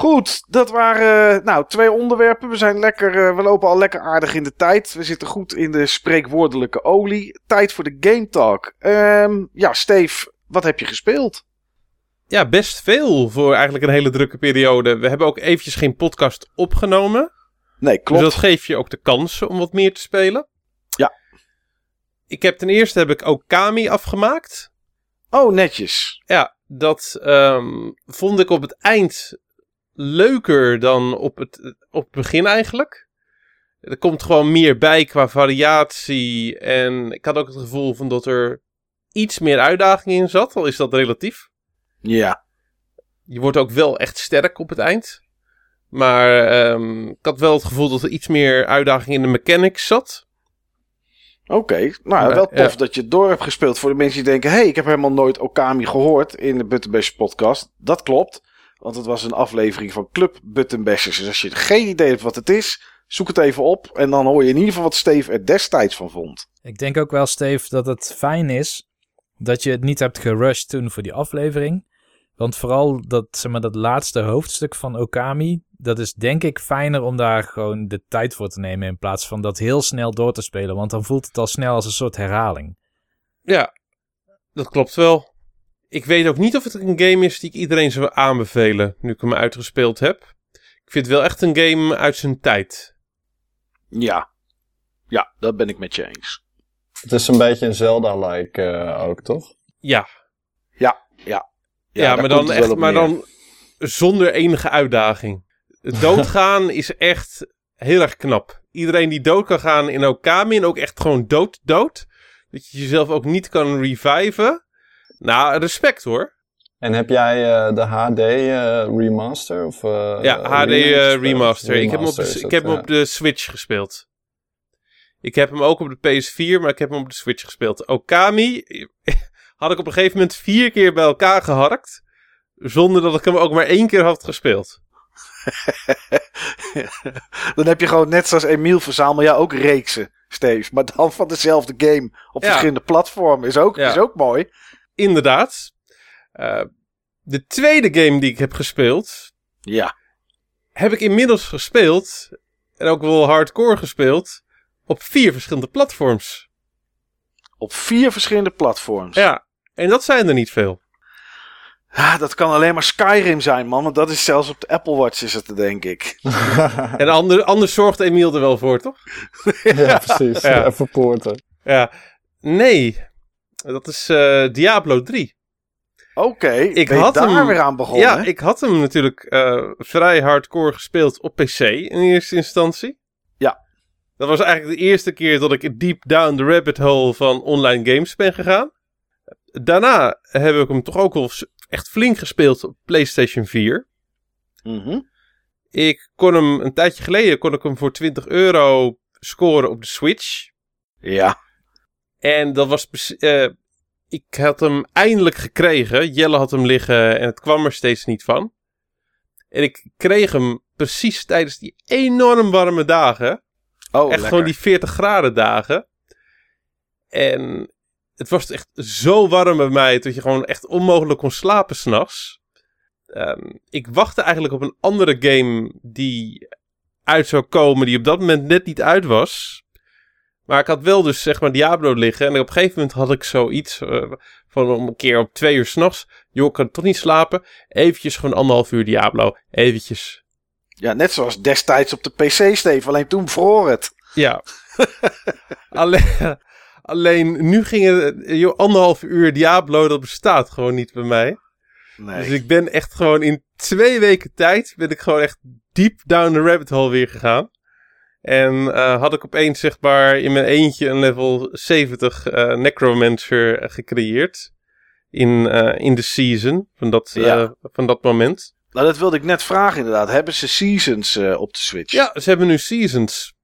Goed, dat waren eh, nou, twee onderwerpen. We, zijn lekker, eh, we lopen al lekker aardig in de tijd. We zitten goed in de spreekwoordelijke olie. Tijd voor de Game Talk. Ehm, ja, Steve, wat heb je gespeeld? Ja, best veel voor eigenlijk een hele drukke periode. We hebben ook eventjes geen podcast opgenomen. Nee, klopt. Dus dat geeft je ook de kans om wat meer te spelen. Ja. Ik heb ten eerste heb ik ook Kami afgemaakt. Oh, netjes. Ja, dat ehm, vond ik op het eind leuker dan op het, op het begin eigenlijk. Er komt gewoon meer bij qua variatie. En ik had ook het gevoel van dat er iets meer uitdaging in zat. Al is dat relatief. Ja. Je wordt ook wel echt sterk op het eind. Maar ehm, ik had wel het gevoel dat er iets meer uitdaging in de mechanics zat. Oké, nou wel tof ja. dat je het door hebt gespeeld. Voor de mensen die denken: hé, hey, ik heb helemaal nooit Okami gehoord in de Buttonbash podcast. Dat klopt, want het was een aflevering van Club Buttonbashers. Dus als je geen idee hebt wat het is, zoek het even op. En dan hoor je in ieder geval wat Steve er destijds van vond. Ik denk ook wel, Steve, dat het fijn is dat je het niet hebt gerushed toen voor die aflevering. Want vooral dat, zeg maar, dat laatste hoofdstuk van Okami, dat is denk ik fijner om daar gewoon de tijd voor te nemen in plaats van dat heel snel door te spelen. Want dan voelt het al snel als een soort herhaling. Ja, dat klopt wel. Ik weet ook niet of het een game is die ik iedereen zou aanbevelen, nu ik hem uitgespeeld heb. Ik vind het wel echt een game uit zijn tijd. Ja, ja, dat ben ik met je eens. Het is een beetje een Zelda-like eh, ook, toch? Ja, Ja, ja. ja, maar, dan echt, maar dan zonder enige uitdaging. Het Doodgaan is echt heel erg knap. Iedereen die dood kan gaan in Okami en ook echt gewoon dood, dood. Dat je jezelf ook niet kan reviven. Nou, respect hoor. En heb jij eh, de HD eh, remaster? Of, eh, Ja, HD eh, gespeeld? remaster. Ik heb hem, op de, ik heb hem op de Switch gespeeld. Ik heb hem ook op de PS4, maar ik heb hem op de Switch gespeeld. Okami had ik op een gegeven moment vier keer bij elkaar geharkt. Zonder dat ik hem ook maar één keer had gespeeld. dan heb je gewoon net zoals Emiel verzamel jij ook reeksen, Steve. Maar dan van dezelfde game op Ja. verschillende platformen. Is ook, Ja. is ook mooi. Inderdaad. Eh, de tweede game die ik heb gespeeld, Ja. heb ik inmiddels gespeeld. En ook wel hardcore gespeeld. Op vier verschillende platforms. Op vier verschillende platforms. Ja, en dat zijn er niet veel. Ja, dat kan alleen maar Skyrim zijn, man. Want dat is zelfs op de Apple Watch is het, denk ik. En ander, anders zorgt Emiel er wel voor, toch? ja, precies. Ja. Even poorten. Ja. Nee, dat is eh, Diablo 3. Oké, Ik had daar hem- weer aan begonnen? Ja, ik had hem natuurlijk eh, vrij hardcore gespeeld op PC in eerste instantie. Ja. Dat was eigenlijk de eerste keer dat ik deep down the rabbit hole van online games ben gegaan. Daarna heb ik hem toch ook wel echt flink gespeeld op PlayStation 4. Mhm. Ik kon hem een tijdje geleden kon ik hem voor 20 euro scoren op de Switch. Ja. En dat was. eh, ik had hem eindelijk gekregen. Jelle had hem liggen en het kwam er steeds niet van. En ik kreeg hem precies tijdens die enorm warme dagen. Oh, echt lekker. gewoon die 40 graden dagen. En het was echt zo warm bij mij dat je gewoon echt onmogelijk kon slapen s'nachts. Ehm ik wachtte eigenlijk op een andere game die uit zou komen, die op dat moment net niet uit was. Maar ik had wel dus zeg maar Diablo liggen. En op een gegeven moment had ik zoiets eh, van om een keer op twee uur s'nachts. Joh, ik kan toch niet slapen. Eventjes gewoon anderhalf uur Diablo. Eventjes. Ja, net zoals destijds op de PC, Steve. Alleen toen vroor het. Ja. alleen, alleen nu ging het, joh, anderhalf uur Diablo, dat bestaat gewoon niet bij mij. Nee. Dus ik ben echt gewoon in twee weken tijd, ben ik gewoon echt deep down the rabbit hole weer gegaan. En eh, had ik opeens maar in mijn eentje een level 70 eh, Necromancer gecreëerd. In, eh, in de season van dat, Ja. van dat moment. Nou, dat wilde ik net vragen inderdaad. Hebben ze seasons op de Switch? Ja, ze hebben nu seasons.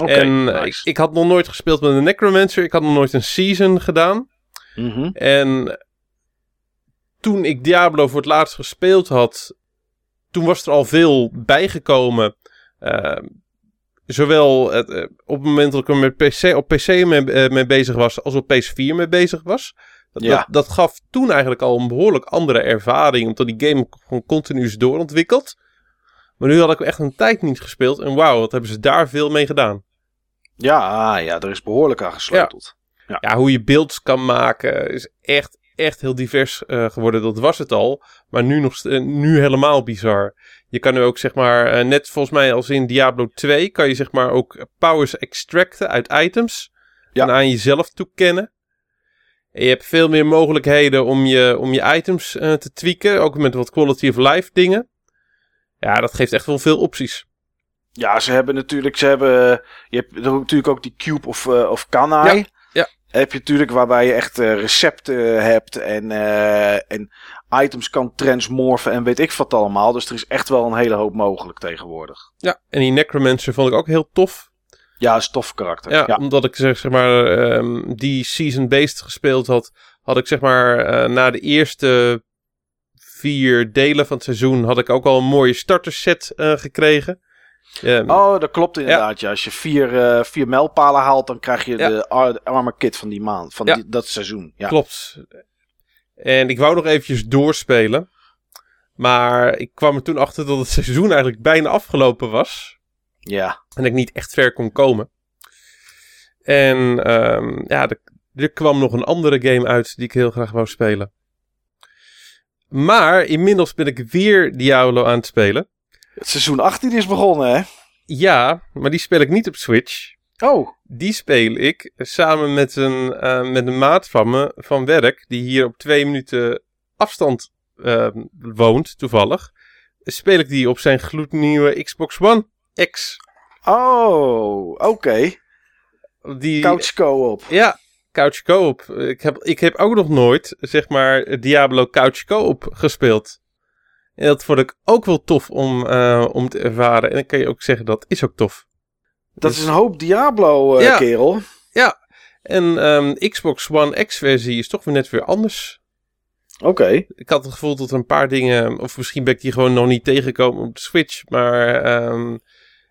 Oké, en ik, ik had nog nooit gespeeld met een Necromancer. Ik had nog nooit een season gedaan. Mhm. En toen ik Diablo voor het laatst gespeeld had, toen was er al veel bijgekomen. Zowel het, eh, op het moment dat ik er met PC, op PC mee, eh, mee bezig was, als op PS4 mee bezig was. Dat, Ja. dat, dat gaf toen eigenlijk al een behoorlijk andere ervaring, omdat die game gewoon continu is doorontwikkeld. Maar nu had ik echt een tijd niet gespeeld en wauw, wat hebben ze daar veel mee gedaan. Ja, ah, ja, er is behoorlijk aan gesleuteld. ja, hoe je beelds kan maken is echt, echt heel divers eh, geworden. Dat was het al. Maar nu, nog, nu helemaal bizar. Je kan nu ook zeg maar, eh, net volgens mij als in Diablo 2, kan je zeg maar ook powers extracten uit items. Ja. En aan jezelf toekennen. En je hebt veel meer mogelijkheden om je, om je items eh, te tweaken. Ook met wat quality of life dingen. Ja, dat geeft echt wel veel opties. Ja, ze hebben natuurlijk, ze hebben, je hebt natuurlijk ook die Cube of, eh, of Kanai. Ja. Heb je natuurlijk waarbij je echt eh, recepten hebt en, eh, en items kan transmorfen en weet ik wat allemaal. Dus er is echt wel een hele hoop mogelijk tegenwoordig. Ja, en die Necromancer vond ik ook heel tof. Ja, is een tof karakter. Ja, Ja, omdat ik zeg, zeg maar ehm, die season-based gespeeld had, had ik zeg maar eh, na de eerste vier delen van het seizoen had ik ook al een mooie starterset eh gekregen. Ehm, Oh, dat klopt inderdaad. Ja. Als je vier, eh, vier mijlpalen haalt, dan krijg je Ja. de, ar- de armor kit van die maand, van Ja. die, dat seizoen. Ja. Klopt. En ik wou nog eventjes doorspelen. Maar ik kwam er toen achter dat het seizoen eigenlijk bijna afgelopen was. ja. En ik niet echt ver kon komen. En ehm, ja, er, er kwam nog een andere game uit die ik heel graag wou spelen. Maar inmiddels ben ik weer Diablo aan het spelen. Het seizoen 18 is begonnen, hè? Ja, maar die speel ik niet op Switch. Oh, Die speel ik samen met een, eh, met een maat van me van werk, die hier op twee minuten afstand eh, woont, toevallig. Speel ik die op zijn gloednieuwe Xbox One X. oh, oké. Die, Couch co-op. Ja, Couch Co-op. Ik heb, ik heb ook nog nooit, zeg maar, Diablo Couch Co-op gespeeld. En dat vond ik ook wel tof om, eh, om te ervaren. En dan kan je ook zeggen, dat is ook tof. Dat Dus- is een hoop Diablo, eh, Ja. kerel. En ehm, Xbox One X-versie is toch weer net weer anders. Oké. Ik had het gevoel dat er een paar dingen, of misschien ben ik die gewoon nog niet tegengekomen op de Switch, maar ehm,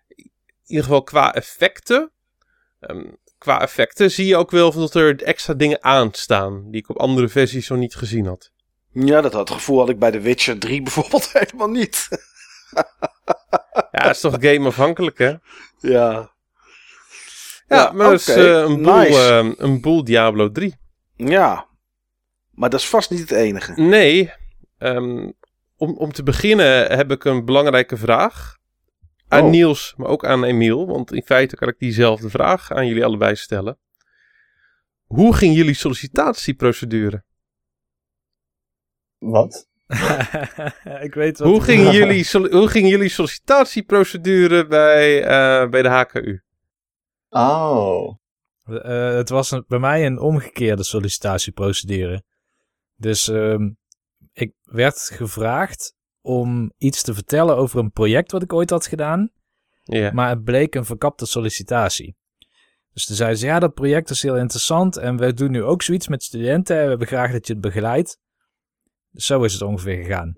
in ieder geval qua effecten. ehm, qua effecten zie je ook wel dat er extra dingen aanstaan die ik op andere versies nog niet gezien had. Ja, dat had het gevoel had ik bij The Witcher 3 bijvoorbeeld helemaal niet. Ja, het is toch gameafhankelijk, hè? ja. Ja, Ja, maar dat is eh, een, boel, nice. eh, een boel Diablo 3. Ja. Maar dat is vast niet het enige. Nee, Ehm, om, om te beginnen heb ik een belangrijke vraag. Aan Oh. Niels, maar ook aan Emiel. Want in feite kan ik diezelfde vraag aan jullie allebei stellen. Hoe ging jullie sollicitatieprocedure? Wat? ik weet wat Hoe ging, jullie, hoe ging jullie sollicitatieprocedure bij, eh, bij de HKU? Oh. Eh, het was een- bij mij een omgekeerde sollicitatieprocedure. Dus ehm, ik werd gevraagd om iets te vertellen over een project wat ik ooit had gedaan. Ja. Maar het bleek een verkapte sollicitatie. Dus toen zeiden ze, ja, dat project is heel interessant en we doen nu ook zoiets met studenten en we hebben graag dat je het begeleidt. Dus zo is het ongeveer gegaan.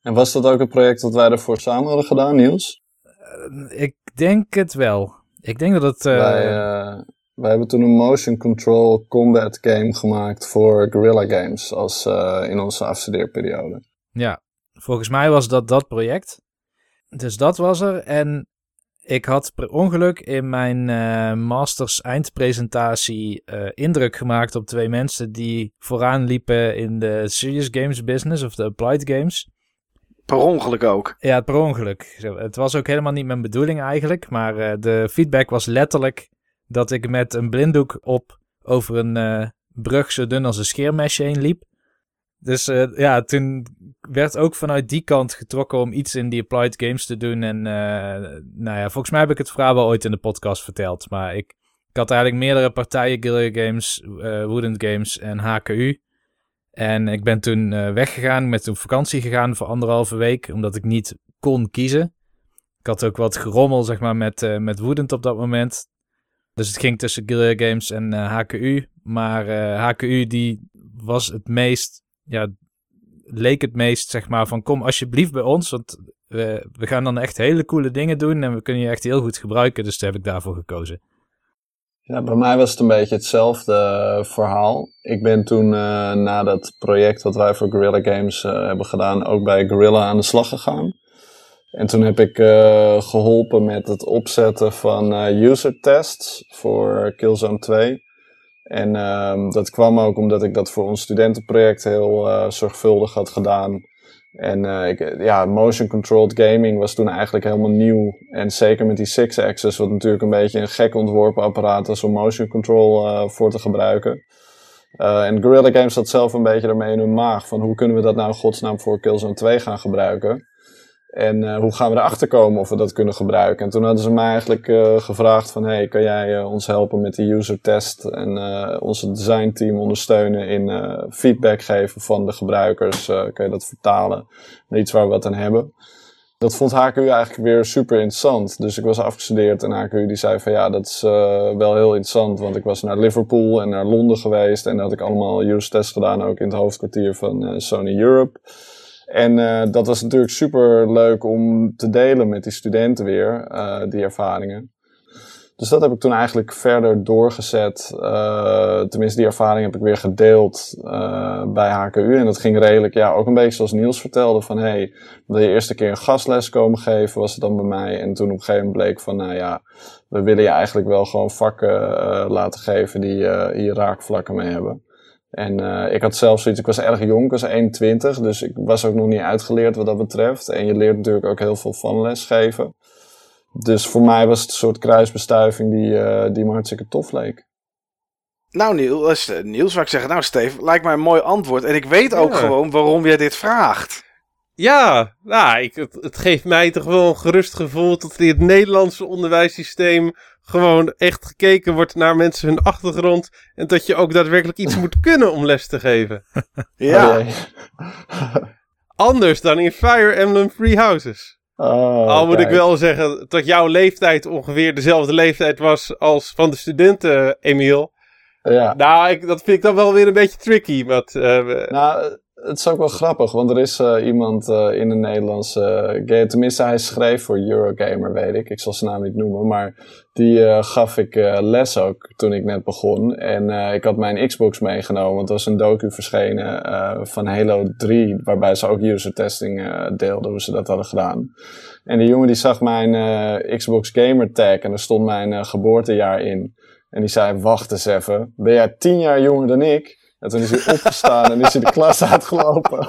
En was dat ook het project dat wij ervoor samen hadden gedaan, Niels? Eh, ik denk het wel. Ik denk dat het... eh, Wij, wij hebben toen een motion control combat game gemaakt voor Guerrilla Games als, in onze afstudeerperiode. Ja, volgens mij was dat dat project. Dus dat was er. En ik had per ongeluk in mijn eh, masters eindpresentatie eh, indruk gemaakt op twee mensen die vooraan liepen in de serious games business of de applied games. Per ongeluk ook. Ja, per ongeluk. Het was ook helemaal niet mijn bedoeling eigenlijk, maar eh, de feedback was letterlijk dat ik met een blinddoek op over een brug zo dun als een scheermesje heen liep. Dus eh, ja, toen werd ook vanuit die kant getrokken om iets in die applied games te doen. En eh, nou ja, volgens mij heb ik het verhaal wel ooit in de podcast verteld. Maar ik, ik had eigenlijk meerdere partijen, Guerrilla Games, Woodend Games en HKU. En ik ben toen weggegaan, met op vakantie gegaan voor anderhalve week, omdat ik niet kon kiezen. Ik had ook wat gerommel, zeg maar, met, met Woodend op dat moment. Dus het ging tussen Guerrilla Games en HKU. Maar HKU die was het meest, ja, leek het meest, zeg maar, van kom alsjeblieft bij ons, want we, gaan dan echt hele coole dingen doen en we kunnen je echt heel goed gebruiken. Dus daar heb ik daarvoor gekozen. Ja, bij mij was het een beetje hetzelfde eh, verhaal. Ik ben toen eh, na dat project wat wij voor Guerrilla Games eh, hebben gedaan, ook bij Guerrilla aan de slag gegaan. En toen heb ik eh, geholpen met het opzetten van user tests voor Killzone 2. En ehm, dat kwam ook omdat ik dat voor ons studentenproject heel eh, zorgvuldig had gedaan. En eh, ik, ja, motion controlled gaming was toen eigenlijk helemaal nieuw. En zeker met die Six Axis, wat natuurlijk een beetje een gek ontworpen apparaat is om motion control eh, voor te gebruiken. Eh, en Guerrilla Games zat zelf een beetje ermee in hun maag. Van hoe kunnen we dat nou godsnaam voor Killzone 2 gaan gebruiken? En eh, hoe gaan we erachter komen of we dat kunnen gebruiken? En toen hadden ze mij eigenlijk eh, gevraagd van... Hey, kan jij eh, ons helpen met die user test en onze designteam ondersteunen in feedback geven van de gebruikers? Kan je dat vertalen naar iets waar we wat aan hebben? Dat vond HKU eigenlijk weer super interessant. Dus ik was afgestudeerd en HKU die zei van ja, dat is wel heel interessant. Want ik was naar Liverpool en naar Londen geweest. En daar had ik allemaal user tests gedaan, ook in het hoofdkwartier van Sony Europe. En eh, dat was natuurlijk super leuk om te delen met die studenten weer, eh, die ervaringen. Dus dat heb ik toen eigenlijk verder doorgezet. Eh, tenminste, die ervaring heb ik weer gedeeld bij HKU. En dat ging redelijk, ja, ook een beetje zoals Niels vertelde. Van, hey, wil je eerst een keer een gastles komen geven, was het dan bij mij. En toen op een gegeven moment bleek van, nou ja, we willen je eigenlijk wel gewoon vakken laten geven die hier raakvlakken mee hebben. En eh, ik had zelf zoiets, ik was erg jong, ik was 21, dus ik was ook nog niet uitgeleerd wat dat betreft. En je leert natuurlijk ook heel veel van lesgeven. Dus voor mij was het een soort kruisbestuiving die, eh, die me hartstikke tof leek. Nou, Niels, eh, Niels, zou ik zeggen. Nou, Steve, lijkt mij een mooi antwoord. En ik weet ook Ja. gewoon waarom jij dit vraagt. Ja, nou, ik, het, het geeft mij toch wel een gerust gevoel dat in het Nederlandse onderwijssysteem gewoon echt gekeken wordt naar mensen hun achtergrond. En dat je ook daadwerkelijk iets moet kunnen om les te geven. Ja. Oh. Anders dan in Fire Emblem Free Houses. Oh, Al moet ik wel zeggen dat jouw leeftijd ongeveer dezelfde leeftijd was als van de studenten, Emiel. Ja. Nou, ik, dat vind ik dan wel weer een beetje tricky. Want, eh, Nou, het is ook wel grappig, want er is eh, iemand eh, in de Nederlandse uh, game, tenminste hij schreef voor Eurogamer, weet ik. Ik zal zijn naam niet noemen, maar die eh, gaf ik eh, les ook toen ik net begon. En eh, ik had mijn Xbox meegenomen, want er was een docu verschenen eh, van Halo 3, waarbij ze ook user testing eh, deelden, hoe ze dat hadden gedaan. En die jongen die zag mijn eh, Xbox Gamer tag en er stond mijn eh, geboortejaar in. En die zei, wacht eens even, ben jij tien jaar jonger dan ik? En toen is hij opgestaan en is hij de klas uitgelopen.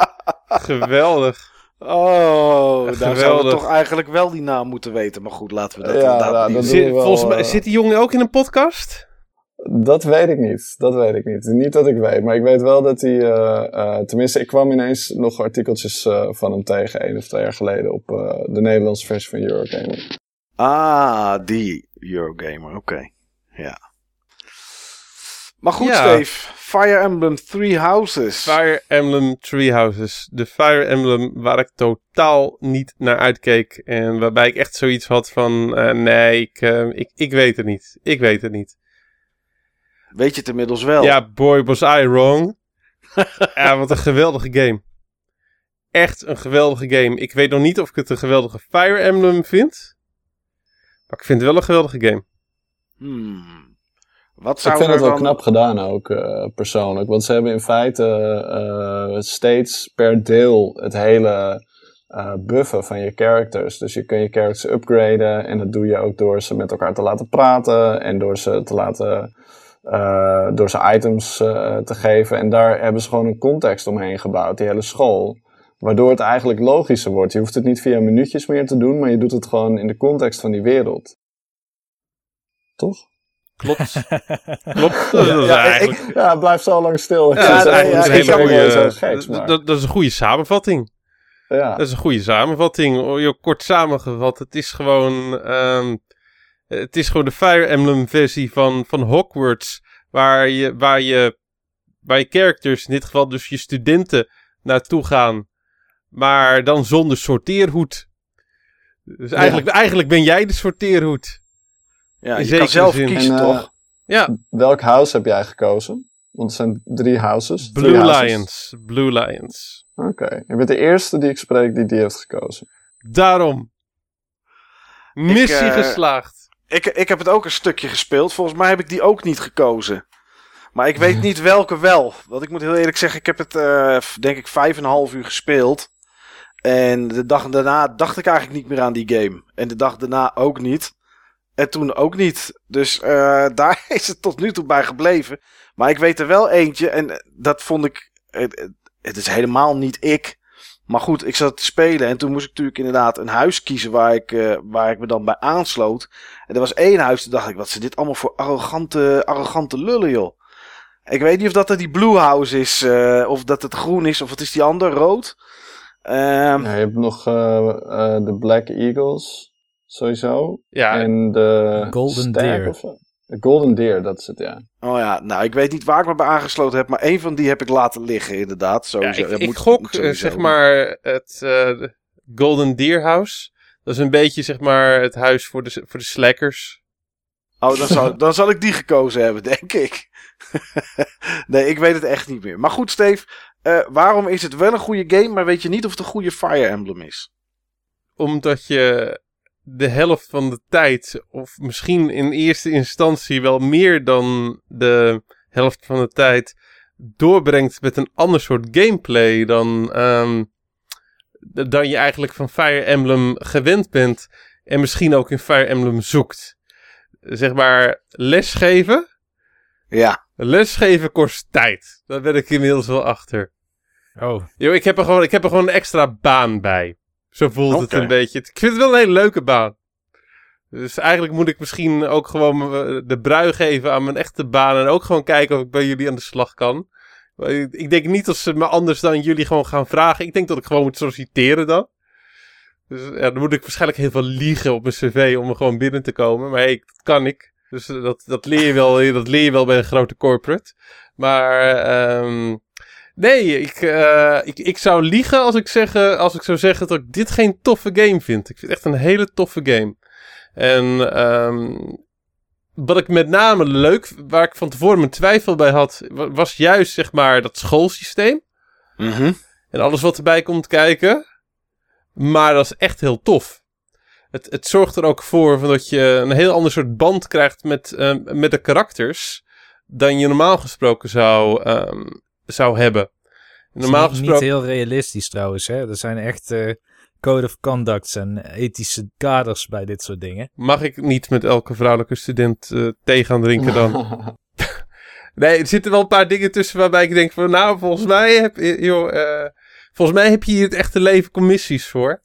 Geweldig. Oh, daar zouden we toch eigenlijk wel die naam moeten weten. Maar goed, laten we dat Ja, inderdaad nou, dat doen. Zit, we wel, volgens mij, eh, zit die jongen ook in een podcast? Dat weet ik niet. Dat weet ik niet. Niet dat ik weet. Maar ik weet wel dat hij... eh, eh, tenminste, ik kwam ineens nog artikeltjes eh, van hem tegen. één of twee jaar geleden. Op eh, de Nederlandse versie van Eurogamer. Ah, die Eurogamer, oké. Ja. Maar goed, Ja. Steve. Fire Emblem Three Houses. Fire Emblem Three Houses. De Fire Emblem waar ik totaal niet naar uitkeek. En waarbij ik echt zoiets had van... eh, nee, ik, eh, ik, ik weet het niet. Ik weet het niet. Weet je het inmiddels wel? Ja, boy, was I wrong. ja, wat een geweldige game. Echt een geweldige game. Ik weet nog niet of ik het een geweldige Fire Emblem vind. Maar ik vind het wel een geweldige game. Hmm. Wat Ik vind het wel dan... knap gedaan ook, eh, persoonlijk. Want ze hebben in feite eh, steeds per deel het hele eh, buffen van je characters. Dus je kun je characters upgraden. En dat doe je ook door ze met elkaar te laten praten. En door ze te laten... eh, door ze items eh, te geven. En daar hebben ze gewoon een context omheen gebouwd. Die hele school. Waardoor het eigenlijk logischer wordt. Je hoeft het niet via minuutjes meer te doen. Maar je doet het gewoon in de context van die wereld. Toch? Klopt. Klopt. Dat is Ja, ik-. Ja, het blijft zo lang stil. Ja, dat is ja, ja, een hele kan goede... wel zo geks, maar- dat, dat, dat is een goede samenvatting. Ja. Dat is een goede samenvatting. Oh, joh, kort samengevat. Het is gewoon... ehm, het is gewoon de Fire Emblem versie van, van Hogwarts. Waar je, waar, je, waar je characters, in dit geval dus je studenten, naartoe gaan. Maar dan zonder sorteerhoed. Dus eigenlijk, eigenlijk ben jij de sorteerhoed. Ja, je kan zelf zin. kiezen, En, eh, toch? Ja, Welk house heb jij gekozen? Want er zijn drie houses. Blue houses. Lions. Blue Lions. Oké. Je bent de eerste die ik spreek die die heeft gekozen. Daarom. Missie eh, geslaagd. Ik, ik heb het ook een stukje gespeeld. Volgens mij heb ik die ook niet gekozen. Maar ik weet niet welke wel. Want ik moet heel eerlijk zeggen, ik heb het eh, denk ik vijf en een half uur gespeeld. En de dag daarna dacht ik eigenlijk niet meer aan die game. En de dag daarna ook niet. En toen ook niet. Dus eh, daar is het tot nu toe bij gebleven. Maar ik weet er wel eentje. En dat vond ik. Het, is helemaal niet ik. Maar goed, ik zat te spelen. En toen moest ik natuurlijk inderdaad een huis kiezen waar ik, eh, waar ik me dan bij aansloot. En er was één huis, toen dacht ik, wat zijn dit allemaal voor arrogante, arrogante lullen, joh. Ik weet niet of dat die Blue House is, eh, of dat het groen is, of het is die ander, rood. Ehm, Ja, je hebt nog de Black Eagles, sowieso. Ja, En de Golden Deer. of. De Golden Deer, dat is het, ja. Oh ja, nou, ik weet niet waar ik me bij aangesloten heb, maar één van die heb ik laten liggen, inderdaad. Ja, Sowieso. ik, ik moet- gok, eh, sowieso. zeg maar, het eh, de Golden Deer House. Dat is een beetje, zeg maar, het huis voor de, voor de slackers. Oh, dan zal, dan zal ik die gekozen hebben, denk ik. nee, ik weet het echt niet meer. Maar goed, Steve, eh, waarom is het wel een goede game, maar weet je niet of het een goede Fire Emblem is? Omdat je de helft van de tijd, of misschien in eerste instantie wel meer dan de helft van de tijd, doorbrengt met een ander soort gameplay dan, ehm, dan je eigenlijk van Fire Emblem gewend bent. En misschien ook in Fire Emblem zoekt. Zeg maar, lesgeven. Ja. Lesgeven kost tijd. Daar ben ik inmiddels wel achter. Oh, Yo, ik heb er gewoon, ik heb er gewoon een extra baan bij. Zo voelt het een beetje. Ik vind het wel een hele leuke baan. Dus eigenlijk moet ik misschien ook gewoon eh, de brui geven aan mijn echte baan. En ook gewoon kijken of ik bij jullie aan de slag kan. Ik denk niet dat ze me anders dan jullie gewoon gaan vragen. Ik denk dat ik gewoon moet solliciteren dan. Dus ja, dan moet ik waarschijnlijk heel veel liegen op mijn cv om er gewoon binnen te komen. Maar hey, dat kan ik. Dus eh, dat, dat, leer je wel, dat leer je wel bij een grote corporate. Maar ehm nee, ik, eh, ik, ik zou liegen als ik, zeggen, als ik zou zeggen dat ik dit geen toffe game vind. Ik vind het echt een hele toffe game. En ehm wat ik met name leuk, waar ik van tevoren mijn twijfel bij had, wa- was juist zeg maar dat schoolsysteem. Mhm. En alles wat erbij komt kijken. Maar dat is echt heel tof. Het, het zorgt er ook voor van dat je een heel ander soort band krijgt met, eh, met de karakters. Dan je normaal gesproken zou, ehm, zou hebben. Normaal is niet, gesproken. niet heel realistisch trouwens. Hè? Er zijn echt eh, code of conducts en ethische kaders bij dit soort dingen. Mag ik niet met elke vrouwelijke student eh thee gaan drinken dan? Nee, er zitten wel een paar dingen tussen waarbij ik denk van... Nou, volgens mij heb, joh, uh, volgens mij heb je hier het echte leven commissies voor.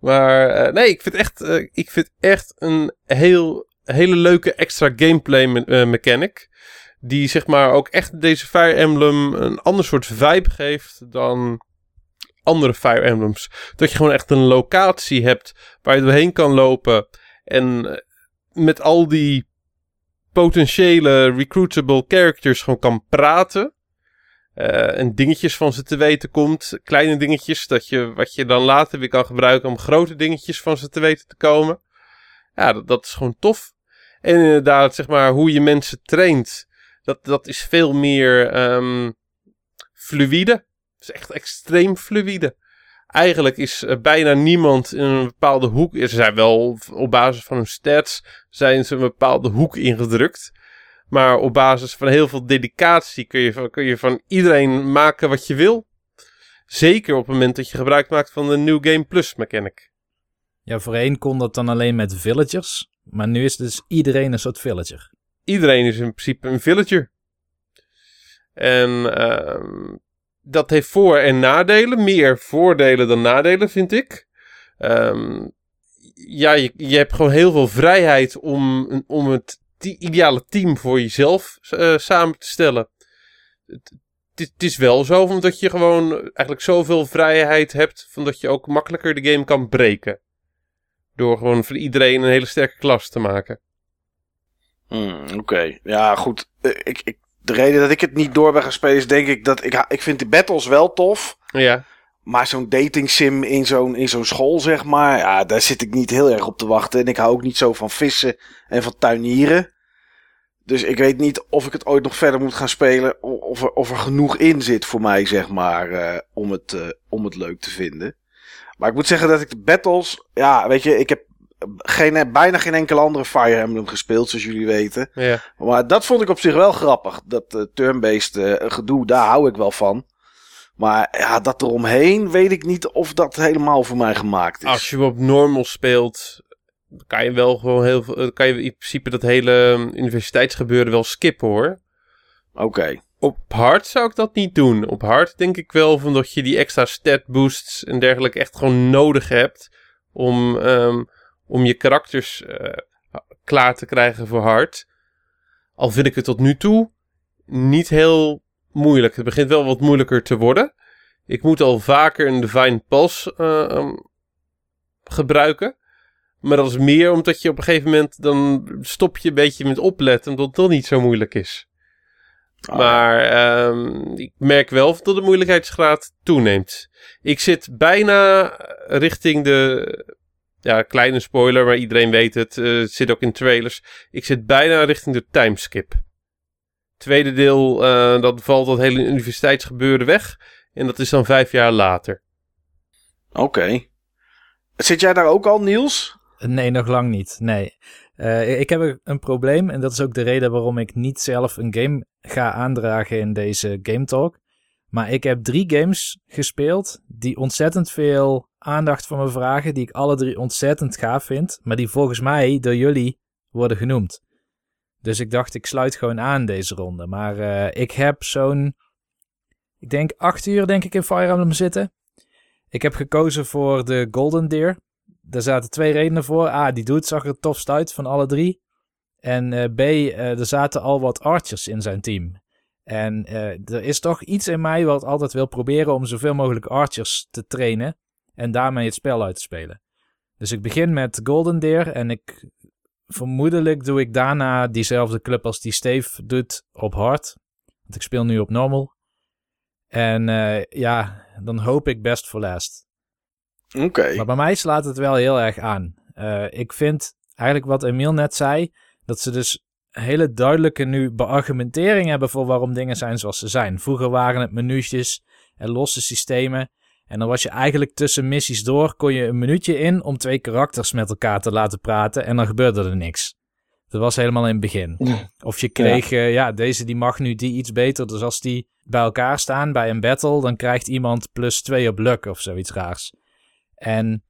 Maar uh, nee, ik vind echt, uh, ik vind echt een heel, hele leuke extra gameplay me mechanic. Die zeg maar ook echt deze Fire Emblem een ander soort vibe geeft dan andere Fire Emblems. Dat je gewoon echt een locatie hebt waar je doorheen kan lopen. En met al die potentiële recruitable characters gewoon kan praten. Uh, en dingetjes van ze te weten komt. Kleine dingetjes dat je, wat je dan later weer kan gebruiken om grote dingetjes van ze te weten te komen. Ja, dat, dat is gewoon tof. En inderdaad, zeg maar, hoe je mensen traint. Dat, dat is veel meer um, fluïde. Het is echt extreem fluïde. Eigenlijk is uh, bijna niemand in een bepaalde hoek. Ze zijn wel op basis van hun stats zijn ze een bepaalde hoek ingedrukt. Maar op basis van heel veel dedicatie kun je, kun je van iedereen maken wat je wil. Zeker op het moment dat je gebruik maakt van de New Game Plus mechanic. Ja, voorheen kon dat dan alleen met villagers. Maar nu is dus iedereen een soort villager. Iedereen is in principe een villager. En uh, dat heeft voor- en nadelen. Meer voordelen dan nadelen, vind ik. Um, ja, je, je hebt gewoon heel veel vrijheid om, om het ideale team voor jezelf uh, samen te stellen. Het, het, is wel zo, omdat je gewoon eigenlijk zoveel vrijheid hebt, van dat je ook makkelijker de game kan breken. Door gewoon voor iedereen een hele sterke klas te maken. Hmm, Oké, ja goed. Eh, ik, ik, de reden dat ik het niet door ben gaan spelen is denk ik dat ik, ik vind de battles wel tof. Ja. Maar zo'n dating sim in zo'n, in zo'n school, zeg maar, ja, daar zit ik niet heel erg op te wachten. En ik hou ook niet zo van vissen en van tuinieren. Dus ik weet niet of ik het ooit nog verder moet gaan spelen. Of er, of er genoeg in zit voor mij, zeg maar, uh, om, het, uh, om het leuk te vinden. Maar ik moet zeggen dat ik de battles, ja, weet je, ik heb geen, bijna geen enkele andere Fire Emblem gespeeld, zoals jullie weten. Ja. Maar dat vond ik op zich wel grappig. Dat uh, turn-based gedoe, daar hou ik wel van. Maar ja, dat eromheen weet ik niet of dat helemaal voor mij gemaakt is. Als je op normal speelt, kan je wel gewoon heel veel. Kan je in principe dat hele um, universiteitsgebeuren wel skippen hoor. Oké. Okay. Op hard zou ik dat niet doen. Op hard denk ik wel van dat je die extra stat boosts en dergelijke echt gewoon nodig hebt. Om, um, om je karakters uh, klaar te krijgen voor hard. Al vind ik het tot nu toe niet heel moeilijk. Het begint wel wat moeilijker te worden. Ik moet al vaker een Divine Pulse uh, um, gebruiken. Maar dat is meer omdat je op een gegeven moment dan stop je een beetje met opletten, omdat het dan niet zo moeilijk is. Oh, maar um, ik merk wel dat de moeilijkheidsgraad toeneemt. Ik zit bijna richting de. Ja, kleine spoiler, maar iedereen weet het. Uh, het zit ook in trailers. Ik zit bijna richting de timeskip. Tweede deel, uh, dan valt dat hele universiteitsgebeuren weg. En dat is dan vijf jaar later. Oké. Okay. Zit jij daar ook al, Niels? Nee, nog lang niet. Nee. Uh, ik heb een probleem en dat is ook de reden waarom ik niet zelf een game ga aandragen in deze Game Talk. Maar ik heb drie games gespeeld die ontzettend veel aandacht van me vragen, die ik alle drie ontzettend gaaf vind, maar die volgens mij door jullie worden genoemd. Dus ik dacht, ik sluit gewoon aan deze ronde. Maar uh, ik heb zo'n, ik denk acht uur denk ik in Fire Emblem zitten. Ik heb gekozen voor de Golden Deer. Daar zaten twee redenen voor. A, die doet zag er tofst uit van alle drie. En uh, B, uh, er zaten al wat archers in zijn team. En er is toch iets in mij wat altijd wil proberen om zoveel mogelijk archers te trainen. En daarmee het spel uit te spelen. Dus ik begin met Golden Deer en ik vermoedelijk doe ik daarna diezelfde club als die Steve doet op hard. Want ik speel nu op normal. En uh, ja, dan hoop ik best voor last. Oké. Okay. Maar bij mij slaat het wel heel erg aan. Uh, ik vind eigenlijk wat Emiel net zei, dat ze dus hele duidelijke nu beargumentering hebben voor waarom dingen zijn zoals ze zijn. Vroeger waren het menu'tjes en losse systemen. En dan was je eigenlijk tussen missies door, kon je een minuutje in om twee karakters met elkaar te laten praten en dan gebeurde er niks. Dat was helemaal in het begin. Of je kreeg, ja. Uh, ja, deze die mag nu die iets beter. Dus als die bij elkaar staan bij een battle, dan krijgt iemand plus twee op luck of zoiets raars. En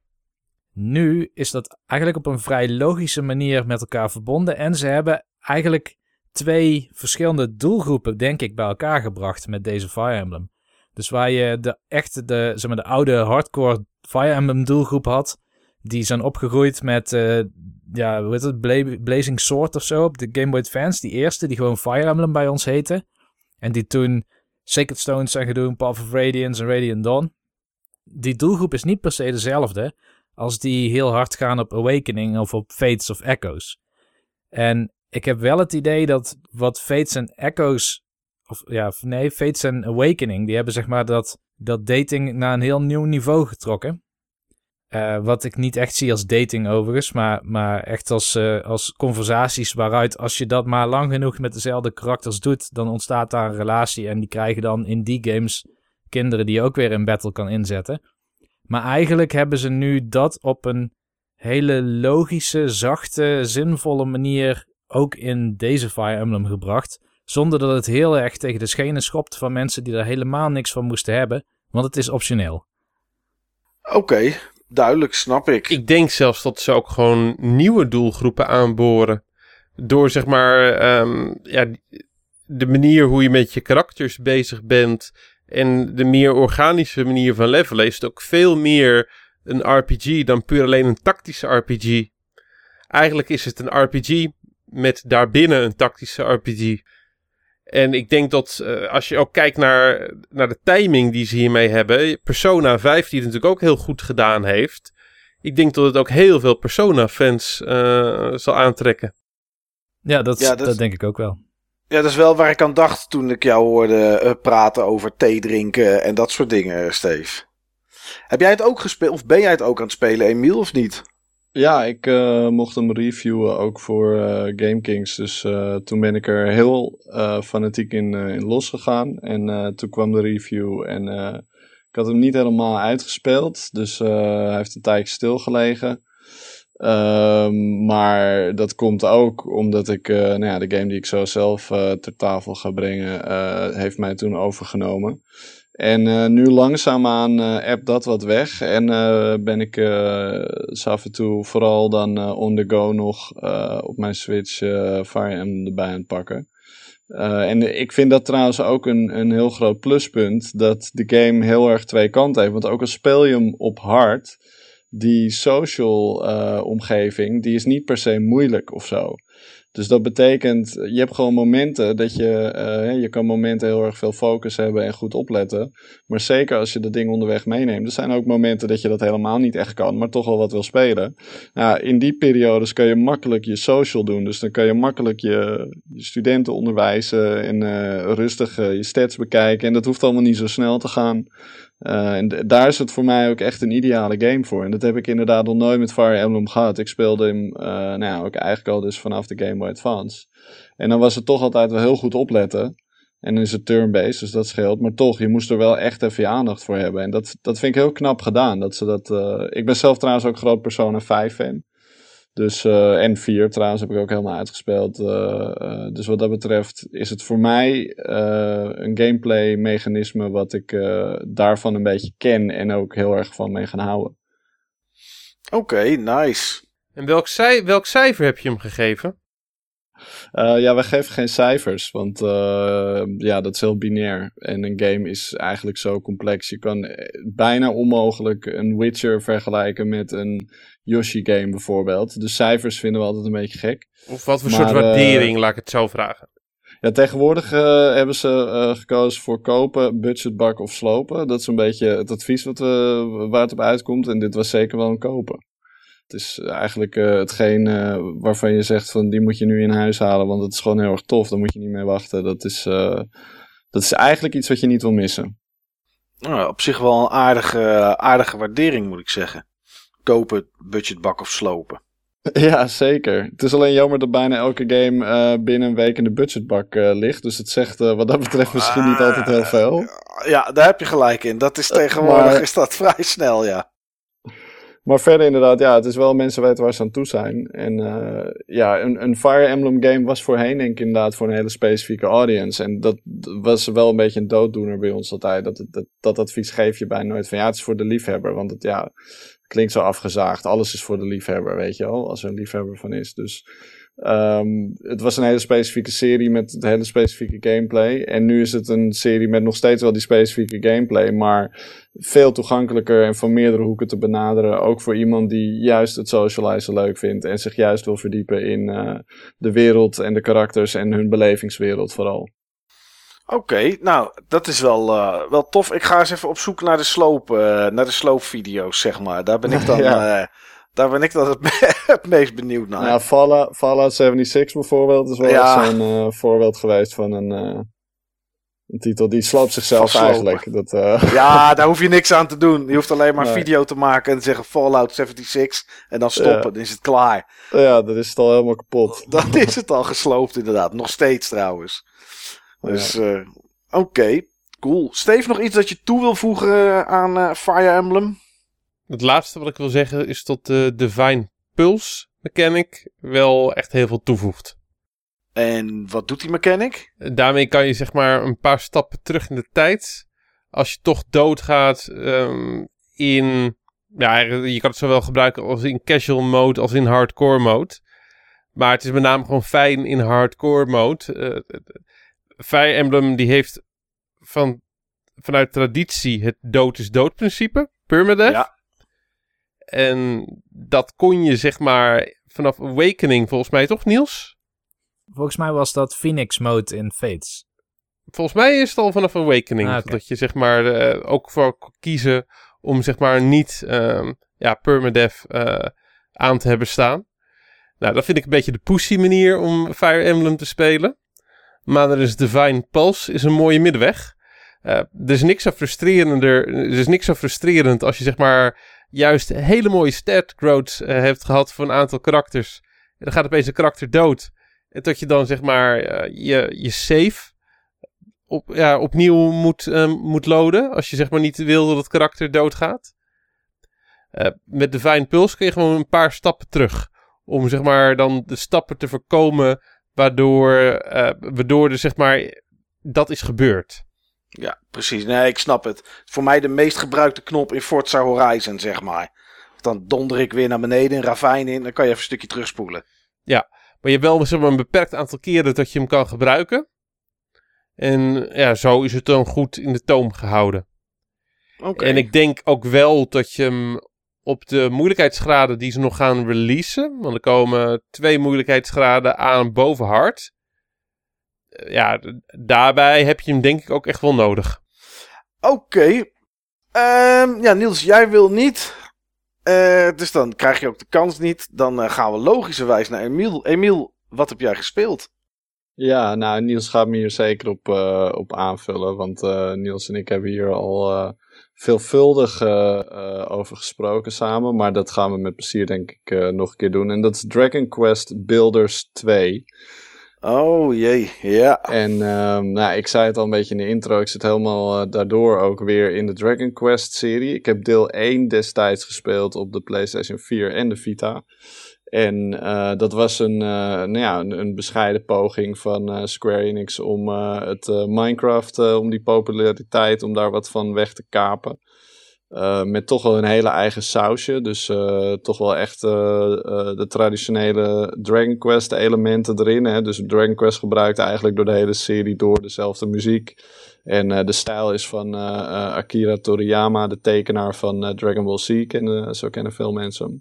nu is dat eigenlijk op een vrij logische manier met elkaar verbonden. En ze hebben eigenlijk twee verschillende doelgroepen, denk ik, bij elkaar gebracht met deze Fire Emblem. Dus waar je de echte, de, zeg maar, de oude hardcore Fire Emblem doelgroep had, die zijn opgegroeid met, uh, ja, hoe heet het, Bla Blazing Sword of zo op de Game Boy Advance. Die eerste, die gewoon Fire Emblem bij ons heette. En die toen Sacred Stones zijn gedaan, Path of Radiance en Radiant Dawn. Die doelgroep is niet per se dezelfde als die heel hard gaan op Awakening of op Fates of Echoes. En ik heb wel het idee dat wat Fates en Echoes, of ja, nee, Fates en Awakening, die hebben zeg maar dat, dat dating naar een heel nieuw niveau getrokken. Uh, wat ik niet echt zie als dating overigens, maar, maar echt als, uh, als conversaties waaruit als je dat maar lang genoeg met dezelfde karakters doet, dan ontstaat daar een relatie en die krijgen dan in die games kinderen die je ook weer in battle kan inzetten. Maar eigenlijk hebben ze nu dat op een hele logische, zachte, zinvolle manier ook in deze Fire Emblem gebracht. Zonder dat het heel erg tegen de schenen schopt van mensen die er helemaal niks van moesten hebben. Want het is optioneel. Oké, duidelijk, snap ik. Ik denk zelfs dat ze ook gewoon nieuwe doelgroepen aanboren. Door zeg maar um, ja, de manier hoe je met je karakters bezig bent. En de meer organische manier van levelen is het ook veel meer een RPG dan puur alleen een tactische RPG. Eigenlijk is het een RPG met daarbinnen een tactische RPG. En ik denk dat uh, als je ook kijkt naar, naar de timing die ze hiermee hebben. Persona 5 die het natuurlijk ook heel goed gedaan heeft. Ik denk dat het ook heel veel Persona-fans uh, zal aantrekken. Ja, dat, ja, dat, dat denk ik ook wel. Ja, dat is wel waar ik aan dacht toen ik jou hoorde uh, praten over thee drinken en dat soort dingen, Steve. Heb jij het ook gespeeld, of ben jij het ook aan het spelen, Emiel, of niet? Ja, ik uh, mocht hem reviewen ook voor uh, GameKings. Dus uh, toen ben ik er heel fanatiek in, in losgegaan. En toen kwam de review en ik had hem niet helemaal uitgespeeld. Dus hij heeft een tijdje stilgelegen. Um, maar dat komt ook omdat ik, nou ja, de game die ik zo zelf ter tafel ga brengen, heeft mij toen overgenomen. En uh, nu langzaamaan uh, app dat wat weg. En uh, ben ik uh, af en toe vooral dan on the go nog op mijn Switch Fire Emblem erbij aan het pakken. en ik vind dat trouwens ook een, een heel groot pluspunt. Dat de game heel erg twee kanten heeft. Want ook al speel je hem op hard. Die social omgeving, die is niet per se moeilijk of zo. Dus dat betekent, je hebt gewoon momenten dat je, uh, je kan momenten heel erg veel focus hebben en goed opletten. Maar zeker als je dat ding onderweg meeneemt. Er zijn ook momenten dat je dat helemaal niet echt kan, maar toch wel wat wil spelen. Nou, in die periodes kun je makkelijk je social doen. Dus dan kan je makkelijk je, studenten onderwijzen en uh, rustig je stats bekijken. En dat hoeft allemaal niet zo snel te gaan. Uh, en daar is het voor mij ook echt een ideale game voor. En dat heb ik inderdaad nog nooit met Fire Emblem gehad. Ik speelde hem, uh, nou ja, ook eigenlijk al dus vanaf de Game Boy Advance. En dan was het toch altijd wel heel goed opletten. En dan is het turn-based, dus dat scheelt. Maar toch, je moest er wel echt even je aandacht voor hebben. En dat, dat vind ik heel knap gedaan. Dat ze dat, uh, ik ben zelf trouwens ook groot Persona 5 fan. Dus, uh, en 4 trouwens heb ik ook helemaal uitgespeeld. Uh, uh, dus wat dat betreft is het voor mij een gameplay mechanisme wat ik daarvan een beetje ken en ook heel erg van mee gaan houden. Oké, nice. En welk, cij welk cijfer heb je hem gegeven? Uh, ja, wij geven geen cijfers, want uh, ja, dat is heel binair. En een game is eigenlijk zo complex. Je kan bijna onmogelijk een Witcher vergelijken met een Yoshi-game bijvoorbeeld. De cijfers vinden we altijd een beetje gek. Of wat voor soort waardering, uh, laat ik het zo vragen. Ja, tegenwoordig hebben ze gekozen voor kopen, budgetbak of slopen. Dat is een beetje het advies wat we, waar het op uitkomt. En dit was zeker wel een kopen. Het is eigenlijk uh, hetgeen uh, waarvan je zegt van die moet je nu in huis halen, want het is gewoon heel erg tof. Daar moet je niet mee wachten. Dat is, uh, dat is eigenlijk iets wat je niet wil missen. Nou, op zich wel een aardige, aardige waardering moet ik zeggen. Kopen, budgetbak of slopen. Ja, zeker. Het is alleen jammer dat bijna elke game binnen een week in de budgetbak ligt. Dus het zegt wat dat betreft misschien niet altijd heel veel. Ja, daar heb je gelijk in. Dat is tegenwoordig maar... is dat vrij snel, ja. Maar verder inderdaad, ja, het is wel mensen weten waar ze aan toe zijn. En uh, ja, een, een Fire Emblem game was voorheen denk ik inderdaad voor een hele specifieke audience. En dat was wel een beetje een dooddoener bij ons altijd. Dat, dat, dat advies geef je bij nooit van ja, het is voor de liefhebber. Want het ja, klinkt zo afgezaagd. Alles is voor de liefhebber, weet je wel. Als er een liefhebber van is. Dus Ehm, het was een hele specifieke serie met hele specifieke gameplay. En nu is het een serie met nog steeds wel die specifieke gameplay, maar veel toegankelijker en van meerdere hoeken te benaderen. Ook voor iemand die juist het socializen leuk vindt en zich juist wil verdiepen in uh, de wereld en de karakters en hun belevingswereld vooral. Oké, nou, dat is wel, uh, wel tof. Ik ga eens even op zoek naar de sloop, uh, naar de sloopvideo's, zeg maar. Daar ben ik dan, ja. uh, daar ben ik dan het, het, meest benieuwd naar. Ja, Fallout, Fallout 76 bijvoorbeeld is wel ja. zo'n voorbeeld geweest van een, een titel. Die sloopt zichzelf eigenlijk. Dat, Ja, daar hoef je niks aan te doen. Je hoeft alleen maar nee. video te maken en te zeggen Fallout 76 en dan stoppen, ja. dan is het klaar. Ja, dan is het al helemaal kapot. Dan is het al gesloopt inderdaad. Nog steeds trouwens. Dus ja. uh, oké, okay. cool. Steve, nog iets dat je toe wil voegen aan uh, Fire Emblem? Het laatste wat ik wil zeggen is dat de Divine Pulse mechanic wel echt heel veel toevoegt. En wat doet die mechanic? Daarmee kan je zeg maar een paar stappen terug in de tijd. Als je toch doodgaat um, in... Ja, je kan het zowel gebruiken als in casual mode als in hardcore mode. Maar het is met name gewoon fijn in hardcore mode. Fire Emblem die heeft van, vanuit traditie het dood is dood principe, permadeath. Ja. En dat kon je zeg maar vanaf Awakening volgens mij toch Niels? Volgens mij was dat Phoenix mode in Fates. Volgens mij is het al vanaf Awakening ah, okay. dat je zeg maar uh, ook voor kiezen om zeg maar niet um, ja, permadeath uh, aan te hebben staan. Nou, dat vind ik een beetje de pussy manier om Fire Emblem te spelen. Maar er is Divine Pulse, is een mooie middenweg. Uh, er is niks zo frustrerender. Er is niks zo frustrerend als je zeg maar juist hele mooie stat growth uh, hebt gehad voor een aantal karakters. En dan gaat opeens een karakter dood. En dat je dan zeg maar uh, je, je save op, ja, opnieuw moet, moet loaden. Als je zeg maar niet wil dat het karakter doodgaat. met Divine Pulse kun je gewoon een paar stappen terug. Om zeg maar dan de stappen te voorkomen Waardoor, uh, waardoor er zeg maar dat is gebeurd. Ja, precies. Nee, ik snap het. Voor mij de meest gebruikte knop in Forza Horizon, zeg maar. Dan donder ik weer naar beneden, een ravijn in, dan kan je even een stukje terugspoelen. Ja, maar je hebt wel zeg maar, een beperkt aantal keren dat je hem kan gebruiken. En ja, zo is het dan goed in de toom gehouden. Okay. En ik denk ook wel dat je hem op de moeilijkheidsgraden die ze nog gaan releasen. Want er komen twee moeilijkheidsgraden aan boven hard. Eh, ja, daarbij heb je hem denk ik ook echt wel nodig. Oké. Okay. Um, ja, Niels, jij wil niet. Uh, dus dan krijg je ook de kans niet. Dan uh, gaan we logischerwijs naar Emiel. Emiel, wat heb jij gespeeld? Ja, nou, Niels gaat me hier zeker op, uh, op aanvullen. Want Niels en ik hebben hier al veelvuldig uh, uh, over gesproken samen. Maar dat gaan we met plezier denk ik uh, nog een keer doen. En dat is Dragon Quest Builders 2. Oh jee, ja. En um, nou, ik zei het al een beetje in de intro. Ik zit helemaal daardoor ook weer in de Dragon Quest serie. Ik heb deel 1 destijds gespeeld op de PlayStation 4 en de Vita. En uh, dat was een, uh, nou ja, een, een, bescheiden poging van Square Enix om het Minecraft, om die populariteit, om daar wat van weg te kapen. Met toch wel een hele eigen sausje. Dus toch wel echt de traditionele Dragon Quest elementen erin. Hè? Dus Dragon Quest gebruikt eigenlijk door de hele serie door dezelfde muziek. En de stijl is van Akira Toriyama, de tekenaar van Dragon Ball Z. Kennen, zo kennen veel mensen.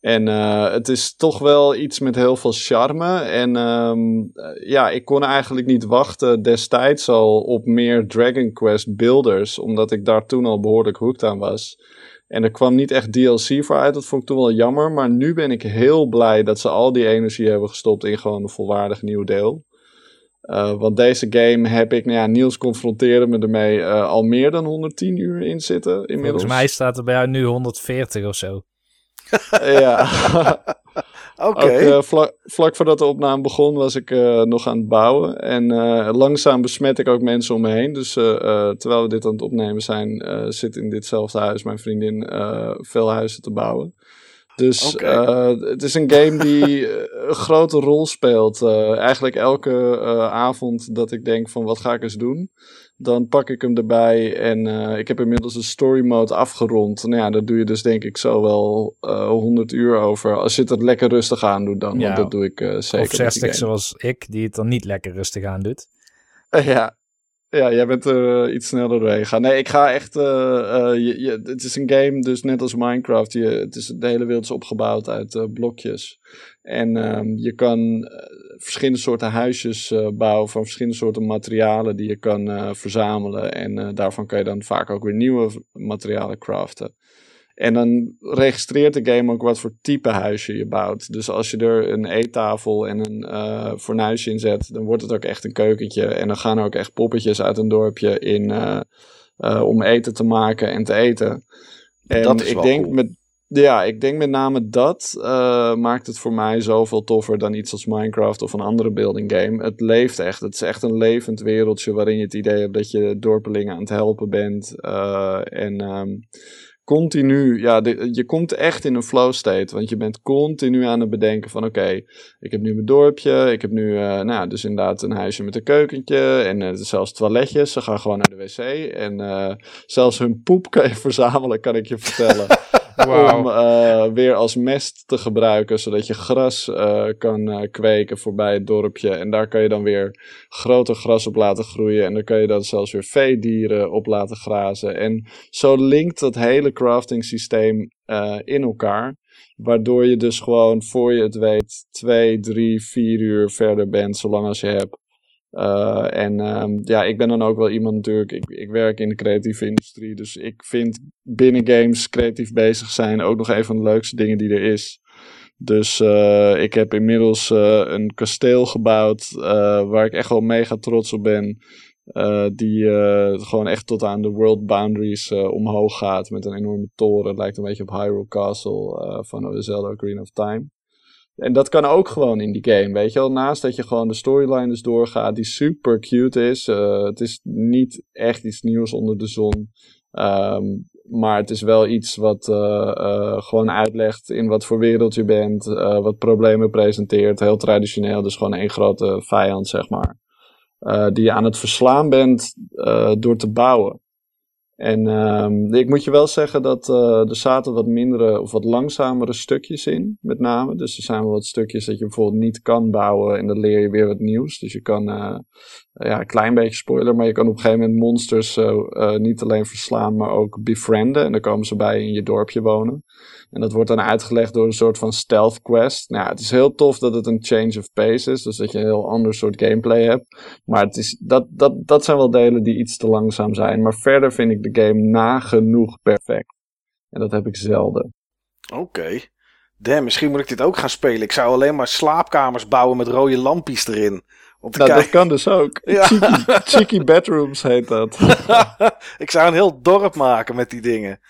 En uh, het is toch wel iets met heel veel charme. En um, ja, ik kon eigenlijk niet wachten destijds al op meer Dragon Quest builders. Omdat ik daar toen al behoorlijk hooked aan was. En er kwam niet echt DLC voor uit. Dat vond ik toen wel jammer. Maar nu ben ik heel blij dat ze al die energie hebben gestopt in gewoon een volwaardig nieuw deel. Uh, want deze game heb ik, nou ja, Niels confronteren me ermee uh, al meer dan 110 uur in zitten inmiddels. Volgens mij staat er bij jou nu 140 of zo ja. Oké. Okay. Uh, vlak, vlak, voordat de opname begon was ik uh, nog aan het bouwen. En uh, langzaam besmet ik ook mensen om me heen. Dus terwijl we dit aan het opnemen zijn, zit in ditzelfde huis mijn vriendin veel huizen te bouwen. Dus eh, het is een game die eh, een grote rol speelt. Eh, eigenlijk elke avond dat ik denk van wat ga ik eens doen. Dan pak ik hem erbij en ik heb inmiddels de story mode afgerond. Nou ja, daar doe je dus denk ik zo wel eh 100 uur over. Als je het er lekker rustig aan doet dan. Ja. Want dat doe ik zeker of met die 60 game. zoals ik, die het dan niet lekker rustig aan doet. Ja. Ja, jij bent er eh, iets sneller doorheen gegaan. Nee, ik ga echt... eh, eh, je, het is een game, dus net als Minecraft. Je, het is, de hele wereld is opgebouwd uit blokjes. En ehm, je kan verschillende soorten huisjes bouwen van verschillende soorten materialen die je kan verzamelen. En daarvan kan je dan vaak ook weer nieuwe materialen craften. En dan registreert de game ook wat voor type huisje je bouwt. Dus als je er een eettafel en een eh fornuisje in zet, dan wordt het ook echt een keukentje. En dan gaan er ook echt poppetjes uit een dorpje in eh, eh, om eten te maken en te eten. En Dat is ik denk cool. met ja, ik denk met name dat maakt het voor mij zoveel toffer dan iets als Minecraft of een andere building game. Het leeft echt. Het is echt een levend wereldje waarin je het idee hebt dat je dorpelingen aan het helpen bent. En ehm, continu, ja, je komt echt in een flow state. Want je bent continu aan het bedenken van oké, ik heb nu mijn dorpje. Ik heb nu, eh, nou dus inderdaad een huisje met een keukentje. En eh, zelfs toiletjes. Ze gaan gewoon naar de wc. En eh, zelfs hun poep kan je verzamelen, kan ik je vertellen. Om eh, weer als mest te gebruiken, zodat je gras eh, kan eh, kweken voorbij het dorpje. En daar kan je dan weer groter gras op laten groeien. En dan kan je dan zelfs weer veedieren op laten grazen. En zo linkt dat hele crafting systeem in elkaar. Waardoor je dus gewoon, voor je het weet, twee, drie, vier uur verder bent, zolang als je hebt. Eh, en ehm, ja, ik ben dan ook wel iemand natuurlijk, ik, ik werk in de creatieve industrie, dus ik vind binnen games creatief bezig zijn ook nog een van de leukste dingen die er is. Dus eh, ik heb inmiddels eh, een kasteel gebouwd waar ik echt wel mega trots op ben. Die gewoon echt tot aan de world boundaries omhoog gaat met een enorme toren. Het lijkt een beetje op Hyrule Castle van The Zelda Green of Time. En dat kan ook gewoon in die game, weet je wel. Naast dat je gewoon de storyline dus doorgaat, die super cute is. Eh, het is niet echt iets nieuws onder de zon. Ehm, maar het is wel iets wat eh, eh, gewoon uitlegt in wat voor wereld je bent. wat problemen presenteert. Heel traditioneel, dus gewoon één grote vijand, zeg maar. Die je aan het verslaan bent door te bouwen. En ehm, ik moet je wel zeggen dat eh, er zaten wat mindere of wat langzamere stukjes in, met name. Dus er zijn wel wat stukjes dat je bijvoorbeeld niet kan bouwen en dan leer je weer wat nieuws. Dus je kan, eh, ja, een klein beetje spoiler, maar je kan op een gegeven moment monsters eh, niet alleen verslaan, maar ook befrienden. En dan komen ze bij in je dorpje wonen. En dat wordt dan uitgelegd door een soort van stealth quest. Nou, het is heel tof dat het een change of pace is, dus dat je een heel ander soort gameplay hebt. Maar het is, dat, dat, dat zijn wel delen die iets te langzaam zijn. Maar verder vind ik de game nagenoeg perfect. En dat heb ik zelden. Oké. Damn, misschien moet ik dit ook gaan spelen. Ik zou alleen maar slaapkamers bouwen met rode lampjes erin. Om te Nou, dat kan dus ook. Ja. Cheeky, cheeky bedrooms heet dat. ik zou een heel dorp maken met die dingen.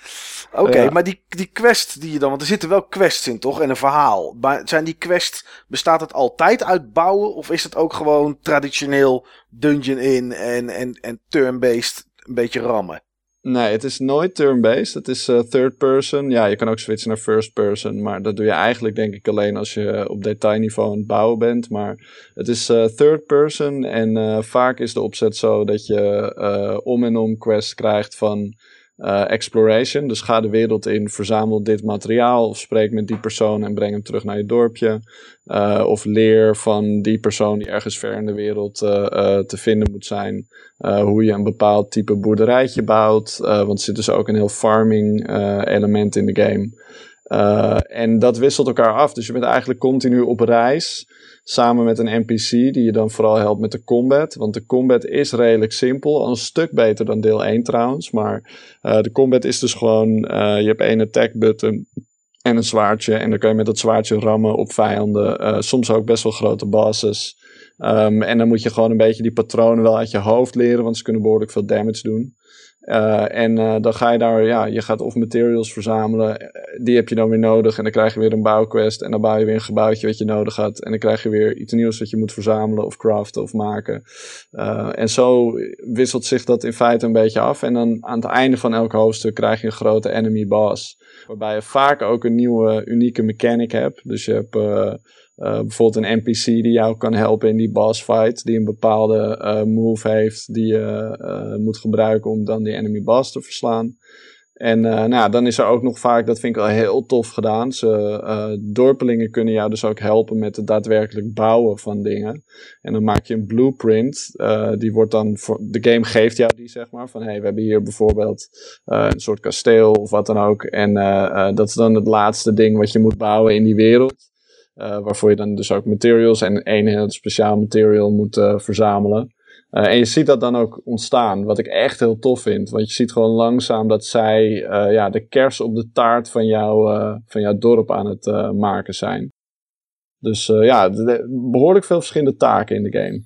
Oké, Ja. maar die, die quest die je dan... Want er zitten wel quests in, toch? En een verhaal. Maar zijn die quests... Bestaat het altijd uit bouwen? Of is het ook gewoon traditioneel dungeon in en, en, en turn-based een beetje rammen? Nee, het is nooit turn-based. Het is eh, third person. Ja, je kan ook switchen naar first person. Maar dat doe je eigenlijk denk ik alleen als je op detailniveau aan het bouwen bent. Maar het is eh, third person. En eh, vaak is de opzet zo dat je om en om quests krijgt van eh, exploration. Dus ga de wereld in, verzamel dit materiaal. Of spreek met die persoon en breng hem terug naar je dorpje. Eh, of leer van die persoon die ergens ver in de wereld eh, te vinden moet zijn. Hoe je een bepaald type boerderijtje bouwt. Want er zit dus ook een heel farming element in de game. Uh, en dat wisselt elkaar af. Dus je bent eigenlijk continu op reis. Samen met een NPC die je dan vooral helpt met de combat. Want de combat is redelijk simpel. Al een stuk beter dan deel 1 trouwens. Maar uh, de combat is dus gewoon... uh, je hebt één attack button en een zwaardje. En dan kan je met dat zwaardje rammen op vijanden. Soms ook best wel grote bosses. Um, en dan moet je gewoon een beetje die patronen wel uit je hoofd leren, want ze kunnen behoorlijk veel damage doen. Uh, en uh, dan ga je daar, ja, je gaat of materials verzamelen. Die heb je dan weer nodig. En dan krijg je weer een bouwquest. En dan bouw je weer een gebouwtje wat je nodig had. En dan krijg je weer iets nieuws wat je moet verzamelen of craften of maken. En zo wisselt zich dat in feite een beetje af. En dan aan het einde van elk hoofdstuk krijg je een grote enemy boss. Waarbij je vaak ook een nieuwe unieke mechanic hebt. Dus je hebt uh, bijvoorbeeld een NPC die jou kan helpen in die boss fight. Die een bepaalde uh, move heeft die je uh, moet gebruiken om dan die enemy boss te verslaan. En nou, dan is er ook nog vaak, dat vind ik wel heel tof gedaan. Ze, dorpelingen kunnen jou dus ook helpen met het daadwerkelijk bouwen van dingen. En dan maak je een blueprint. die wordt dan voor, de game geeft jou die, zeg maar. Van hey, we hebben hier bijvoorbeeld een soort kasteel of wat dan ook. En dat is dan het laatste ding wat je moet bouwen in die wereld. Uh, waarvoor je dan dus ook materials en één heel speciaal material moet uh, verzamelen. Uh, en je ziet dat dan ook ontstaan, wat ik echt heel tof vind. Want je ziet gewoon langzaam dat zij ja, de kers op de taart van, jou, van jouw dorp aan het maken zijn. Dus ja, behoorlijk veel verschillende taken in de game.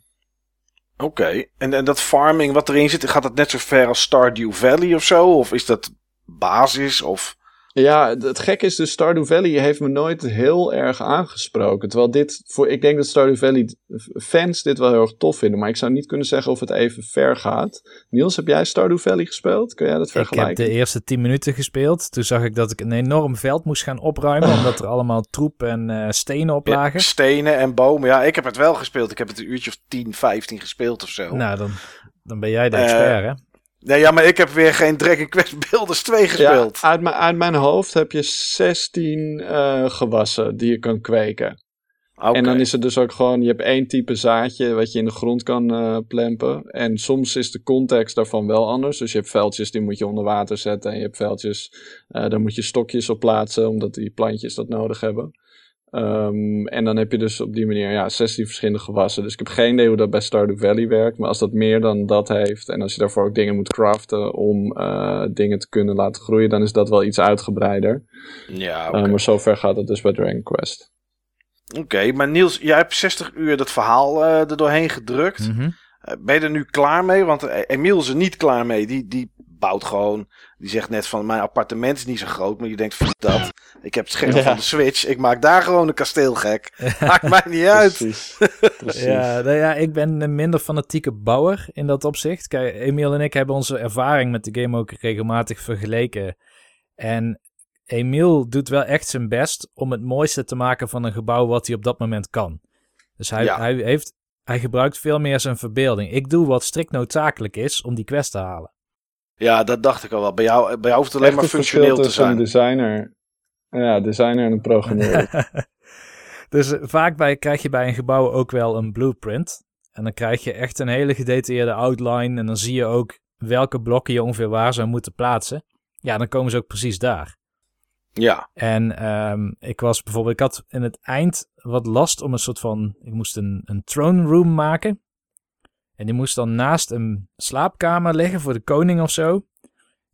Oké, en, en dat farming wat erin zit, gaat dat net zo ver als Stardew Valley of zo? Of is dat basis? Of... Ja, het gek is dus Stardew Valley heeft me nooit heel erg aangesproken. Terwijl dit, voor, ik denk dat Stardew Valley fans dit wel heel erg tof vinden. Maar ik zou niet kunnen zeggen of het even ver gaat. Niels, heb jij Stardew Valley gespeeld? Kun jij dat vergelijken? Ik heb de eerste 10 minuten gespeeld. Toen zag ik dat ik een enorm veld moest gaan opruimen. omdat er allemaal troep en uh, stenen op lagen. Ja, stenen en bomen. Ja, ik heb het wel gespeeld. Ik heb het een uurtje of 10, 15 gespeeld of zo. Nou, dan, dan ben jij de expert, uh, hè? Nee, ja, maar ik heb weer geen Dragon Quest Builders 2 gespeeld. Ja, uit, mijn, uit mijn hoofd heb je 16 uh, gewassen die je kan kweken. Okay. En dan is het dus ook gewoon, je hebt één type zaadje wat je in de grond kan uh, plempen. En soms is de context daarvan wel anders. Dus je hebt veldjes die moet je onder water zetten. En je hebt veldjes, uh, daar moet je stokjes op plaatsen, omdat die plantjes dat nodig hebben. Um, en dan heb je dus op die manier ja, 16 verschillende gewassen. Dus ik heb geen idee hoe dat bij Stardew Valley werkt. Maar als dat meer dan dat heeft. En als je daarvoor ook dingen moet craften om uh, dingen te kunnen laten groeien. Dan is dat wel iets uitgebreider. Ja, okay. uh, maar zover gaat het dus bij Dragon Quest. Oké, okay, maar Niels, jij hebt 60 uur dat verhaal uh, er doorheen gedrukt. Mm -hmm. ben je er nu klaar mee? Want Emiel is er niet klaar mee. Die, die bouwt gewoon. Die zegt net van mijn appartement is niet zo groot. Maar je denkt van dat. Ik heb het scherm ja. van de Switch. Ik maak daar gewoon een kasteel gek. Maakt mij niet uit. Precies. Precies. Ja, nou ja, ik ben een minder fanatieke bouwer in dat opzicht. Kijk, Emiel en ik hebben onze ervaring met de game ook regelmatig vergeleken. En Emiel doet wel echt zijn best om het mooiste te maken van een gebouw wat hij op dat moment kan. Dus hij, ja. hij, heeft, hij gebruikt veel meer zijn verbeelding. Ik doe wat strikt noodzakelijk is om die quest te halen. Ja, dat dacht ik al wel. Bij jou, bij jou hoeft het alleen maar functioneel te zijn. een designer, ja, designer en een programmeur. dus uh, vaak bij, krijg je bij een gebouw ook wel een blueprint. En dan krijg je echt een hele gedetailleerde outline. En dan zie je ook welke blokken je ongeveer waar zou moeten plaatsen. Ja, dan komen ze ook precies daar. Ja. En um, ik was bijvoorbeeld, ik had in het eind wat last om een soort van, ik moest een, een throne room maken. En die moest dan naast een slaapkamer liggen voor de koning of zo.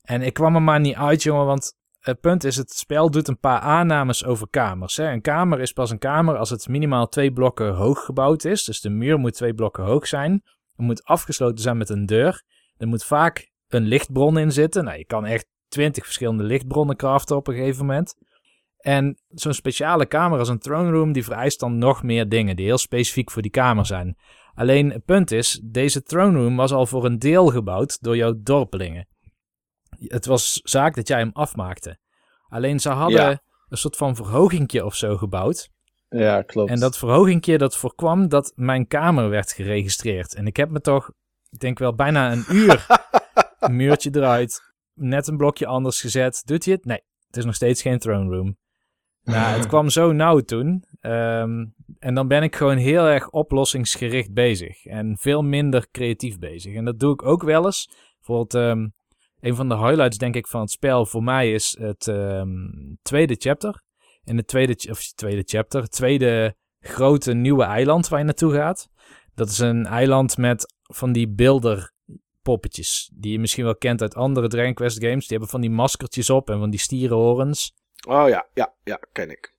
En ik kwam er maar niet uit, jongen, want het punt is, het spel doet een paar aannames over kamers. Hè. Een kamer is pas een kamer als het minimaal twee blokken hoog gebouwd is. Dus de muur moet twee blokken hoog zijn. Het moet afgesloten zijn met een deur. Er moet vaak een lichtbron in zitten. Nou, je kan echt twintig verschillende lichtbronnen craften op een gegeven moment. En zo'n speciale kamer als een throne room, die vereist dan nog meer dingen die heel specifiek voor die kamer zijn. Alleen het punt is, deze throne room was al voor een deel gebouwd door jouw dorpelingen. Het was zaak dat jij hem afmaakte. Alleen ze hadden Ja. een soort van verhogingje of zo gebouwd. Ja, klopt. En dat verhogingje dat voorkwam dat mijn kamer werd geregistreerd. En ik heb me toch, ik denk wel bijna een uur, een muurtje eruit, net een blokje anders gezet. Doet hij het? Nee, het is nog steeds geen throne room. Nou, het kwam zo nauw toen. Ehm, en dan ben ik gewoon heel erg oplossingsgericht bezig. En veel minder creatief bezig. En dat doe ik ook wel eens. Bijvoorbeeld, ehm, een van de highlights denk ik van het spel voor mij is het ehm, tweede chapter. En het tweede, of tweede chapter, het tweede grote nieuwe eiland waar je naartoe gaat. Dat is een eiland met van die beelder poppetjes. Die je misschien wel kent uit andere Dragon Quest games. Die hebben van die maskertjes op en van die stierenhorens. Oh ja, ja, ja, ken ik.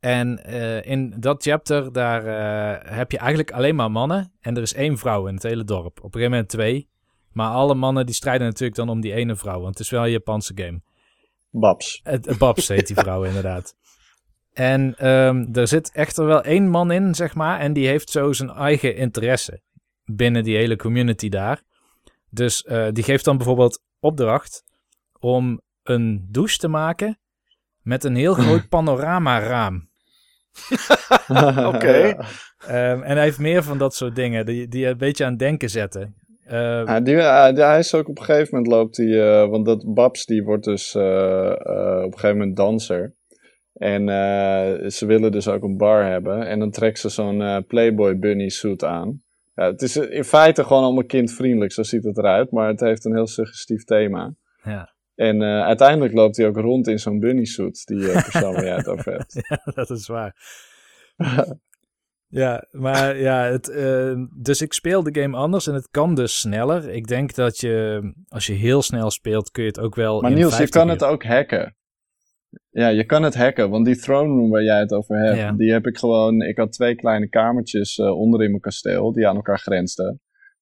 En eh, in dat chapter, daar eh, heb je eigenlijk alleen maar mannen. En er is één vrouw in het hele dorp. Op een gegeven moment twee. Maar alle mannen die strijden natuurlijk dan om die ene vrouw. Want het is wel een Japanse game. Babs. Het, het Babs heet die vrouw inderdaad. En ehm, er zit echter wel één man in, zeg maar. En die heeft zo zijn eigen interesse binnen die hele community daar. Dus eh, die geeft dan bijvoorbeeld opdracht om een douche te maken met een heel groot panorama-raam. Oké. Ehm, en hij heeft meer van dat soort dingen die, die een beetje aan het denken zetten. Ehm, Ja, die, die- hij is ook op een gegeven moment loopt hij, eh, want dat Babs die wordt dus eh, eh, op een gegeven moment danser. En eh, ze willen dus ook een bar hebben. En dan trekt ze zo'n eh, Playboy bunny suit aan. Ja, het is in feite gewoon allemaal kindvriendelijk, zo ziet het eruit. Maar het heeft een heel suggestief thema. ja. En eh, uiteindelijk loopt hij ook rond in zo'n bunny suit, die eh, persoon waar jij het over hebt. Ja, dat is waar. ja, maar ja, het, eh, dus ik speel de game anders en het kan dus sneller. Ik denk dat je, als je heel snel speelt, kun je het ook wel. Maar in Niels, je 50 kan het ook hacken. Ja, je kan het hacken, want die throne room waar jij het over hebt, Ja. die heb ik gewoon. Ik had twee kleine kamertjes eh, onder in mijn kasteel die aan elkaar grensden.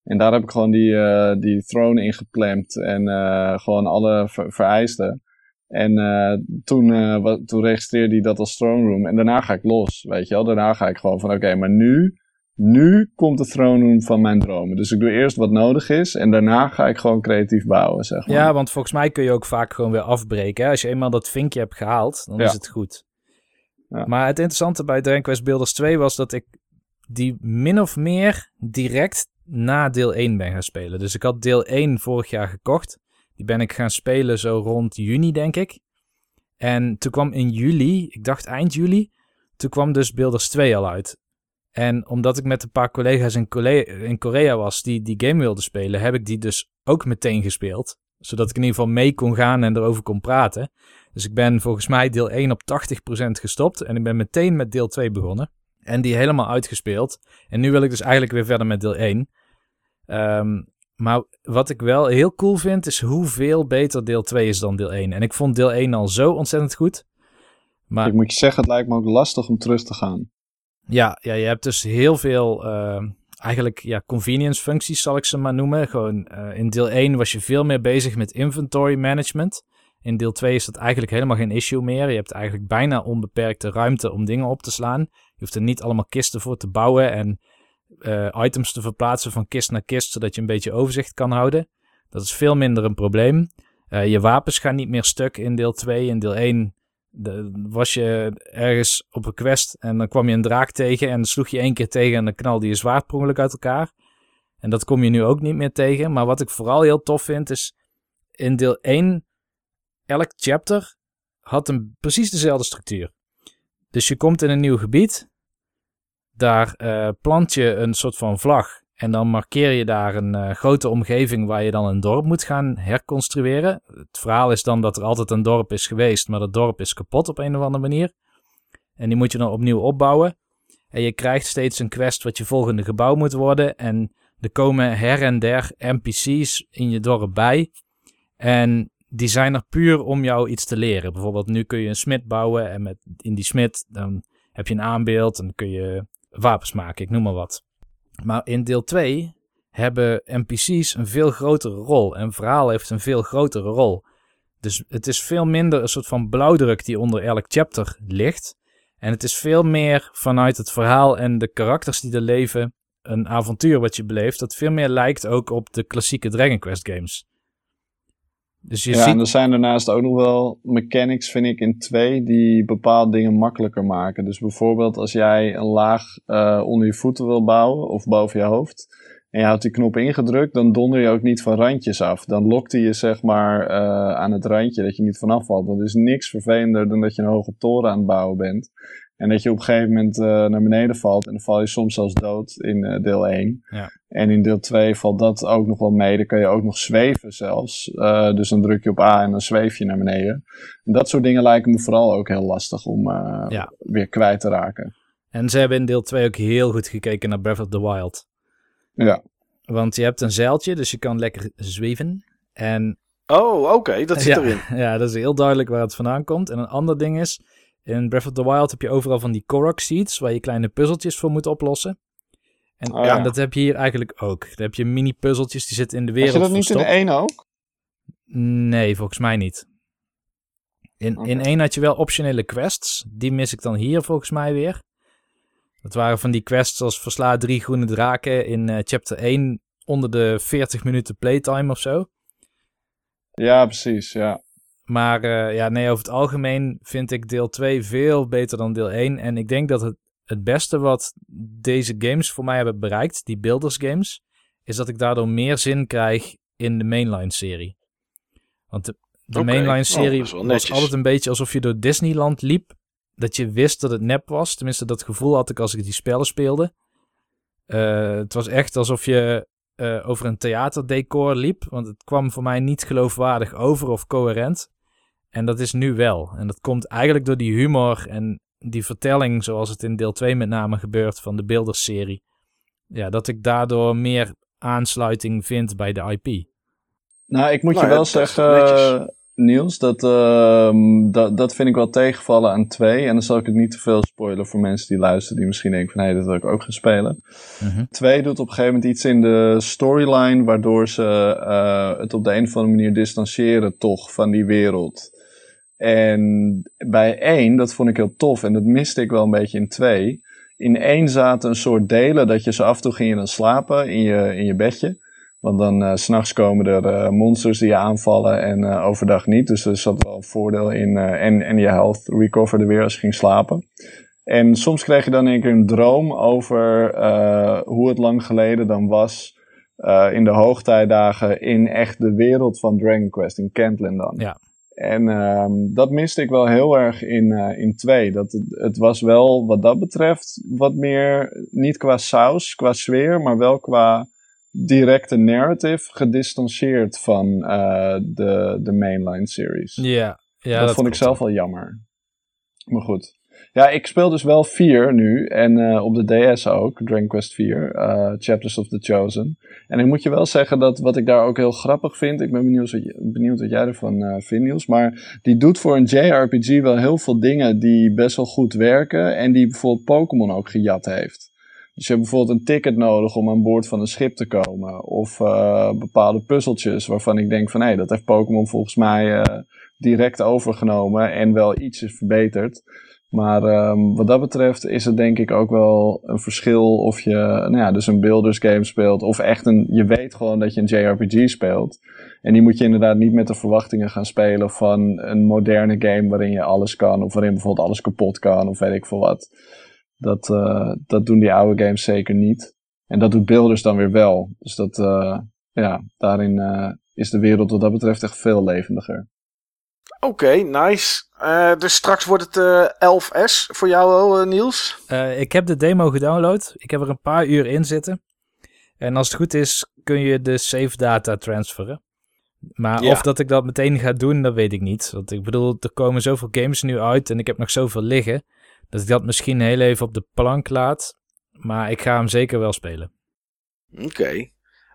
En daar heb ik gewoon die, eh, die throne ingeplemd en eh, gewoon alle ver- vereisten. En eh, toen, eh, wa- toen registreerde hij dat als throne room. En daarna ga ik los, weet je wel. Daarna ga ik gewoon van, oké, maar nu, nu komt de throne room van mijn dromen. Dus ik doe eerst wat nodig is en daarna ga ik gewoon creatief bouwen, zeg maar. Ja, want volgens mij kun je ook vaak gewoon weer afbreken. Hè? Als je eenmaal dat vinkje hebt gehaald, dan Ja. is het goed. Ja. Maar het interessante bij Dragon Quest Builders 2 was dat ik die min of meer direct na deel 1 ben gaan spelen. Dus ik had deel 1 vorig jaar gekocht. Die ben ik gaan spelen zo rond juni, denk ik. En toen kwam in juli, ik dacht eind juli, toen kwam dus Builders 2 al uit. En omdat ik met een paar collega's in in Korea was die die game wilden spelen, heb ik die dus ook meteen gespeeld. Zodat ik in ieder geval mee kon gaan en erover kon praten. Dus ik ben volgens mij deel 1 op 80% gestopt. En ik ben meteen met deel 2 begonnen. En die helemaal uitgespeeld. En nu wil ik dus eigenlijk weer verder met deel 1. Ehm, maar wat ik wel heel cool vind, is hoeveel beter deel 2 is dan deel 1. En ik vond deel 1 al zo ontzettend goed. Maar Ik moet je zeggen, het lijkt me ook lastig om terug te gaan. ja, ja je hebt dus heel veel, eh, eigenlijk ja, convenience functies zal ik ze maar noemen. Gewoon eh, in deel 1 was je veel meer bezig met inventory management. In deel 2 is dat eigenlijk helemaal geen issue meer. Je hebt eigenlijk bijna onbeperkte ruimte om dingen op te slaan. Je hoeft er niet allemaal kisten voor te bouwen en eh, items te verplaatsen van kist naar kist, zodat je een beetje overzicht kan houden. Dat is veel minder een probleem. Eh, je wapens gaan niet meer stuk in deel 2. In deel 1 de, was je ergens op een quest en dan kwam je een draak tegen en dan sloeg je één keer tegen en dan knalde je zwaard per ongeluk uit elkaar. En dat kom je nu ook niet meer tegen. Maar wat ik vooral heel tof vind is in deel 1 elk chapter had een precies dezelfde structuur. Dus je komt in een nieuw gebied. Daar eh, plant je een soort van vlag. En dan markeer je daar een eh, grote omgeving waar je dan een dorp moet gaan herconstrueren. Het verhaal is dan dat er altijd een dorp is geweest, maar dat dorp is kapot op een of andere manier. En die moet je dan opnieuw opbouwen. En je krijgt steeds een quest wat je volgende gebouw moet worden. En er komen her en der NPC's in je dorp bij. En die zijn er puur om jou iets te leren. Bijvoorbeeld nu kun je een smid bouwen en met, in die smid dan heb je een aanbeeld en kun je wapens maken, ik noem maar wat. Maar in deel 2 hebben NPC's een veel grotere rol en verhaal heeft een veel grotere rol. Dus het is veel minder een soort van blauwdruk die onder elk chapter ligt. En het is veel meer vanuit het verhaal en de karakters die er leven een avontuur wat je beleeft, dat veel meer lijkt ook op de klassieke Dragon Quest games. Dus je ja, ziet en er zijn daarnaast ook nog wel mechanics, vind ik, in twee die bepaalde dingen makkelijker maken. Dus bijvoorbeeld als jij een laag eh, onder je voeten wil bouwen of boven je hoofd. En je houdt die knop ingedrukt, dan donder je ook niet van randjes af. Dan lokt hij je zeg maar eh, aan het randje dat je niet vanaf valt. Want er is niks vervelender dan dat je een hoge toren aan het bouwen bent. En dat je op een gegeven moment eh, naar beneden valt. En dan val je soms zelfs dood in eh, deel 1. Ja. En in deel 2 valt dat ook nog wel mee. Dan kan je ook nog zweven zelfs. Eh, dus dan druk je op A en dan zweef je naar beneden. En dat soort dingen lijken me vooral ook heel lastig om eh, Ja. weer kwijt te raken. En ze hebben in deel 2 ook heel goed gekeken naar Breath of the Wild. Ja. Want je hebt een zeiltje, dus je kan lekker zweven. En Oh, oké, dat zit ja, erin. Ja, dat is heel duidelijk waar het vandaan komt. En een ander ding is, in Breath of the Wild heb je overal van die Korok seeds, waar je kleine puzzeltjes voor moet oplossen. En, Oh, ja. en dat heb je hier eigenlijk ook. Dan heb je mini-puzzeltjes die zitten in de wereld je dat niet in verstopt. één ook? Nee, volgens mij niet. In, in één had je wel optionele quests. Die mis ik dan hier volgens mij weer. Dat waren van die quests als versla drie groene draken in eh, chapter 1 onder de 40 minuten playtime of zo. Ja, precies. Ja. Maar eh, ja, nee, over het algemeen vind ik deel 2 veel beter dan deel 1. En ik denk dat het, het beste wat deze games voor mij hebben bereikt, die Builders games, is dat ik daardoor meer zin krijg in de mainline serie. Want de, mainline Oh, serie was altijd een beetje alsof je door Disneyland liep. Dat je wist dat het nep was. Tenminste, dat gevoel had ik als ik die spellen speelde. Eh, het was echt alsof je eh, over een theaterdecor liep. Want het kwam voor mij niet geloofwaardig over of coherent. En dat is nu wel. En dat komt eigenlijk door die humor en die vertelling, zoals het in deel 2 met name gebeurt van de Builders-serie. Ja, dat ik daardoor meer aansluiting vind bij de IP. Nou, ik moet Nou je ja, wel zeggen, Niels, dat, ehm, dat, dat vind ik wel tegenvallen aan twee. En dan zal ik het niet te veel spoilen voor mensen die luisteren, die misschien denken van, hé, dat wil ik ook gaan spelen. Mhm. Twee doet op een gegeven moment iets in de storyline, waardoor ze eh, het op de een of andere manier distancieren toch van die wereld. En bij één, dat vond ik heel tof en dat miste ik wel een beetje in twee. In één zaten een soort delen dat je zo af en toe ging dan slapen in je, in je bedje. Want dan eh, s s'nachts komen er eh, monsters die je aanvallen en eh, overdag niet. Dus er zat wel een voordeel in. en, en je health recoverde weer als je ging slapen. En soms kreeg je dan één keer een droom over hoe het lang geleden dan was. in de hoogtijdagen in echt de wereld van Dragon Quest, in Kentlin dan. Ja. En ehm, dat miste ik wel heel erg in, eh in 2. Dat het, het was wel wat dat betreft wat meer, niet qua saus, qua sfeer, maar wel qua directe narrative gedistanceerd van eh, de, de mainline series. Ja, ja dat, vond ik zelf wel jammer. Maar goed. Ja, ik speel dus wel 4 nu. En eh, op de DS ook. Dragon Quest 4. eh, Chapters of the Chosen. En ik moet je wel zeggen dat wat ik daar ook heel grappig vind. Ik ben benieuwd wat, benieuwd wat jij ervan eh vindt, Niels. Maar die doet voor een JRPG wel heel veel dingen die best wel goed werken. En die bijvoorbeeld Pokémon ook gejat heeft. Dus je hebt bijvoorbeeld een ticket nodig om aan boord van een schip te komen. Of bepaalde puzzeltjes waarvan ik denk van... hé, dat heeft Pokémon volgens mij direct overgenomen en wel iets is verbeterd. Maar ehm, wat dat betreft is het denk ik ook wel een verschil of je nou ja, dus een builders game speelt of echt een, je weet gewoon dat je een JRPG speelt. En die moet je inderdaad niet met de verwachtingen gaan spelen van een moderne game waarin je alles kan of waarin bijvoorbeeld alles kapot kan of weet ik veel wat. Dat, eh, dat doen die oude games zeker niet. En dat doet builders dan weer wel. Dus dat, eh, ja, daarin eh, is de wereld wat dat betreft echt veel levendiger. Oké, nice. Eh, dus straks wordt het eh 11S voor jou, wel, eh, Niels. Ik heb de demo gedownload. Ik heb er een paar uur in zitten. En als het goed is, kun je de save data transferen. Maar Ja. of dat ik dat meteen ga doen, dat weet ik niet. Want ik bedoel, er komen zoveel games nu uit en ik heb nog zoveel liggen. Dat ik dat misschien heel even op de plank laat. Maar ik ga hem zeker wel spelen. Oké.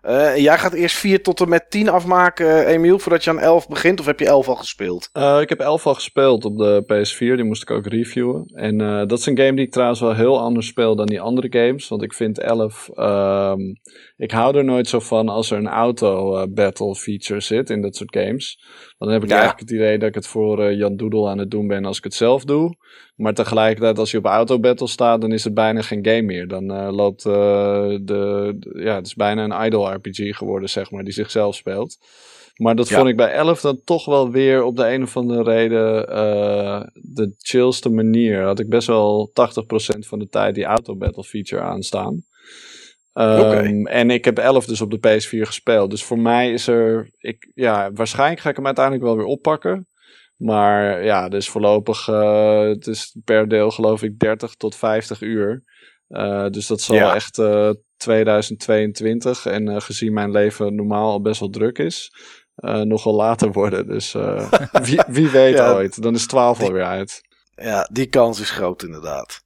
Eh, jij gaat eerst 4 tot en met 10 afmaken, eh, Emiel, voordat je aan 11 begint. Of heb je 11 al gespeeld? Eh, ik heb 11 al gespeeld op de PS4, die moest ik ook reviewen. En eh, dat is een game die ik trouwens wel heel anders speel dan die andere games. Want ik vind 11, ehm, ik hou er nooit zo van als er een auto-battle feature zit in dat soort games. Want dan heb ik Ja. eigenlijk het idee dat ik het voor eh, Jan Doedel aan het doen ben als ik het zelf doe. Maar tegelijkertijd, als je op auto-battle staat, dan is het bijna geen game meer. Dan eh, loopt eh, de, de- ja, het is bijna een idle RPG geworden, zeg maar, die zichzelf speelt. Maar dat Ja. vond ik bij 11 dan toch wel weer op de een of andere reden eh, de chillste manier. Had ik best wel 80% van de tijd die auto battle feature aanstaan. Ehm. En ik heb 11 dus op de PS4 gespeeld. Dus voor mij is er. Ik, ja, waarschijnlijk ga ik hem uiteindelijk wel weer oppakken. Maar ja, dus voorlopig. eh, het is per deel geloof ik 30 tot 50 uur. Eh, dus dat zal Ja. echt eh, 2022. En eh, gezien mijn leven normaal al best wel druk is. nogal later worden. Dus wie, wie weet Ja. ooit. Dan is 12 alweer uit. Ja, die kans is groot inderdaad.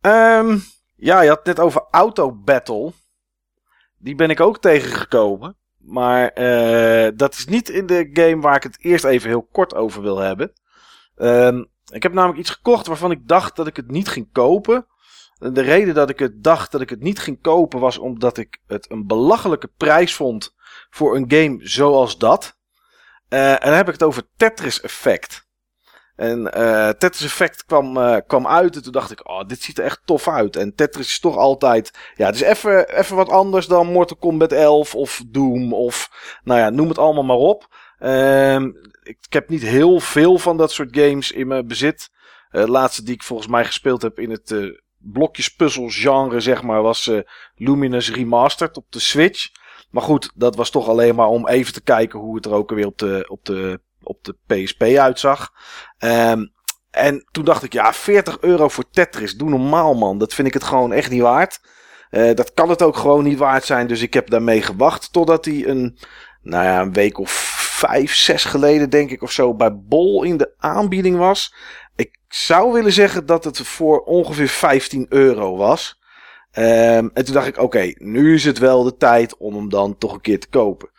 Ehm, ja, je had het net over Auto Battle. Die ben ik ook tegengekomen. Maar eh, dat is niet in de game waar ik het eerst even heel kort over wil hebben. Ehm, ik heb namelijk iets gekocht waarvan ik dacht dat ik het niet ging kopen. De reden dat ik het dacht dat ik het niet ging kopen was omdat ik het een belachelijke prijs vond voor een game zoals dat. Uh, en dan heb ik het over Tetris Effect. En uh, Tetris Effect kwam, uh, kwam uit en toen dacht ik, oh, dit ziet er echt tof uit. En Tetris is toch altijd, ja, het is even, even wat anders dan Mortal Kombat 11 of Doom of, nou ja, noem het allemaal maar op. Uh, ik, heb niet heel veel van dat soort games in mijn bezit. Uh, laatste die ik volgens mij gespeeld heb in het uh, blokjespuzzels genre, zeg maar, was Luminous Remastered op de Switch. Maar goed, dat was toch alleen maar om even te kijken hoe het er ook weer op de, op de, op de PSP uitzag. Um, en toen dacht ik, ja, 40 euro voor Tetris, doe normaal man. Dat vind ik het gewoon echt niet waard. Uh, dat kan het ook gewoon niet waard zijn. Dus ik heb daarmee gewacht totdat hij een, nou ja, een week of vijf, zes geleden denk ik of zo bij Bol in de aanbieding was. Ik zou willen zeggen dat het voor ongeveer 15 euro was. Um, en toen dacht ik, oké, nu is het wel de tijd om hem dan toch een keer te kopen.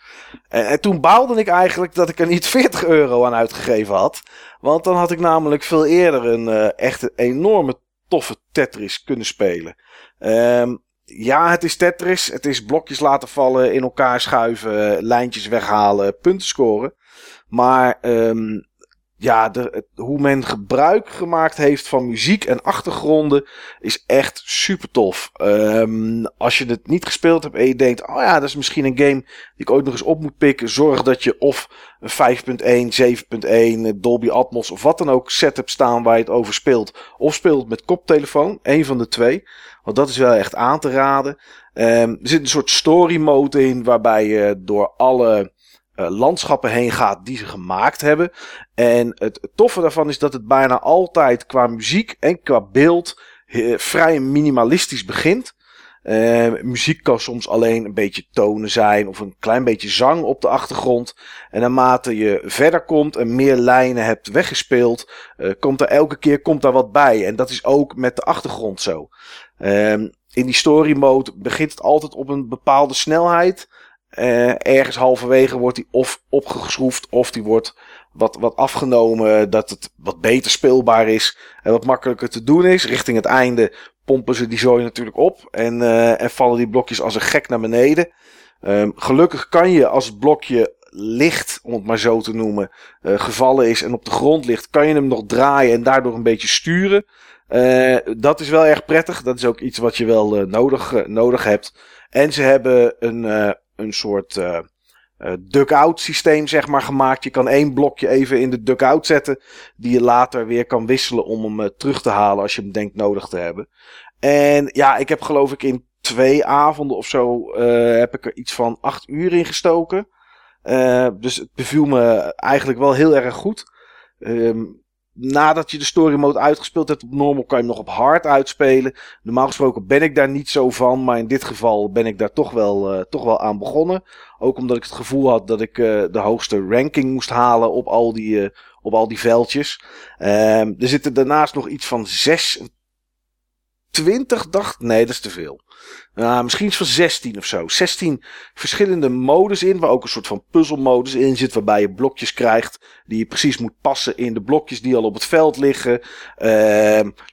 En, en, toen baalde ik eigenlijk dat ik er niet 40 euro aan uitgegeven had. Want dan had ik namelijk veel eerder een uh, echt enorme toffe Tetris kunnen spelen. Um, ja, het is Tetris. Het is blokjes laten vallen, in elkaar schuiven, lijntjes weghalen, punten scoren. Maar um, ja, de, hoe men gebruik gemaakt heeft van muziek en achtergronden is echt super tof. Um, als je het niet gespeeld hebt en je denkt, oh ja, dat is misschien een game die ik ooit nog eens op moet pikken. Zorg dat je of een 5.1, 7.1, Dolby Atmos of wat dan ook setup staan waar je het over speelt. Of speelt met koptelefoon, een van de twee. Want dat is wel echt aan te raden. Um, er zit een soort story mode in waarbij je door alle landschappen heen gaat die ze gemaakt hebben. En het toffe daarvan is dat het bijna altijd qua muziek en qua beeld uh, vrij minimalistisch begint. Uh, muziek kan soms alleen een beetje tonen zijn of een klein beetje zang op de achtergrond. En naarmate je verder komt en meer lijnen hebt weggespeeld, komt er elke keer komt daar wat bij. En dat is ook met de achtergrond zo. Uh, in die story mode begint het altijd op een bepaalde snelheid. Uh, ergens halverwege wordt die of opgeschroefd of die wordt wat, wat afgenomen. Dat het wat beter speelbaar is en wat makkelijker te doen is. Richting het einde pompen ze die zooi natuurlijk op en, uh, en vallen die blokjes als een gek naar beneden. Um, gelukkig kan je als het blokje licht, om het maar zo te noemen, uh, gevallen is en op de grond ligt, kan je hem nog draaien en daardoor een beetje sturen. Uh, dat is wel erg prettig. Dat is ook iets wat je wel nodig, nodig hebt. En ze hebben een, een soort uh, uh, duck-out systeem zeg maar gemaakt. Je kan één blokje even in de duck-out zetten. Die je later weer kan wisselen om hem uh, terug te halen als je hem denkt nodig te hebben. En ja, ik heb geloof ik in twee avonden of zo heb ik er iets van acht uur in gestoken. dus het beviel me eigenlijk wel heel erg goed. Um, nadat je de story mode uitgespeeld hebt op normal, kan je hem nog op hard uitspelen. Normaal gesproken ben ik daar niet zo van, maar in dit geval ben ik daar toch wel, uh, toch wel aan begonnen. Ook omdat ik het gevoel had dat ik uh, de hoogste ranking moest halen op al die, uh, op al die veldjes. er zitten daarnaast nog iets van 6 20 dacht, nee, dat is te veel. Uh, misschien iets van 16 of zo. 16 verschillende modes in, waar ook een soort van puzzelmodus in zit, waarbij je blokjes krijgt die je precies moet passen in de blokjes die al op het veld liggen. Uh,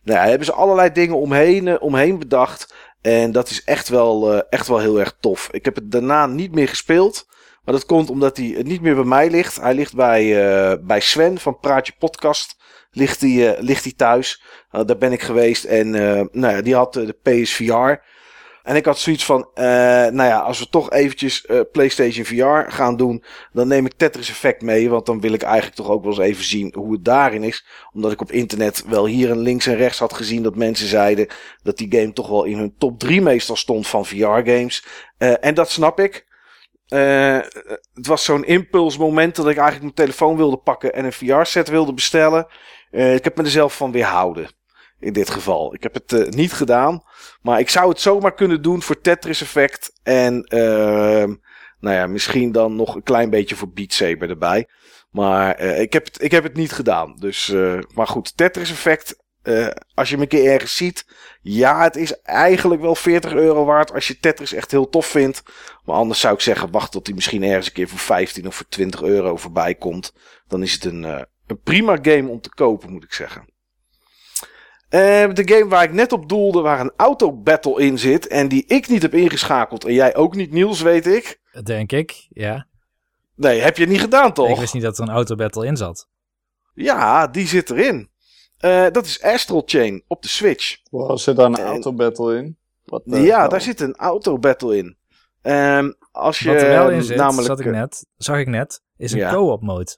nou hebben ze allerlei dingen omheen, uh, omheen bedacht. En dat is echt wel, uh, echt wel heel erg tof. Ik heb het daarna niet meer gespeeld. Maar dat komt omdat hij niet meer bij mij ligt. Hij ligt bij, bij Sven van Praatje Podcast ligt hij, ligt hij thuis. Daar ben ik geweest en nou ja, die had de PSVR. En ik had zoiets van, nou ja, als we toch eventjes PlayStation VR gaan doen, dan neem ik Tetris Effect mee. Want dan wil ik eigenlijk toch ook wel eens even zien hoe het daarin is. Omdat ik op internet wel hier en links en rechts had gezien dat mensen zeiden dat die game toch wel in hun top 3 meestal stond van VR-games. en dat snap ik. Uh, het was zo'n impulsmoment dat ik eigenlijk mijn telefoon wilde pakken en een VR-set wilde bestellen. Uh, ik heb me er zelf van weerhouden. In dit geval. Ik heb het uh, niet gedaan. Maar ik zou het zomaar kunnen doen voor Tetris Effect. En ehm, nou ja, misschien dan nog een klein beetje voor Beat Saber erbij. Maar ik, heb het, ik heb het niet gedaan. Dus, maar goed, Tetris Effect als je hem een keer ergens ziet. Ja, het is eigenlijk wel 40 euro waard als je Tetris echt heel tof vindt. Maar anders zou ik zeggen, wacht tot hij misschien ergens een keer voor 15 of voor 20 euro voorbij komt. Dan is het een, een prima game om te kopen, moet ik zeggen. Eh, de game waar ik net op doelde, waar een auto-battle in zit. En die ik niet heb ingeschakeld. En jij ook niet, Niels, weet ik. Denk ik, ja. Nee, heb je niet gedaan, toch? Ik wist niet dat er een autobattle in zat. Ja, die zit erin. Eh, dat is Astral Chain op de Switch. Wow, zit daar een En- auto-battle in? Wat de ja, daar zit een auto-battle in. Ehm, als je Wat er wel in zit, namelijk... zat ik net, zag ik net, is een Ja. co-op mode.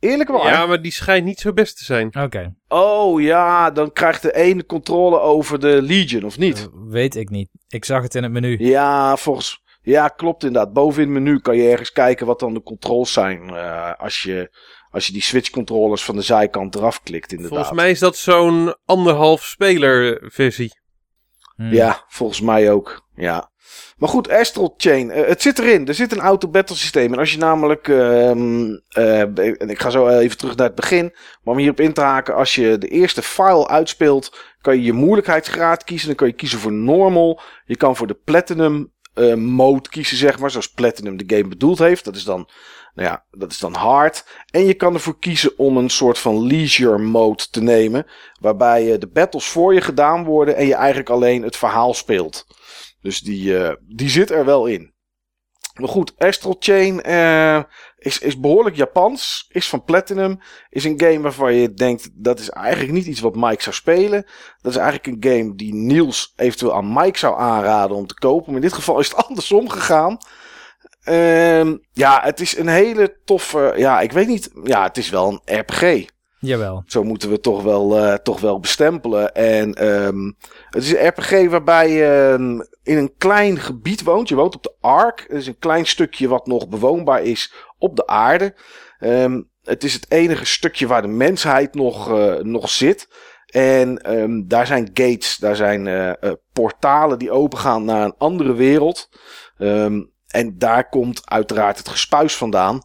Eerlijk waar? Ja, maar die schijnt niet zo best te zijn. Oké, Oh ja, dan krijgt de ene controle over de Legion, of niet? eh, weet ik niet. Ik zag het in het menu. Ja, volgens... Ja, klopt inderdaad. Boven in het menu kan je ergens kijken wat dan de controls zijn. eh, als, je, als je die Switch controllers van de zijkant eraf klikt inderdaad. Volgens mij is dat zo'n anderhalf speler versie. Hmm. Ja, volgens mij ook. Ja. Maar goed, Astral Chain. eh, het zit erin. Er zit een auto-battle systeem. En als je namelijk. en ik ga zo even terug naar het begin. Maar om hierop in te haken. Als je de eerste file uitspeelt. kan je je moeilijkheidsgraad kiezen. Dan kan je kiezen voor normal. Je kan voor de platinum eh, mode kiezen, zeg maar. Zoals platinum de game bedoeld heeft. Dat is dan. Nou ja, dat is dan hard. En je kan ervoor kiezen om een soort van leisure mode te nemen. Waarbij de battles voor je gedaan worden. En je eigenlijk alleen het verhaal speelt. Dus die, eh, die zit er wel in. Maar goed, Astral Chain eh, is, is behoorlijk Japans. Is van Platinum. Is een game waarvan je denkt, dat is eigenlijk niet iets wat Mike zou spelen. Dat is eigenlijk een game die Niels eventueel aan Mike zou aanraden om te kopen. Maar in dit geval is het andersom gegaan. Ehm, ja, het is een hele toffe... Ja, ik weet niet. Ja, het is wel een RPG. Jawel. Zo moeten we toch wel, eh, toch wel bestempelen. En ehm, het is een RPG waarbij je ehm, in een klein gebied woont. Je woont op de Ark. Het is een klein stukje wat nog bewoonbaar is op de aarde. Ehm, het is het enige stukje waar de mensheid nog, eh, nog zit. En daar zijn gates, daar zijn eh, portalen die opengaan naar een andere wereld. En daar komt uiteraard het gespuis vandaan.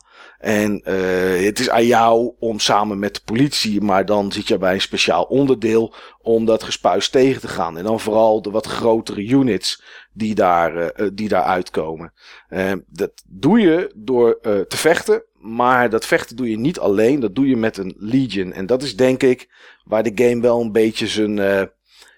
En eh, het is aan jou om samen met de politie, maar dan zit je bij een speciaal onderdeel om dat gespuis tegen te gaan. En dan vooral de wat grotere units die daar, eh, die daar uitkomen. Eh, dat doe je door te vechten, maar dat vechten doe je niet alleen, dat doe je met een Legion. En dat is denk ik waar de game wel een beetje zijn,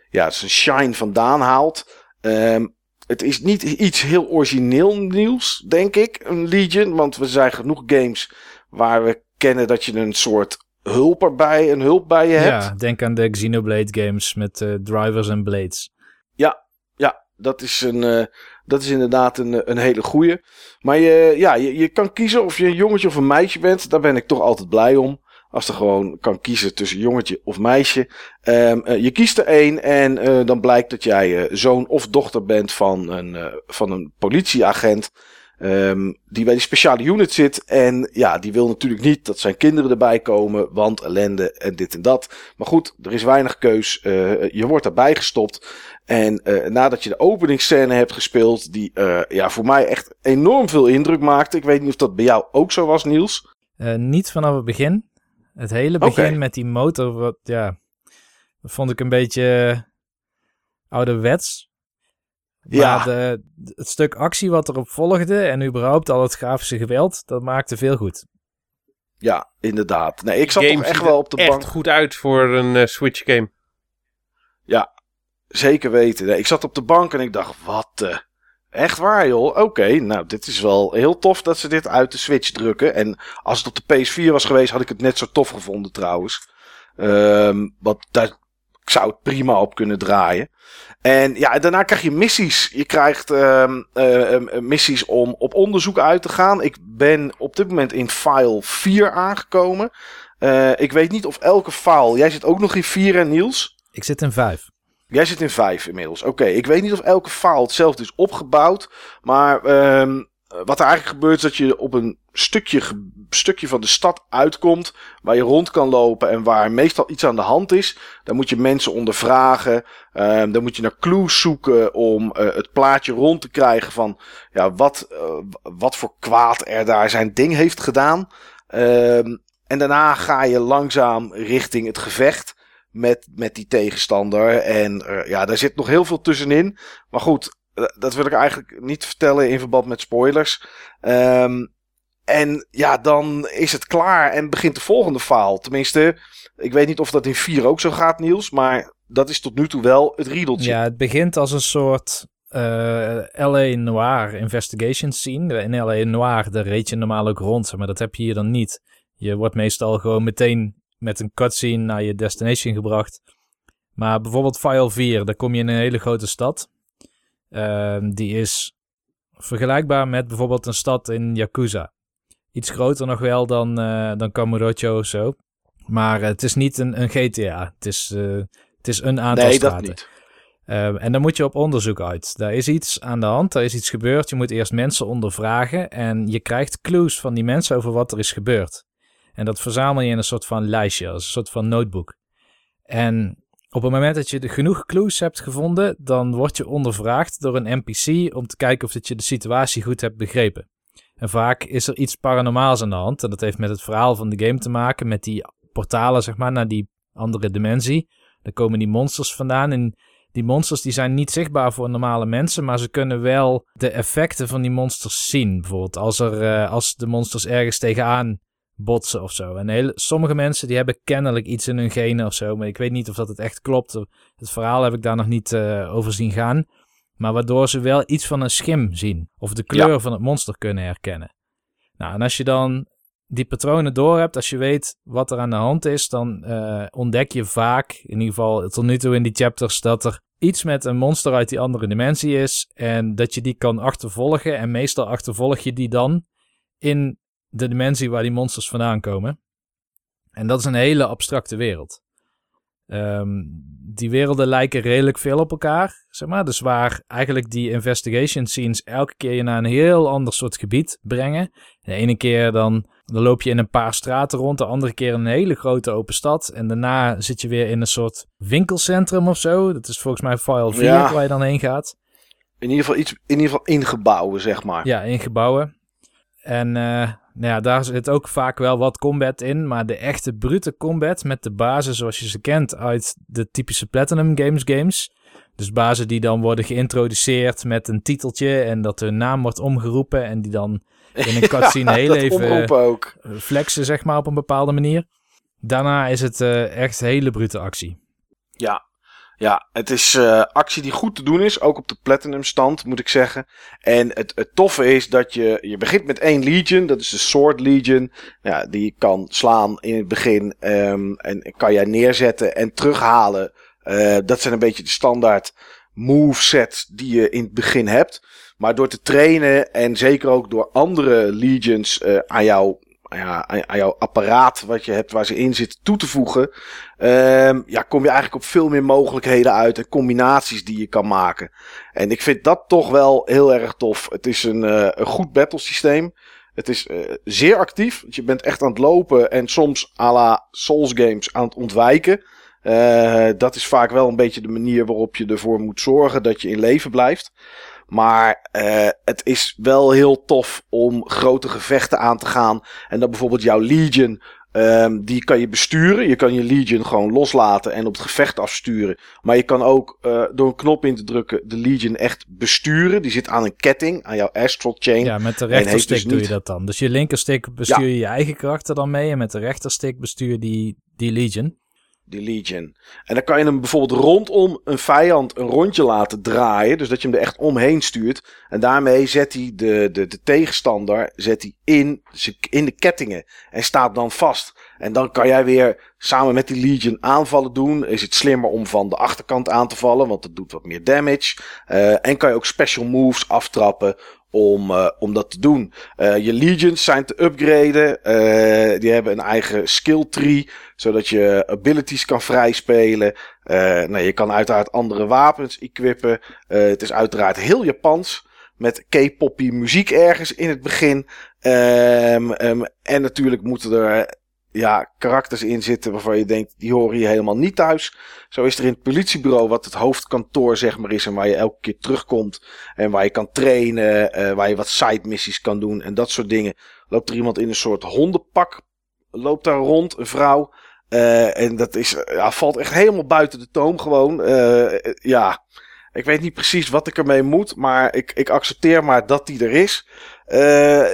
ja, zijn shine vandaan haalt. Ehm, het is niet iets heel origineel nieuws, denk ik, een Legion. Want we zijn genoeg games waar we kennen dat je een soort hulp erbij, een hulp bij je hebt. Ja, denk aan de Xenoblade games met eh, drivers en blades. Ja, dat is, een, eh, dat is inderdaad een, eh, een hele goeie. Maar je, ja, je, je kan kiezen of je een jongetje of een meisje bent. Daar ben ik toch altijd blij om. Als er gewoon kan kiezen tussen jongetje of meisje. Ehm, eh, je kiest er één en eh, dan blijkt dat jij eh, zoon of dochter bent van een, van een politieagent. ehm, die bij die speciale unit zit. En ja, die wil natuurlijk niet dat zijn kinderen erbij komen. Want ellende en dit en dat. Maar goed, er is weinig keus. Je wordt erbij gestopt. En nadat je de openingsscène hebt gespeeld, die ja, voor mij echt enorm veel indruk maakte. Ik weet niet of dat bij jou ook zo was, Niels. Niet vanaf het begin. Het hele begin met die motor, wat, ja, dat vond ik een beetje eh, ouderwets. Maar Ja. de, het stuk actie wat erop volgde en überhaupt al het grafische geweld, dat maakte veel goed. Ja, inderdaad. Nee, ik zat Game toch echt wel op de echt bank. goed uit voor een eh, Switch game. Zeker weten. Nee, ik zat op de bank en ik dacht, wat de... Echt waar, joh? Oké, nou, dit is wel heel tof dat ze dit uit de Switch drukken. En als het op de PS4 was geweest, had ik het net zo tof gevonden, trouwens. Ehm want daar zou het prima op kunnen draaien. En ja, daarna krijg je missies. Je krijgt ehm, eh, eh, missies om op onderzoek uit te gaan. Ik ben op dit moment in file 4 aangekomen. Eh, ik weet niet of elke file... Jij zit ook nog in 4, hè, Niels? Ik zit in vijf. Jij zit in vijf inmiddels. Oké, ik weet niet of elke file hetzelfde is opgebouwd. Maar ehm, wat er eigenlijk gebeurt is dat je op een stukje, stukje van de stad uitkomt. Waar je rond kan lopen en waar meestal iets aan de hand is. Dan moet je mensen ondervragen. Ehm, dan moet je naar clues zoeken om eh, het plaatje rond te krijgen van ja, wat, eh, wat voor kwaad er daar zijn ding heeft gedaan. Ehm, en daarna ga je langzaam richting het gevecht met, met die tegenstander. En eh, ja, daar zit nog heel veel tussenin. Maar goed, eh, dat wil ik eigenlijk niet vertellen in verband met spoilers. Ehm, en ja, dan is het klaar en begint de volgende faal. Tenminste, ik weet niet of dat in 4 ook zo gaat, Niels. Maar dat is tot nu toe wel het riedeltje. Ja, het begint als een soort uh, eh, LA Noir investigation scene. In LA Noir, daar reed je normaal ook rond, maar dat heb je hier dan niet. Je wordt meestal gewoon meteen met een cutscene naar je destination gebracht. Maar bijvoorbeeld File 4, daar kom je in een hele grote stad. Uh, die is vergelijkbaar met bijvoorbeeld een stad in Yakuza. Iets groter nog wel dan, uh, dan Kamurocho of zo. Maar het is niet een, een GTA. Het is, uh, het is een aantal nee, straten. Dat niet. Uh, en dan moet je op onderzoek uit. Daar is iets aan de hand, daar is iets gebeurd. Je moet eerst mensen ondervragen en je krijgt clues van die mensen over wat er is gebeurd. En dat verzamel je in een soort van lijstje, als een soort van notebook. En op het moment dat je genoeg clues hebt gevonden, dan word je ondervraagd door een NPC om te kijken of dat je de situatie goed hebt begrepen. En vaak is er iets paranormaals aan de hand. En dat heeft met het verhaal van de game te maken, met die portalen, zeg maar, naar die andere dimensie. Daar komen die monsters vandaan. En die monsters die zijn niet zichtbaar voor normale mensen, maar ze kunnen wel de effecten van die monsters zien. Bijvoorbeeld als, er, uh, als de monsters ergens tegenaan botsen of zo. En hele, sommige mensen die hebben kennelijk iets in hun genen of zo, maar ik weet niet of dat het echt klopt. Het verhaal heb ik daar nog niet uh, over zien gaan. Maar waardoor ze wel iets van een schim zien. Of de kleur van het monster kunnen herkennen. Nou, en als je dan die patronen door hebt, als je weet wat er aan de hand is, dan uh, ontdek je vaak, in ieder geval tot nu toe in die chapters, dat er iets met een monster uit die andere dimensie is. En dat je die kan achtervolgen. En meestal achtervolg je die dan in de dimensie waar die monsters vandaan komen. En dat is een hele abstracte wereld. Um, die werelden lijken redelijk veel op elkaar, zeg maar. Dus waar eigenlijk die investigation scenes elke keer je naar een heel ander soort gebied brengen. De ene keer dan, dan loop je in een paar straten rond, de andere keer in een hele grote open stad. En daarna zit je weer in een soort winkelcentrum of zo. Dat is volgens mij file 4 ja. waar je dan heen gaat. In ieder geval iets, in ieder geval in gebouwen, zeg maar. Ja, in gebouwen. En uh, nou ja, daar zit ook vaak wel wat combat in. Maar de echte brute combat met de bazen zoals je ze kent uit de typische Platinum Games games. Dus bazen die dan worden geïntroduceerd met een titeltje en dat hun naam wordt omgeroepen. En die dan in een cutscene ja, heel even ook. flexen, zeg maar, op een bepaalde manier. Daarna is het uh, echt hele brute actie. Ja, ja, het is uh, actie die goed te doen is. Ook op de Platinum stand, moet ik zeggen. En het, toffe is dat je... Je begint met één Legion. Dat is de Sword Legion. Ja, die kan slaan in het begin. Um, en kan jij neerzetten en terughalen. Uh, dat zijn een beetje de standaard movesets die je in het begin hebt. Maar door te trainen en zeker ook door andere Legions uh, aan jou ja, aan, jouw apparaat wat je hebt waar ze in zitten toe te voegen. Um, ja, kom je eigenlijk op veel meer mogelijkheden uit en combinaties die je kan maken. En ik vind dat toch wel heel erg tof. Het is een, uh, een goed battlesysteem. Het is uh, zeer actief. Want je bent echt aan het lopen en soms à la Souls games aan het ontwijken. Uh, dat is vaak wel een beetje de manier waarop je ervoor moet zorgen dat je in leven blijft. Maar uh, het is wel heel tof om grote gevechten aan te gaan. En dan bijvoorbeeld jouw Legion. Um, die kan je besturen. Je kan je Legion gewoon loslaten en op het gevecht afsturen. Maar je kan ook uh, door een knop in te drukken de Legion echt besturen. Die zit aan een ketting, aan jouw Astral Chain. Ja, met de rechterstick dus doe niet... je dat dan. Dus je linkerstick bestuur je ja. je eigen krachten dan mee. En met de rechterstick bestuur je die, die Legion die Legion. En dan kan je hem bijvoorbeeld rondom een vijand een rondje laten draaien. Dus dat je hem er echt omheen stuurt. En daarmee zet hij de, de, de tegenstander zet hij in, in de kettingen. En staat dan vast. En dan kan jij weer samen met die Legion aanvallen doen. Is het slimmer om van de achterkant aan te vallen. Want dat doet wat meer damage. Uh, en kan je ook special moves aftrappen om, uh, om dat te doen. Uh, je legions zijn te upgraden. Uh, die hebben een eigen skill tree, zodat je abilities kan vrijspelen. nou, je kan uiteraard andere wapens equippen. het is uiteraard heel Japans. Met K-poppy muziek ergens in het begin. Um, um, en natuurlijk moeten er ja, karakters in zitten waarvan je denkt, die horen hier helemaal niet thuis. Zo is er in het politiebureau, wat het hoofdkantoor zeg maar is en waar je elke keer terugkomt en waar je kan trainen, uh, waar je wat side missies kan doen en dat soort dingen. Loopt er iemand in een soort hondenpak, loopt daar rond, een vrouw. Uh, en dat is, ja, valt echt helemaal buiten de toom gewoon. Uh, ja, ik weet niet precies wat ik ermee moet, maar ik, ik accepteer maar dat die er is.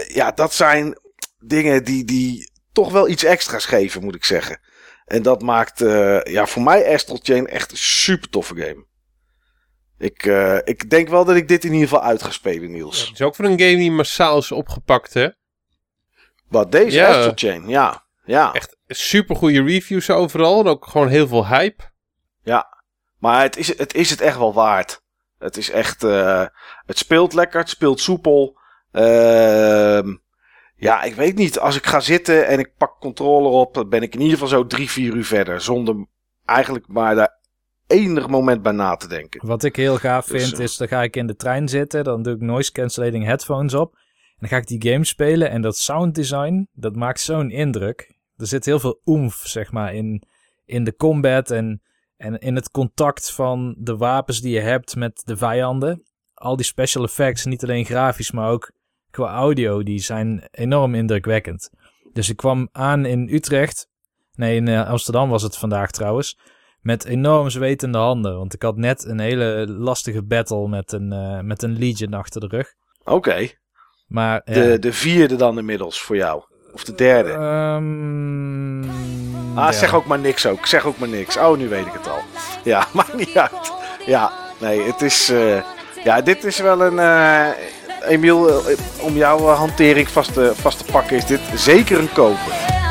ja, dat zijn dingen die, die toch wel iets extra's geven, moet ik zeggen. En dat maakt uh, ja, voor mij Astral Chain echt een super toffe game. Ik, uh, ik denk wel dat ik dit in ieder geval uit ga spelen, Niels. Ja, het is ook voor een game die massaal is opgepakt, hè? Wat, deze ja. Astral Chain, ja. ja. Echt super goede reviews overal en ook gewoon heel veel hype. Ja, maar het is het, is het echt wel waard. Het is echt, uh, het speelt lekker, het speelt soepel. Ehm ja, ik weet niet. Als ik ga zitten en ik pak controller op, dan ben ik in ieder geval zo drie, vier uur verder. Zonder eigenlijk maar daar enig moment bij na te denken. Wat ik heel gaaf dus, vind, uh, is dan ga ik in de trein zitten, dan doe ik noise cancelling headphones op. En dan ga ik die game spelen en dat sound design, dat maakt zo'n indruk. Er zit heel veel oemf, zeg maar, in, in de combat en, en in het contact van de wapens die je hebt met de vijanden. Al die special effects, niet alleen grafisch, maar ook qua audio, die zijn enorm indrukwekkend. Dus ik kwam aan in Utrecht. Nee, in uh, Amsterdam was het vandaag trouwens. Met enorm zwetende handen. Want ik had net een hele lastige battle met een, uh, met een Legion achter de rug. Oké. Okay. Maar, de, de vierde dan inmiddels voor jou? Of de derde? Um, ah, ja. zeg ook maar niks ook. Zeg ook maar niks. Oh, nu weet ik het al. Ja, maakt niet uit. Ja, nee, het is... Uh, ja, dit is wel een... Emiel, eh, om jouw eh, hantering vast te, pakken is dit zeker een koper.